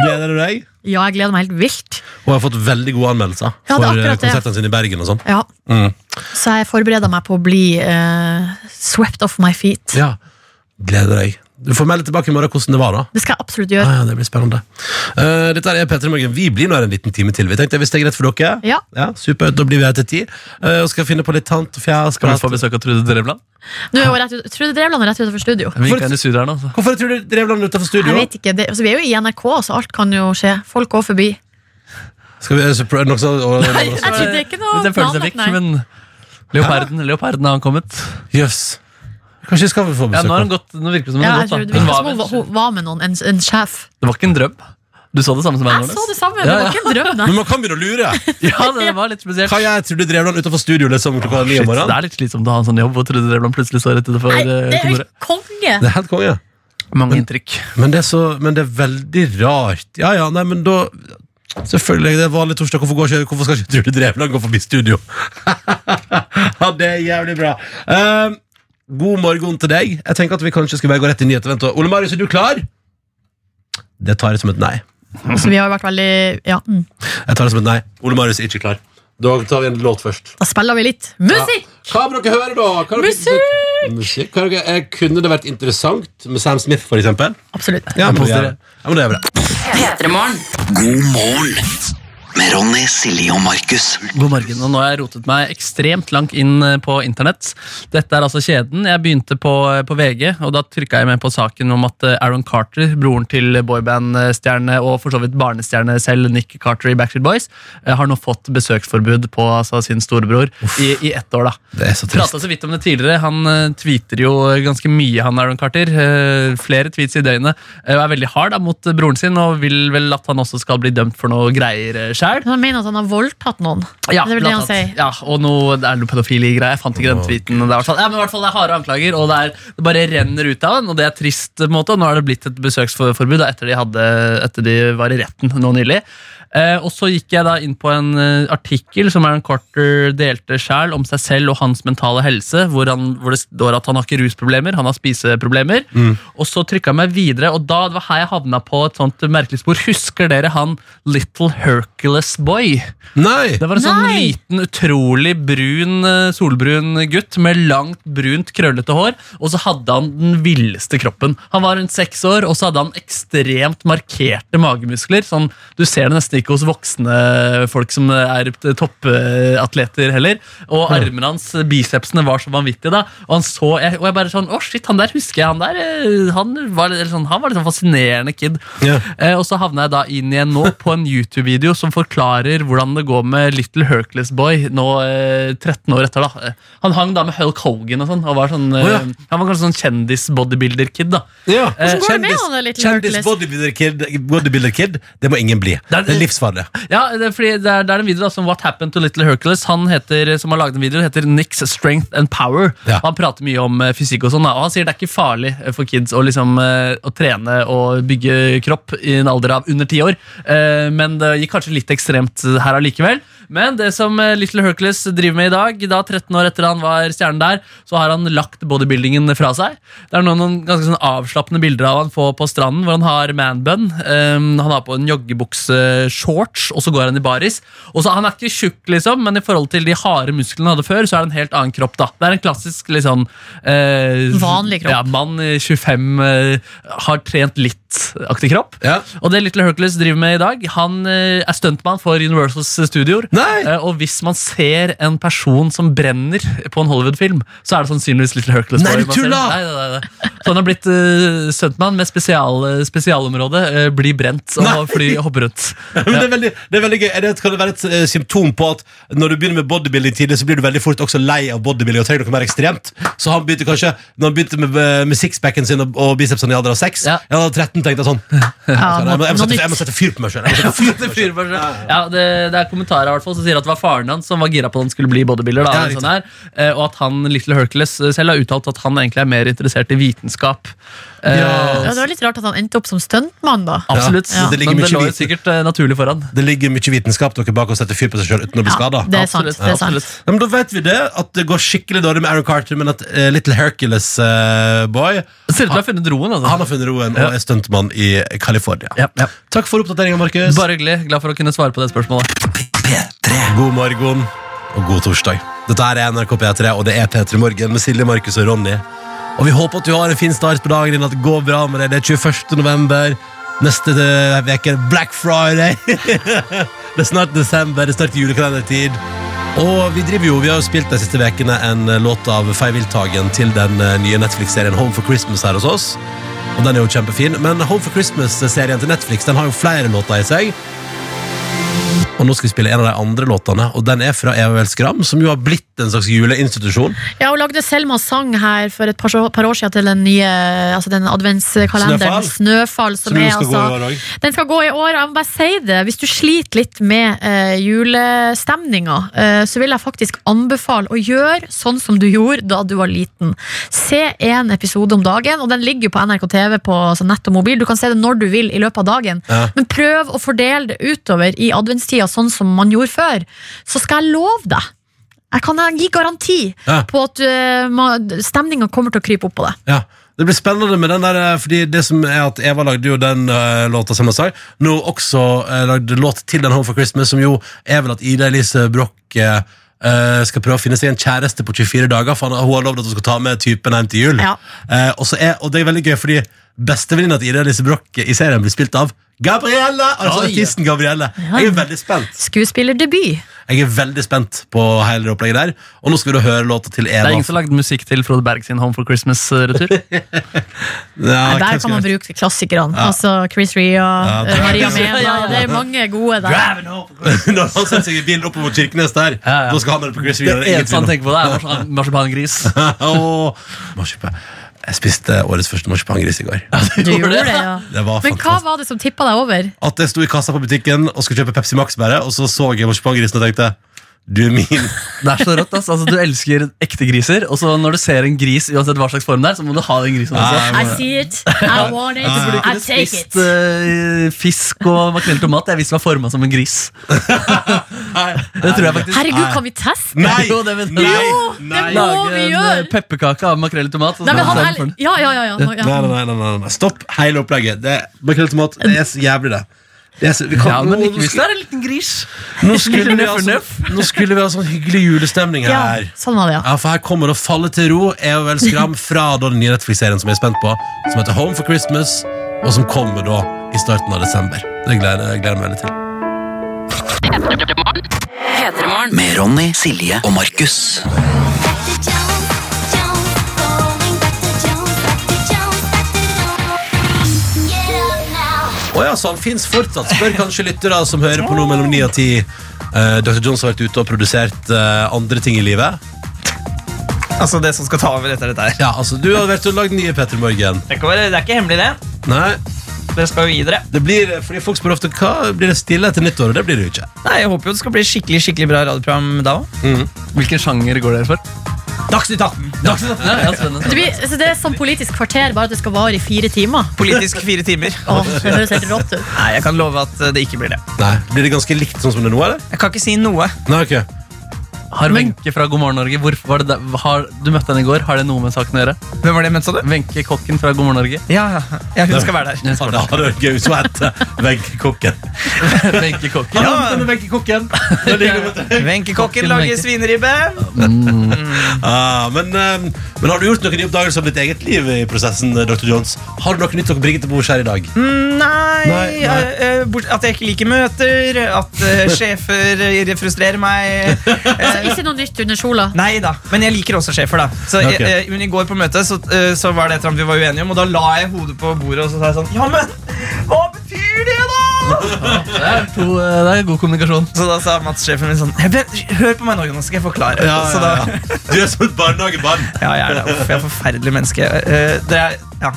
Speaker 3: Gleder du deg?
Speaker 5: Ja, jeg gleder meg helt vilt.
Speaker 3: Hun har fått veldig gode anmeldelser
Speaker 5: Ja, det er
Speaker 3: for eh,
Speaker 5: akkurat det.
Speaker 3: konsertene sine i Bergen. og sånn
Speaker 5: Ja,
Speaker 3: mm.
Speaker 5: Så jeg forbereder meg på å bli eh, swept off my feet.
Speaker 3: Ja, gleder deg. Du får melde tilbake i morgen hvordan det var. da
Speaker 5: Det skal jeg absolutt
Speaker 3: gjøre.
Speaker 5: gjøre.
Speaker 3: ja, det blir spennende. uh, dette er Petter Morgen. Vi blir nå her en liten time til. Vi tenkte Hvis det er greit for dere?
Speaker 5: Ja.
Speaker 3: Super, Da blir vi her til ti. Uh, og skal finne på litt tant og fjas.
Speaker 4: Skal vi få besøk av Trude Drevland?
Speaker 5: Du er jo rett ut, Trude Drevland er rett utenfor studio.
Speaker 4: Vi gikk inn i studio her nå. Så.
Speaker 3: Hvorfor er Trude Drevland utenfor studio?
Speaker 5: Jeg vet ikke, det, altså, Vi er jo i NRK, så alt kan jo skje. Folk går forbi.
Speaker 3: Skal vi så prøve noe sånt? og-
Speaker 5: Nei, jeg trodde det ikke noe
Speaker 4: Det er jeg
Speaker 5: planlagt,
Speaker 4: fikk,
Speaker 5: nei.
Speaker 4: men leoparden, leoparden har han kommet.
Speaker 3: Jøss. Kanskje vi skal få
Speaker 4: Ja,
Speaker 3: besøk
Speaker 4: nå har hun gått, nå virker det som hun
Speaker 5: Ja,
Speaker 4: har
Speaker 5: jeg tror
Speaker 4: gått.
Speaker 5: det
Speaker 4: da. Hun
Speaker 5: virker
Speaker 4: var
Speaker 5: som hun, var- hun var med noen, en, en sjef.
Speaker 4: Det var ikke en drøm. Du så det samme som meg,
Speaker 5: Jeg så det samme, det var ikke en drøm.
Speaker 3: Men man kan begynne å lure. (laughs)
Speaker 4: Ja, det var litt spesielt.
Speaker 3: Hva jeg tror du Drevland utenfor studio liksom klokka ni
Speaker 4: Shit,
Speaker 3: om
Speaker 4: det
Speaker 3: morgenen?
Speaker 4: er litt slitsomt å ha en sånn jobb, og Trude Drevland plutselig står rett utenfor
Speaker 5: Nei,
Speaker 4: eh,
Speaker 5: det er
Speaker 4: kontoret.
Speaker 5: helt konge!
Speaker 3: Det er helt konge.
Speaker 4: Mange inntrykk.
Speaker 3: Men det, er så, men det er veldig rart. Ja, ja, nei, men da Selvfølgelig, det er vanlig torsdag. Hvorfor, går ikke, hvorfor skal ikke Trude Drevland gå forbi studio? (laughs) ja, det er jævlig bra. Eh, god morgen til deg. Jeg tenker at vi kanskje skal bare gå rett i nyheter. Vent. Ole Marius, er du klar? Det tar jeg som et nei. (laughs)
Speaker 5: Så vi har vært veldig Ja. Mm.
Speaker 3: Jeg tar det som et nei. Ole Marius er ikke klar. Da tar vi en låt først.
Speaker 5: Da spiller vi litt musikk!
Speaker 3: Hva vil dere høre, da? Hva dere- Musikk? Hva vil dere- eh, kunne det vært interessant med Sam Smith, for eksempel?
Speaker 5: Absolutt.
Speaker 3: Ja, men, det. ja, men det.
Speaker 2: P3morgen.
Speaker 1: God morgen med Ronny, Silje og Markus.
Speaker 4: God morgen, og nå har jeg rotet meg ekstremt langt inn eh, på internett. Dette er altså kjeden. Jeg begynte på, på VG, og da trykka jeg med på saken om at eh, Aaron Carter, broren til boybandstjerne og for så vidt barnestjerne selv, Nick Carter i Backstreet Boys, eh, har nå fått besøksforbud på altså, sin storebror i, i ett år. da.
Speaker 3: Det er så trist.
Speaker 4: Prata så vidt om det tidligere. Han eh, tweeter jo ganske mye, han Aaron Carter. Eh, flere tweets i døgnet. eh, og er veldig hard da, mot broren sin, og vil vel at han også skal bli dømt for noe greier uh, sjæl.
Speaker 5: Han mener at han har voldtatt noen.
Speaker 4: Ja,
Speaker 5: det er vel det sier.
Speaker 4: Ja, og noe, det er noe pedofili-greier. Jeg fant ikke den tweeten. Det er, i hvert fall, ja, men i hvert fall det er harde anklager, og det, er, det bare renner ut av den. Og det er trist. på en måte, Nå har det blitt et besøksforbud da, etter de, hadde, etter de var i retten nå nylig. Eh, og så gikk jeg da inn på en eh, artikkel som Aaron Carter delte sjæl om seg selv og hans mentale helse, hvor, han, hvor det står at han har ikke rusproblemer, han har spiseproblemer. Og så trykka jeg meg videre, og da det var her jeg havna på et sånt merkelig spor. Husker dere han Little Hercules Boy?
Speaker 3: Nei!
Speaker 4: Det var en sånn
Speaker 5: Nei.
Speaker 4: liten, utrolig brun, eh, solbrun gutt med langt, brunt, krøllete hår. Og så hadde han den villeste kroppen. Han var rundt seks år, og så hadde han ekstremt markerte magemuskler. Sånn, du ser det nesten ikke hos voksne folk som er toppatleter heller. Og armene hans, bicepsene, var så vanvittige. da Og han så, jeg, og jeg bare sånn Å, shit, han der husker jeg. Han der eh, Han var, eller sånn, han var litt sånn fascinerende kid.
Speaker 3: Ja.
Speaker 4: Eh, og så havna jeg da inn igjen nå på en YouTube-video som forklarer hvordan det går med Little Hercules Boy nå eh, 13 år etter. da Eh, Han hang da med Hulk Hogan og sånn. Og var sånn
Speaker 3: oh, ja.
Speaker 4: eh, Han var kanskje sånn kjendis-bodybuilder-kid. da
Speaker 3: Ja.
Speaker 4: Eh,
Speaker 5: Hvordan går det med han, Little Kjendis-bodybuilder-kid,
Speaker 3: bodybuilder kid, det må ingen bli. Det
Speaker 4: er-
Speaker 3: er livsfarlig.
Speaker 4: Ja, det er, fordi det er, det er en video da, som What Happened to Little Hercules. Han heter, som har laget en video, heter Nick's Strength and Power.
Speaker 3: Ja.
Speaker 4: Han prater mye om eh, fysikk og sånn, og han sier det er ikke farlig eh, for kids å, liksom, eh, å trene og bygge kropp i en alder av under ti år. Men det gikk kanskje litt ekstremt her allikevel. Men det som eh, Little Hercules driver med i dag, da 13 år etter han var stjernen der, så har han lagt bodybuildingen fra seg. Det er noen, noen ganske sånn avslappende bilder av han får på stranden, hvor han har manbun. Um, han har på en joggebukse-shorts, og så går han i baris. Og så, Han er ikke tjukk, liksom, men i forhold til de harde musklene han hadde før, så er det en helt annen kropp. da. Det er en klassisk liksom uh,
Speaker 5: Vanlig kropp.
Speaker 4: Ja, Mann i 25 uh, har trent litt-aktig kropp.
Speaker 3: Ja.
Speaker 4: Og det Little Hercules driver med i dag, han eh, er stuntmann for Universals studioer.
Speaker 3: Nei!
Speaker 4: Eh, og hvis man ser en person som brenner på en Hollywood-film, så er det sannsynligvis Little Hercules.
Speaker 3: Nei, du
Speaker 4: man Nei, nei, nei. Så han har blitt uh, stuntman med spesial, spesialområde. Uh, blir brent og fly hopper rundt. (laughs)
Speaker 3: Men det er veldig, det er veldig gøy. Det, kan det være et uh, symptom på at når du begynner med bodybuilding tidlig, så blir du veldig fort også lei av bodybuilding og trenger noe mer ekstremt? Så han begynte kanskje Når han begynte med, med sixpacken sin og, og bicepsene i alder av seks,
Speaker 4: Ja.
Speaker 3: Jeg hadde 13 tenkte sånn (laughs)
Speaker 5: Ja,
Speaker 3: jeg, må, jeg, må sette, jeg må sette fyr på meg sjøl. (laughs)
Speaker 4: Ja, det, det er kommentarer i hvert fall så sier at det var faren hans som var gira på at han skulle bli bodybuilder. Da, sånn her, eh, og at han Little Hercules eh, selv har uttalt at han egentlig er mer interessert i vitenskap. Ja.
Speaker 5: Ja, det var litt rart at han endte opp som stuntmann, da.
Speaker 4: Absolutt,
Speaker 3: Ja, det
Speaker 4: men det lå jo sikkert uh, naturlig foran.
Speaker 3: Det ligger mye vitenskap dere bak å sette fyr på seg sjøl uten å bli
Speaker 5: Ja,
Speaker 3: skada. Ja, men da vet vi det, at det går skikkelig dårlig med Aaron Carter, men at uh, Little Hercules uh, Boy
Speaker 4: ser ut til å ha funnet roen. Altså.
Speaker 3: Han har funnet roen og er stuntmann i California.
Speaker 4: Ja, ja.
Speaker 3: Takk for oppdateringa, Markus.
Speaker 4: Bare hyggelig. Glad for å kunne svare på det spørsmålet.
Speaker 3: God morgen og god torsdag. Dette er NRK P3, og det er P3 Morgen med Silje, Markus og Ronny. Og vi håper at du har en fin start på dagen din, at det går bra med deg. Det er 21. november. Neste uke er Black Friday. (laughs) det er snart desember, det er snart julekalendertid. Og vi driver jo, vi har jo spilt de siste vekene en eh, låt av Fay Wiltagen til den eh, nye Netflix-serien Home for Christmas her hos oss. Og den er jo kjempefin. Men Home for Christmas-serien til Netflix den har jo flere låter i seg. Og nå skal vi spille en av de andre låtene, og den er fra Eva Skram, som jo har blitt en slags juleinstitusjon.
Speaker 5: Ja, Hun lagde Selma sang her for et par, par år siden til den nye altså den adventskalenderen
Speaker 3: Snøfall.
Speaker 5: Snøfall. som
Speaker 3: Som
Speaker 5: er
Speaker 3: skal
Speaker 5: altså. Den skal gå i år. Jeg må bare si det. Hvis du sliter litt med uh, julestemninga, uh, så vil jeg faktisk anbefale å gjøre sånn som du gjorde da du var liten. Se én episode om dagen, og den ligger jo på NRK TV på altså, nett og mobil. Du kan se det når du vil i løpet av dagen.
Speaker 3: Ja.
Speaker 5: Men prøv å fordele det utover i adventstida, sånn som man gjorde før. Så skal jeg love deg. Jeg kan gi garanti
Speaker 3: Ja.
Speaker 5: på at uh, stemninga kommer til å krype opp på det.
Speaker 3: Ja. Det blir spennende med den der, eh, fordi det som er at Eva lagde jo den uh, låta som jeg sa. Nå også uh, lagde låt til den Home for Christmas, som jo er vel at Ida Elise Broch eh, eh, skal prøve å finne seg en kjæreste på 24 dager. For hun har lovd at hun skal ta med typen hjem til jul.
Speaker 5: Ja.
Speaker 3: Uh, og, så er, og det er veldig gøy, fordi bestevenninna til Ida Elise Broch i serien blir spilt av Gabrielle! Altså
Speaker 4: Oi.
Speaker 3: artisten Gabrielle. Jeg er veldig spent.
Speaker 5: Skuespillerdebut.
Speaker 3: Jeg er veldig spent på hele det opplegget der. Og nå skal vi da høre låta til
Speaker 4: Det
Speaker 3: Eva.
Speaker 4: er ingen som har lagd musikk til Frode Berg sin Home for Christmas-retur. (laughs)
Speaker 3: Ja,
Speaker 5: Nei,
Speaker 3: hvem
Speaker 5: der
Speaker 3: skal
Speaker 5: kan man
Speaker 3: jeg-
Speaker 5: bruke klassikerne.
Speaker 3: Ja.
Speaker 5: Altså Chris Ria,
Speaker 3: Ja,
Speaker 5: eh, Maria
Speaker 3: Driving
Speaker 5: Mena. Det er mange gode der.
Speaker 3: Når (laughs) han setter seg i bilen oppover Kirkenes der,
Speaker 4: Ja, ja.
Speaker 3: da skal han være på Chris
Speaker 4: Det
Speaker 3: det er
Speaker 4: eneste han tenker på, det er (laughs) marsipan- marsipangris.
Speaker 3: Åh, marsipan. Jeg spiste årets første marsipangris i går.
Speaker 5: Du gjorde det, ja.
Speaker 3: Det var
Speaker 5: Men hva
Speaker 3: fantastisk.
Speaker 5: var det som tippa deg over?
Speaker 3: At jeg sto i kassa på butikken og skulle kjøpe Pepsi Max, bare, og så så jeg marsipangrisen og tenkte du er min. (laughs)
Speaker 4: Det er så rått, ass. altså, Du elsker ekte griser, og så når du ser en gris, uansett hva slags form det er, så må du ha den grisen også.
Speaker 5: I see it, I want it,
Speaker 4: Du burde
Speaker 5: I
Speaker 4: kunne
Speaker 5: take
Speaker 4: spist
Speaker 5: it.
Speaker 4: eh, fisk og makrell i tomat jeg, hvis du var forma som en gris. (laughs) det tror jeg faktisk.
Speaker 5: Herregud, kan vi teste?
Speaker 3: Nei!
Speaker 4: Jo, det vil
Speaker 3: Nei!
Speaker 5: Jo,
Speaker 3: Nei!
Speaker 5: det må
Speaker 4: Lage
Speaker 5: vi
Speaker 4: en
Speaker 5: gjøre!
Speaker 4: eh, pepperkake av makrell i tomat. og så
Speaker 5: Nei, men han er,
Speaker 4: den for den.
Speaker 5: ja, ja, ja, ja.
Speaker 3: Nei, nei, nei, nei, nei. Stopp hele opplegget. Det, makrell i tomat, det er så jævlig, det. Det er vi kan,
Speaker 4: Ja, men ikke hvis det er en liten gris.
Speaker 3: nå, skulle vi ha sånn, nå skulle vi ha sånn hyggelig julestemning
Speaker 5: ja, sånn var det, ja.
Speaker 3: Ja, for her kommer det å falle til ro er vel skram fra da den nye Netflix-serien som jeg er spent på, som heter Home for Christmas, og som kommer da i starten av desember. Det gleder jeg gleder meg veldig til.
Speaker 2: P3morgen.
Speaker 1: Med Ronny, Silje og Markus.
Speaker 3: Å ja, så han fins fortsatt, spør kanskje lyttere som hører på noe mellom 9 og 10. Eh, Dr. Jones har vært ute og produsert eh, andre ting i livet.
Speaker 6: Altså det som skal ta over etter dette her.
Speaker 3: Ja, altså Du har vært og lagd nye Petter Morgen.
Speaker 6: Det, kan være, det er ikke hemmelig, det.
Speaker 3: Nei,
Speaker 6: Dere skal jo videre.
Speaker 3: det blir, fordi Folk spør ofte hva blir det stille etter nyttår, og det blir det jo ikke.
Speaker 6: Nei, Jeg håper jo det skal bli skikkelig skikkelig bra radioprogram da òg.
Speaker 4: Hvilken sjanger går dere for?
Speaker 6: Dagsnytt 18.
Speaker 4: Ja, ja, spennende.
Speaker 5: Det, blir, så det er som politisk kvarter, bare at det skal vare i fire timer.
Speaker 6: Politisk fire timer.
Speaker 5: Åh, det høres helt rått ut.
Speaker 6: Nei, jeg kan love at eh, det ikke blir det.
Speaker 3: Nei, Blir det ganske likt sånn som det er nå, eller?
Speaker 6: Jeg kan ikke si noe.
Speaker 3: Nei, ok
Speaker 4: Har Wenche fra God morgen Norge hvorfor var det der, har, Du møtte henne i går. Har det noe med saken å gjøre?
Speaker 6: Hvem var det jeg sa du?
Speaker 4: Wenche Kokken fra God morgen Norge.
Speaker 6: Ja, ja, ja, hun skal være der.
Speaker 3: Ja,
Speaker 4: spør
Speaker 3: det
Speaker 4: deg.
Speaker 3: hadde gøy hvis hun het Wenche-kokken. (laughs)
Speaker 4: Wenche Kokken.
Speaker 3: Ja, denne Wenche-kokken. (laughs)
Speaker 6: Wenche Kokken
Speaker 4: Kokken
Speaker 6: lager
Speaker 4: svineribbe.
Speaker 6: svineribbe.
Speaker 3: Ah, men, eh, men har du gjort noen oppdagelser om ditt eget liv i prosessen, eh, Dr. Jones? Har du noe nytt å bringe til bords her i dag?
Speaker 6: Nei,
Speaker 3: Nei, nei.
Speaker 6: eh, eh, At jeg ikke liker møter, at uh, sjefer frustrerer meg.
Speaker 5: Ikke noe nytt under sola.
Speaker 6: Nei da, men jeg liker også sjefer. da Så
Speaker 3: okay.
Speaker 6: jeg, men I går på møtet så, eh, så var det et eller annet vi var uenige om, og da la jeg hodet på bordet og så sa jeg sånn Ja, men hva betyr det, da?
Speaker 4: Det er, to, eh, det er god kommunikasjon.
Speaker 6: Så da sa Mats-sjefen min sånn «Jeg vet- Hør på meg nå, Jonas, skal jeg forklare. Så da,
Speaker 3: Du er som et barnehagebarn.
Speaker 6: ja, jeg er det. Uff, jeg er et forferdelig menneske. Eh, det er, ja.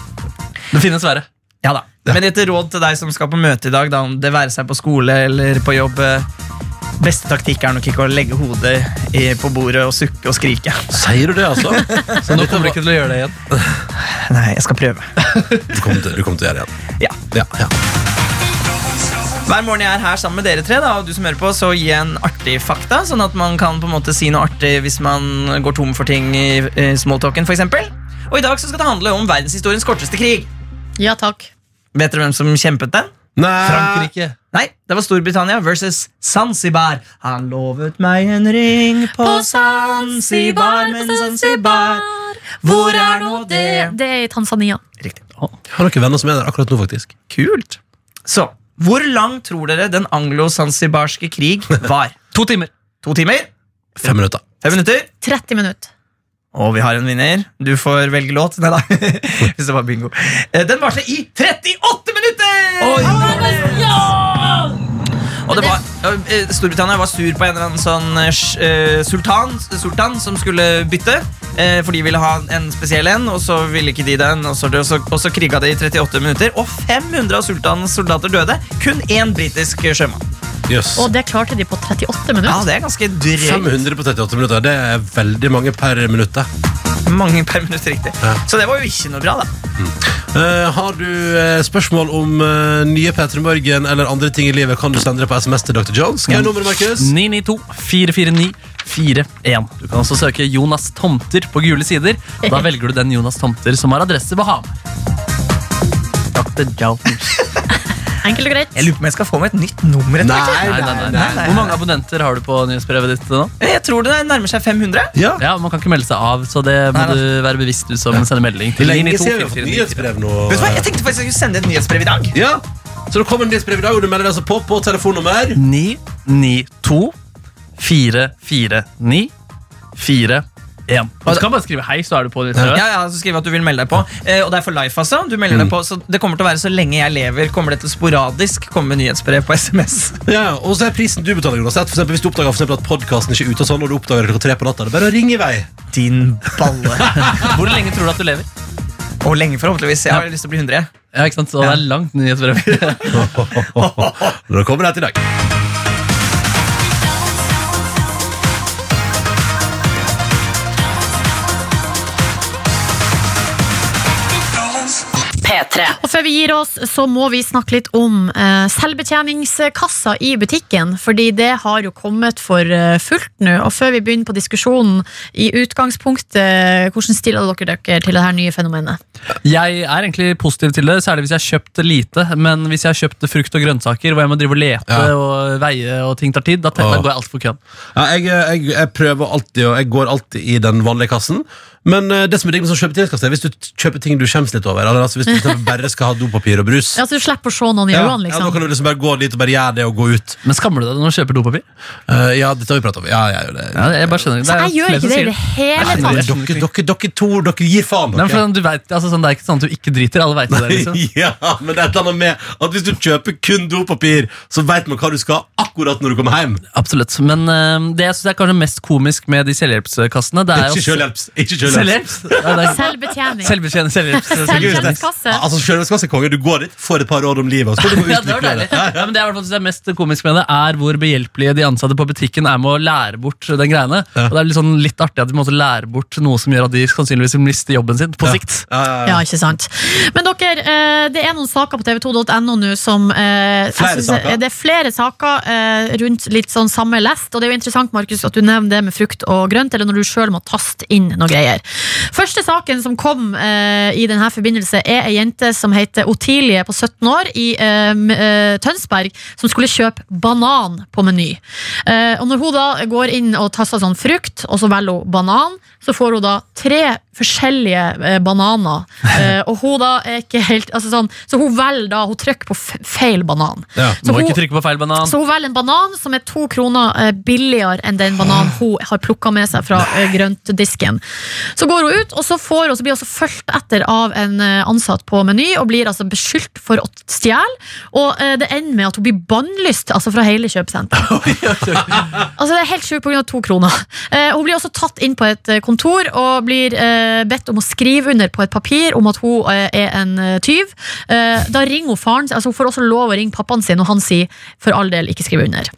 Speaker 4: Det finnes verre.
Speaker 6: ja da. Men et råd til deg som skal på møte i dag, da, om det være seg på skole eller på jobb eh, Beste taktikk er nok ikke å legge hodet i, på bordet og sukke og skrike.
Speaker 3: Sier du det, altså? (laughs)
Speaker 4: Så nå kommer du ikke til å gjøre det igjen. (laughs)
Speaker 6: Nei, jeg skal prøve. (laughs)
Speaker 3: Du kommer til, du kommer til å gjøre det igjen.
Speaker 6: Ja.
Speaker 3: Ja, ja.
Speaker 6: Hver morgen jeg er her sammen med dere tre, da, og du som hører på, så gi en artig fakta, sånn at man kan på en måte si noe artig hvis man går tom for ting i, i smalltalken, for eksempel. Og i dag så skal det handle om verdenshistoriens korteste krig.
Speaker 5: Ja takk.
Speaker 6: Vet dere hvem som kjempet den?
Speaker 3: Nei.
Speaker 4: Frankrike.
Speaker 6: Nei, det var Storbritannia versus Zanzibar. Han lovet meg en ring på Zanzibar, men Zanzibar Hvor er nå det?
Speaker 5: Det er i Tanzania.
Speaker 6: Riktig.
Speaker 3: Jeg har noen venner som er der akkurat nå, faktisk.
Speaker 6: Kult. Så, hvor lang tror dere den anglo-zanzibarske krig var? (laughs)
Speaker 4: To timer.
Speaker 6: To timer?
Speaker 3: Fem minutter.
Speaker 6: Fem minutter?
Speaker 5: 30 minutter.
Speaker 6: Og vi har en vinner. Du får velge låt. Nei da. (laughs) Hvis det var bingo. Eh, Den varte i 38 minutter! Og det var, Storbritannia var sur på en eller annen sånn eh, eh, sultan, sultan som skulle bytte. eh, For de ville ha en spesiell en, og så ville ikke de den. Og så, og så, og så kriga de i 38 minutter, og 500 av sultanens soldater døde. Kun én britisk sjømann.
Speaker 3: Yes.
Speaker 5: Og det klarte de på 38 minutter.
Speaker 6: Ja, det er ganske drøyt.
Speaker 3: 500 på 38 minutter. Det er veldig mange per minutt.
Speaker 6: Mange per minutt, riktig.
Speaker 3: Ja.
Speaker 6: Så det var jo ikke noe bra, da.
Speaker 3: Eh, har du uh, spørsmål om uh, nye P3 Morgen eller andre ting i livet, kan du sende det på SMS til Dr. Jones. Hva er nummeret, Markus?
Speaker 4: 992 449 4-1. Du kan også søke Jonas Tomter på gule sider. Da (laughs) velger du den Jonas Tomter som har adresse Bahama. Dr. Jones.
Speaker 5: Enkelt og greit.
Speaker 6: Jeg lurer på om jeg skal få meg et nytt nummer. etter
Speaker 3: Nei,
Speaker 6: hvert.
Speaker 4: Nei, nei, nei, nei. Hvor mange abonnenter har du på nyhetsbrevet ditt nå?
Speaker 6: Jeg tror det nærmer seg 500.
Speaker 3: Ja.
Speaker 4: Ja, Man kan ikke melde seg av, så det må
Speaker 6: Nei, nei.
Speaker 4: du være bevisst du som sender melding
Speaker 3: Hvor
Speaker 4: til
Speaker 3: lenge
Speaker 4: 92
Speaker 3: siden vi har fått nyhetsbrev nå?
Speaker 6: Vet du hva, Jeg tenkte faktisk jeg skulle sende et nyhetsbrev i dag.
Speaker 3: Ja, så det kommer en nyhetsbrev i dag, og du melder deg altså på på telefonnummer
Speaker 4: 992 449 41. Du kan bare skrive hei, så er du på Ditt,
Speaker 6: Ja, ja, så skriver at du vil melde deg på Eh, Og det er for life, altså. Du melder
Speaker 3: Mm.
Speaker 6: deg på, så Det kommer til å være så lenge jeg lever, kommer det til sporadisk komme nyhetsbrev på SMS. (laughs)
Speaker 3: Ja, og så er prisen du betaler Jonas. For eksempel, Hvis du oppdager for eksempel, at podkasten ikke er ute, og sånn, og du oppdager det klokka tre på natta, det er bare å ringe i vei.
Speaker 6: Din balle. (laughs)
Speaker 4: Hvor lenge tror du at du lever?
Speaker 6: Og lenge, forhåpentligvis. Jeg har lyst til å bli 100.
Speaker 4: Ja, ikke sant? Så det er langt nyhetsbrev.
Speaker 3: Nå det (laughs) (laughs) kommer til dag.
Speaker 2: P3.
Speaker 5: Og før vi gir oss, så må vi snakke litt om eh, selvbetjeningskassa i butikken. Fordi det har jo kommet for eh, fullt nå. Og før vi begynner på diskusjonen, i utgangspunktet, hvordan stiller dere dere til det her nye fenomenet?
Speaker 4: Jeg er egentlig positiv til det, særlig hvis jeg har kjøpt lite. Men hvis jeg har kjøpt frukt og grønnsaker hvor jeg må drive og lete
Speaker 3: Ja.
Speaker 4: og veie og ting tar tid, da, da går jeg altfor køen.
Speaker 3: Ja, jeg, jeg, jeg prøver alltid, og jeg går alltid i den vanlige kassen. Men eh, det som er digg med sånn kjøpetidskasse, er hvis du t- kjøper ting du skjemmes litt over. Eller, altså, hvis du for eksempel bare skal ha dopapir og brus.
Speaker 5: Ja, så du slipper å se noen i
Speaker 3: Ja,
Speaker 5: øynene,
Speaker 3: ja, nå
Speaker 5: liksom.
Speaker 3: kan du liksom bare gå dit og bare gjøre det og gå ut.
Speaker 4: Men skammer du deg når du kjøper dopapir?
Speaker 3: Eh, ja, dette har vi pratet om. Ja, jeg gjør det.
Speaker 4: Ja, jeg bare skjønner
Speaker 5: Så jeg gjør ikke det i det hele
Speaker 3: Nei,
Speaker 5: tatt.
Speaker 3: dere, dere, dere to dere gir faen,
Speaker 4: Nei,
Speaker 3: dere.
Speaker 4: for du vet, altså, sånn, det er ikke sånn at du ikke driter. Alle vet det. Liksom. (laughs)
Speaker 3: ja, men det er et eller annet med at hvis du kjøper kun dopapir, så vet man hva du skal akkurat når du kommer hjem.
Speaker 4: Absolutt. Men eh, det jeg synes er kanskje mest komisk med de selvhjelpskassene det er
Speaker 3: Ikke
Speaker 4: jo-
Speaker 3: selvhjelps. Ikke selvhjelps.
Speaker 5: Selvbetjening.
Speaker 4: Selvbetjening, selvhjelps. (laughs)
Speaker 5: Selvbetjeningskasse.
Speaker 3: Altså, Selvhjelpskasse konge. Du går dit, får et par råd om livet, og så du (laughs)
Speaker 4: Ja, det
Speaker 3: det.
Speaker 4: Ja, men det er det mest komisk med det er hvor behjelpelige de ansatte på butikken er med å lære bort den greiene. Og det er litt, sånn, litt artig at de må lære bort noe som gjør at de sannsynligvis mister miste jobben sin på sikt.
Speaker 5: Ja, ikke sant. Men dere, eh, det er noen saker på tv2.no nå som eh,
Speaker 3: Flere
Speaker 5: synes,
Speaker 3: saker?
Speaker 5: Det er flere saker eh, rundt litt sånn samme lest, og det er jo interessant, Markus, at du nevner det med frukt og grønt, eller når du sjøl må taste inn noe greier. Første saken som kom eh, i denne forbindelse, er ei jente som heter Otilie på 17 år i eh, eh, Tønsberg, som skulle kjøpe banan på Meny. Eh, og når hun da går inn og taster sånn frukt, og så velger hun banan, så får hun da tre forskjellige eh, bananer. (laughs) Eh, og hun da er ikke helt altså sånn, Så hun velger da Hun trykker på feil banan.
Speaker 4: Ja,
Speaker 5: Så hun-
Speaker 4: på feil banan.
Speaker 5: Så hun velger en banan som er to kroner eh, billigere enn den bananen hun har plukka med seg fra grøntdisken. Så går hun ut, og så, får hun, så blir hun fulgt etter av en ansatt på Meny og blir altså beskyldt for å stjele. Og det ender med at hun blir bannlyst altså fra hele kjøpesenteret. (laughs) altså Det er helt sjukt pga. to kroner. Eh, hun blir også tatt inn på et kontor og blir eh, bedt om å skrive under på et papir om at hun eh, er en eh, tyv. Eh, da ringer hun faren altså hun får også lov å ringe pappaen sin, og han sier for all del ikke skrive under.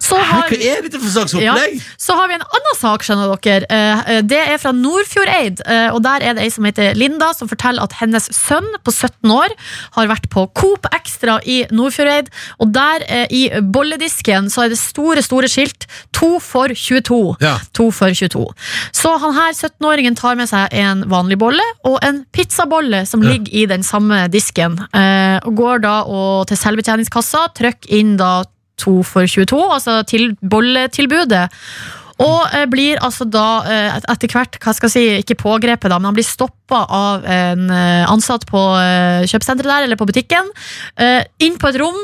Speaker 5: Så har,
Speaker 3: Hva er dette for slags
Speaker 5: ja, så har vi en annen sak, skjønner dere. Eh, Det er fra Nordfjordeid. eh, Og der er det ei som heter Linda, som forteller at hennes sønn på 17 år har vært på Coop Extra i Nordfjordeid. Og der eh, i bolledisken så er det store, store skilt 2 for 22.
Speaker 3: Ja.
Speaker 5: To for 22. Så han her 17-åringen tar med seg en vanlig bolle og en pizzabolle som ligger i den samme disken. eh, Og går da og til selvbetjeningskassa, trykker inn da 2 for 22, altså til bolletilbudet. Og eh, blir altså da eh, etter hvert, hva skal jeg si, ikke pågrepet, da, men han blir stoppa av en eh, ansatt på eh, kjøpesenteret der, eller på butikken, eh, inn på et rom.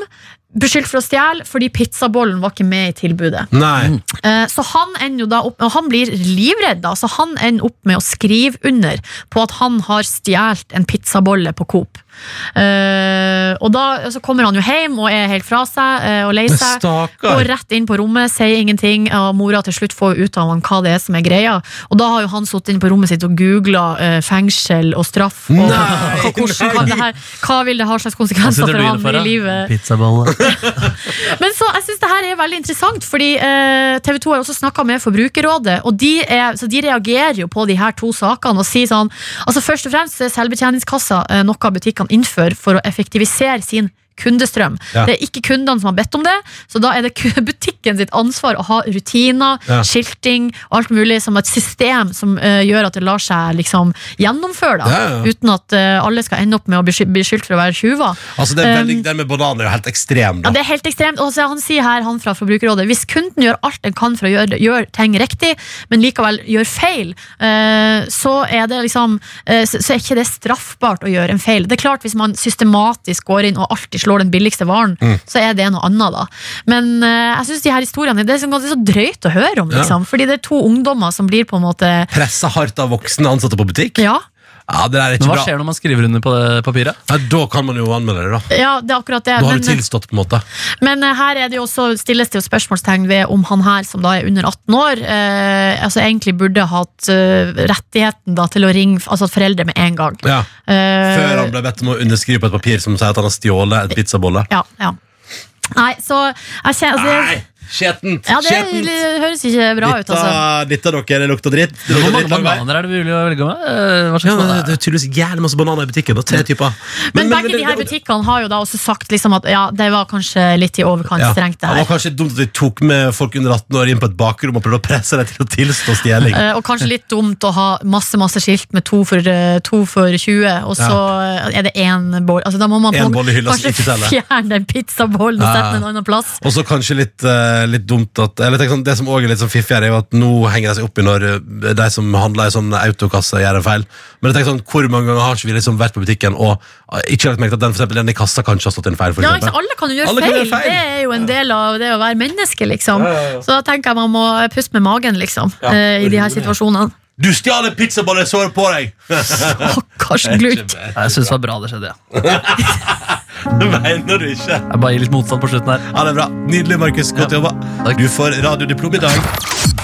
Speaker 5: Beskyldt for å stjele fordi pizzabollen var ikke med i tilbudet.
Speaker 3: Nei.
Speaker 5: Eh, Så han ender jo da opp Og han blir livredd, da. Så han ender opp med å skrive under på at han har stjålet en pizzabolle på Coop. Eh, og da så kommer han jo hjem og er helt fra seg uh, og lei seg. Går rett inn på rommet, sier ingenting. Og mora til slutt får ut av han hva det er som er greia. Og da har jo han sittet inne på rommet sitt og googla fengsel og straff. Og
Speaker 3: Nei, (laughs)
Speaker 5: hva, hvordan, hva, det her, hva vil det ha slags konsekvenser for han i livet?
Speaker 4: Pizzabolle. (laughs)
Speaker 5: Men så, jeg synes det her er veldig interessant, fordi eh, TV 2 har også snakka med Forbrukerrådet, og de, er, så de reagerer jo på de her to sakene og sier sånn Altså Først og fremst er selvbetjeningskassa eh, noe butikkene innfører for å effektivisere sin kundestrøm.
Speaker 3: Ja.
Speaker 5: Det er ikke kundene som har bedt om det, så da er det (laughs) butikken sitt ansvar å ha rutiner,
Speaker 3: Ja.
Speaker 5: skilting og alt mulig som et system som uh, gjør at det lar seg liksom gjennomføre, da,
Speaker 3: Ja,
Speaker 5: uten at uh, alle skal ende opp med å bli bli skyldt for å være tjuver.
Speaker 3: Altså, det er veldig,
Speaker 5: Um,
Speaker 3: Den med banan er jo helt ekstrem.
Speaker 5: Ja, det er helt ekstremt. Og så han sier her, han fra Forbrukerrådet, hvis kunden gjør alt den kan for å gjøre, gjøre ting riktig, men likevel gjør feil, uh, så er det liksom så, så er ikke det straffbart å gjøre en feil. Det er klart Hvis man systematisk går inn og alltid slår den billigste varen,
Speaker 3: Mm.
Speaker 5: så er det noe annet, da. Men uh, jeg syns de her historiene det er, så, det er så drøyt å høre om,
Speaker 3: Ja.
Speaker 5: liksom. Fordi det er to ungdommer som blir på en måte
Speaker 3: Pressa hardt av voksne ansatte på butikk?
Speaker 5: Ja.
Speaker 3: Ja, det er ikke Men
Speaker 4: hva
Speaker 3: bra.
Speaker 4: skjer når man skriver under på det papiret?
Speaker 3: Nei, da kan man jo anmelde det, da.
Speaker 5: Ja, det er akkurat det.
Speaker 3: Da har
Speaker 5: men-
Speaker 3: du tilstått, på en måte.
Speaker 5: Men eh, her er det jo også, stilles det jo spørsmålstegn ved om han her, som da er under 18 år, eh, altså egentlig burde hatt eh, rettigheten da til å ringe altså foreldre med en gang.
Speaker 3: Ja.
Speaker 5: Eh,
Speaker 3: Før han ble bedt om å underskrive på et papir som sier at han har stjålet en pizzabolle.
Speaker 5: Ja, ja. Nei, så jeg kjenner altså, det-
Speaker 3: Nei! Skjeten!
Speaker 5: Ja, det,
Speaker 3: Skjeten!
Speaker 5: høres ikke bra ut, altså.
Speaker 3: dette dere, det lukter dritt. Det
Speaker 4: Hvor
Speaker 3: lukter
Speaker 4: mange
Speaker 3: dritt lang vei.
Speaker 4: bananer er det mulig å velge med? Eh, Hva
Speaker 3: Ja,
Speaker 4: slags
Speaker 3: det,
Speaker 4: banan?
Speaker 3: det er tydeligvis jævlig masse bananer i butikken. Da, tre typer.
Speaker 5: Men, begge de her butikkene har jo da også sagt liksom at ja, det var kanskje litt i overkant
Speaker 3: ja.
Speaker 5: strengt, det
Speaker 3: Det
Speaker 5: her.
Speaker 3: var kanskje dumt at vi tok med folk under 18 år inn på et bakrom og prøvde å presse dem til å tilstå stjeling.
Speaker 5: Eh, og kanskje litt dumt å ha masse masse skilt med to for, eh, to for 20, og så er det én boll. Altså, da må man
Speaker 3: En bolle i hylla som
Speaker 5: kanskje
Speaker 3: ikke teller.
Speaker 5: fjerne den pizzabollen og
Speaker 3: Ja.
Speaker 5: sette den en annen plass.
Speaker 3: Og så kanskje litt, eh, litt dumt at eller tenk sånn, Det som også er litt sånn fiffigere, er jo at nå henger de seg opp i når eh, de som handler i sånn autokasse, gjør en feil. Men jeg tenker sånn, hvor mange ganger har ikke vi liksom vært på butikken og eh, ikke lagt merke til at den, for eksempel, den i kassa kanskje har stått i en feil? For
Speaker 5: Ja,
Speaker 3: eksempel.
Speaker 5: ikke, alle kan jo gjøre feil.
Speaker 3: gjøre feil.
Speaker 5: Det er jo en del av det å være menneske, liksom.
Speaker 3: Ja, ja, ja.
Speaker 5: Så da tenker jeg man må puste med magen, liksom,
Speaker 3: Ja,
Speaker 5: eh, i de her situasjonene.
Speaker 3: Du stjal en pizzaboll jeg så på deg!
Speaker 5: Stakkars glut.
Speaker 4: Jeg syns det var bra det skjedde, ja. (laughs) (laughs)
Speaker 3: Mener du ikke.
Speaker 4: Jeg bare gir litt motstand på slutten her.
Speaker 3: Ja, det er bra. Nydelig, Markus. Godt jobba. Du får radiodiplom i dag.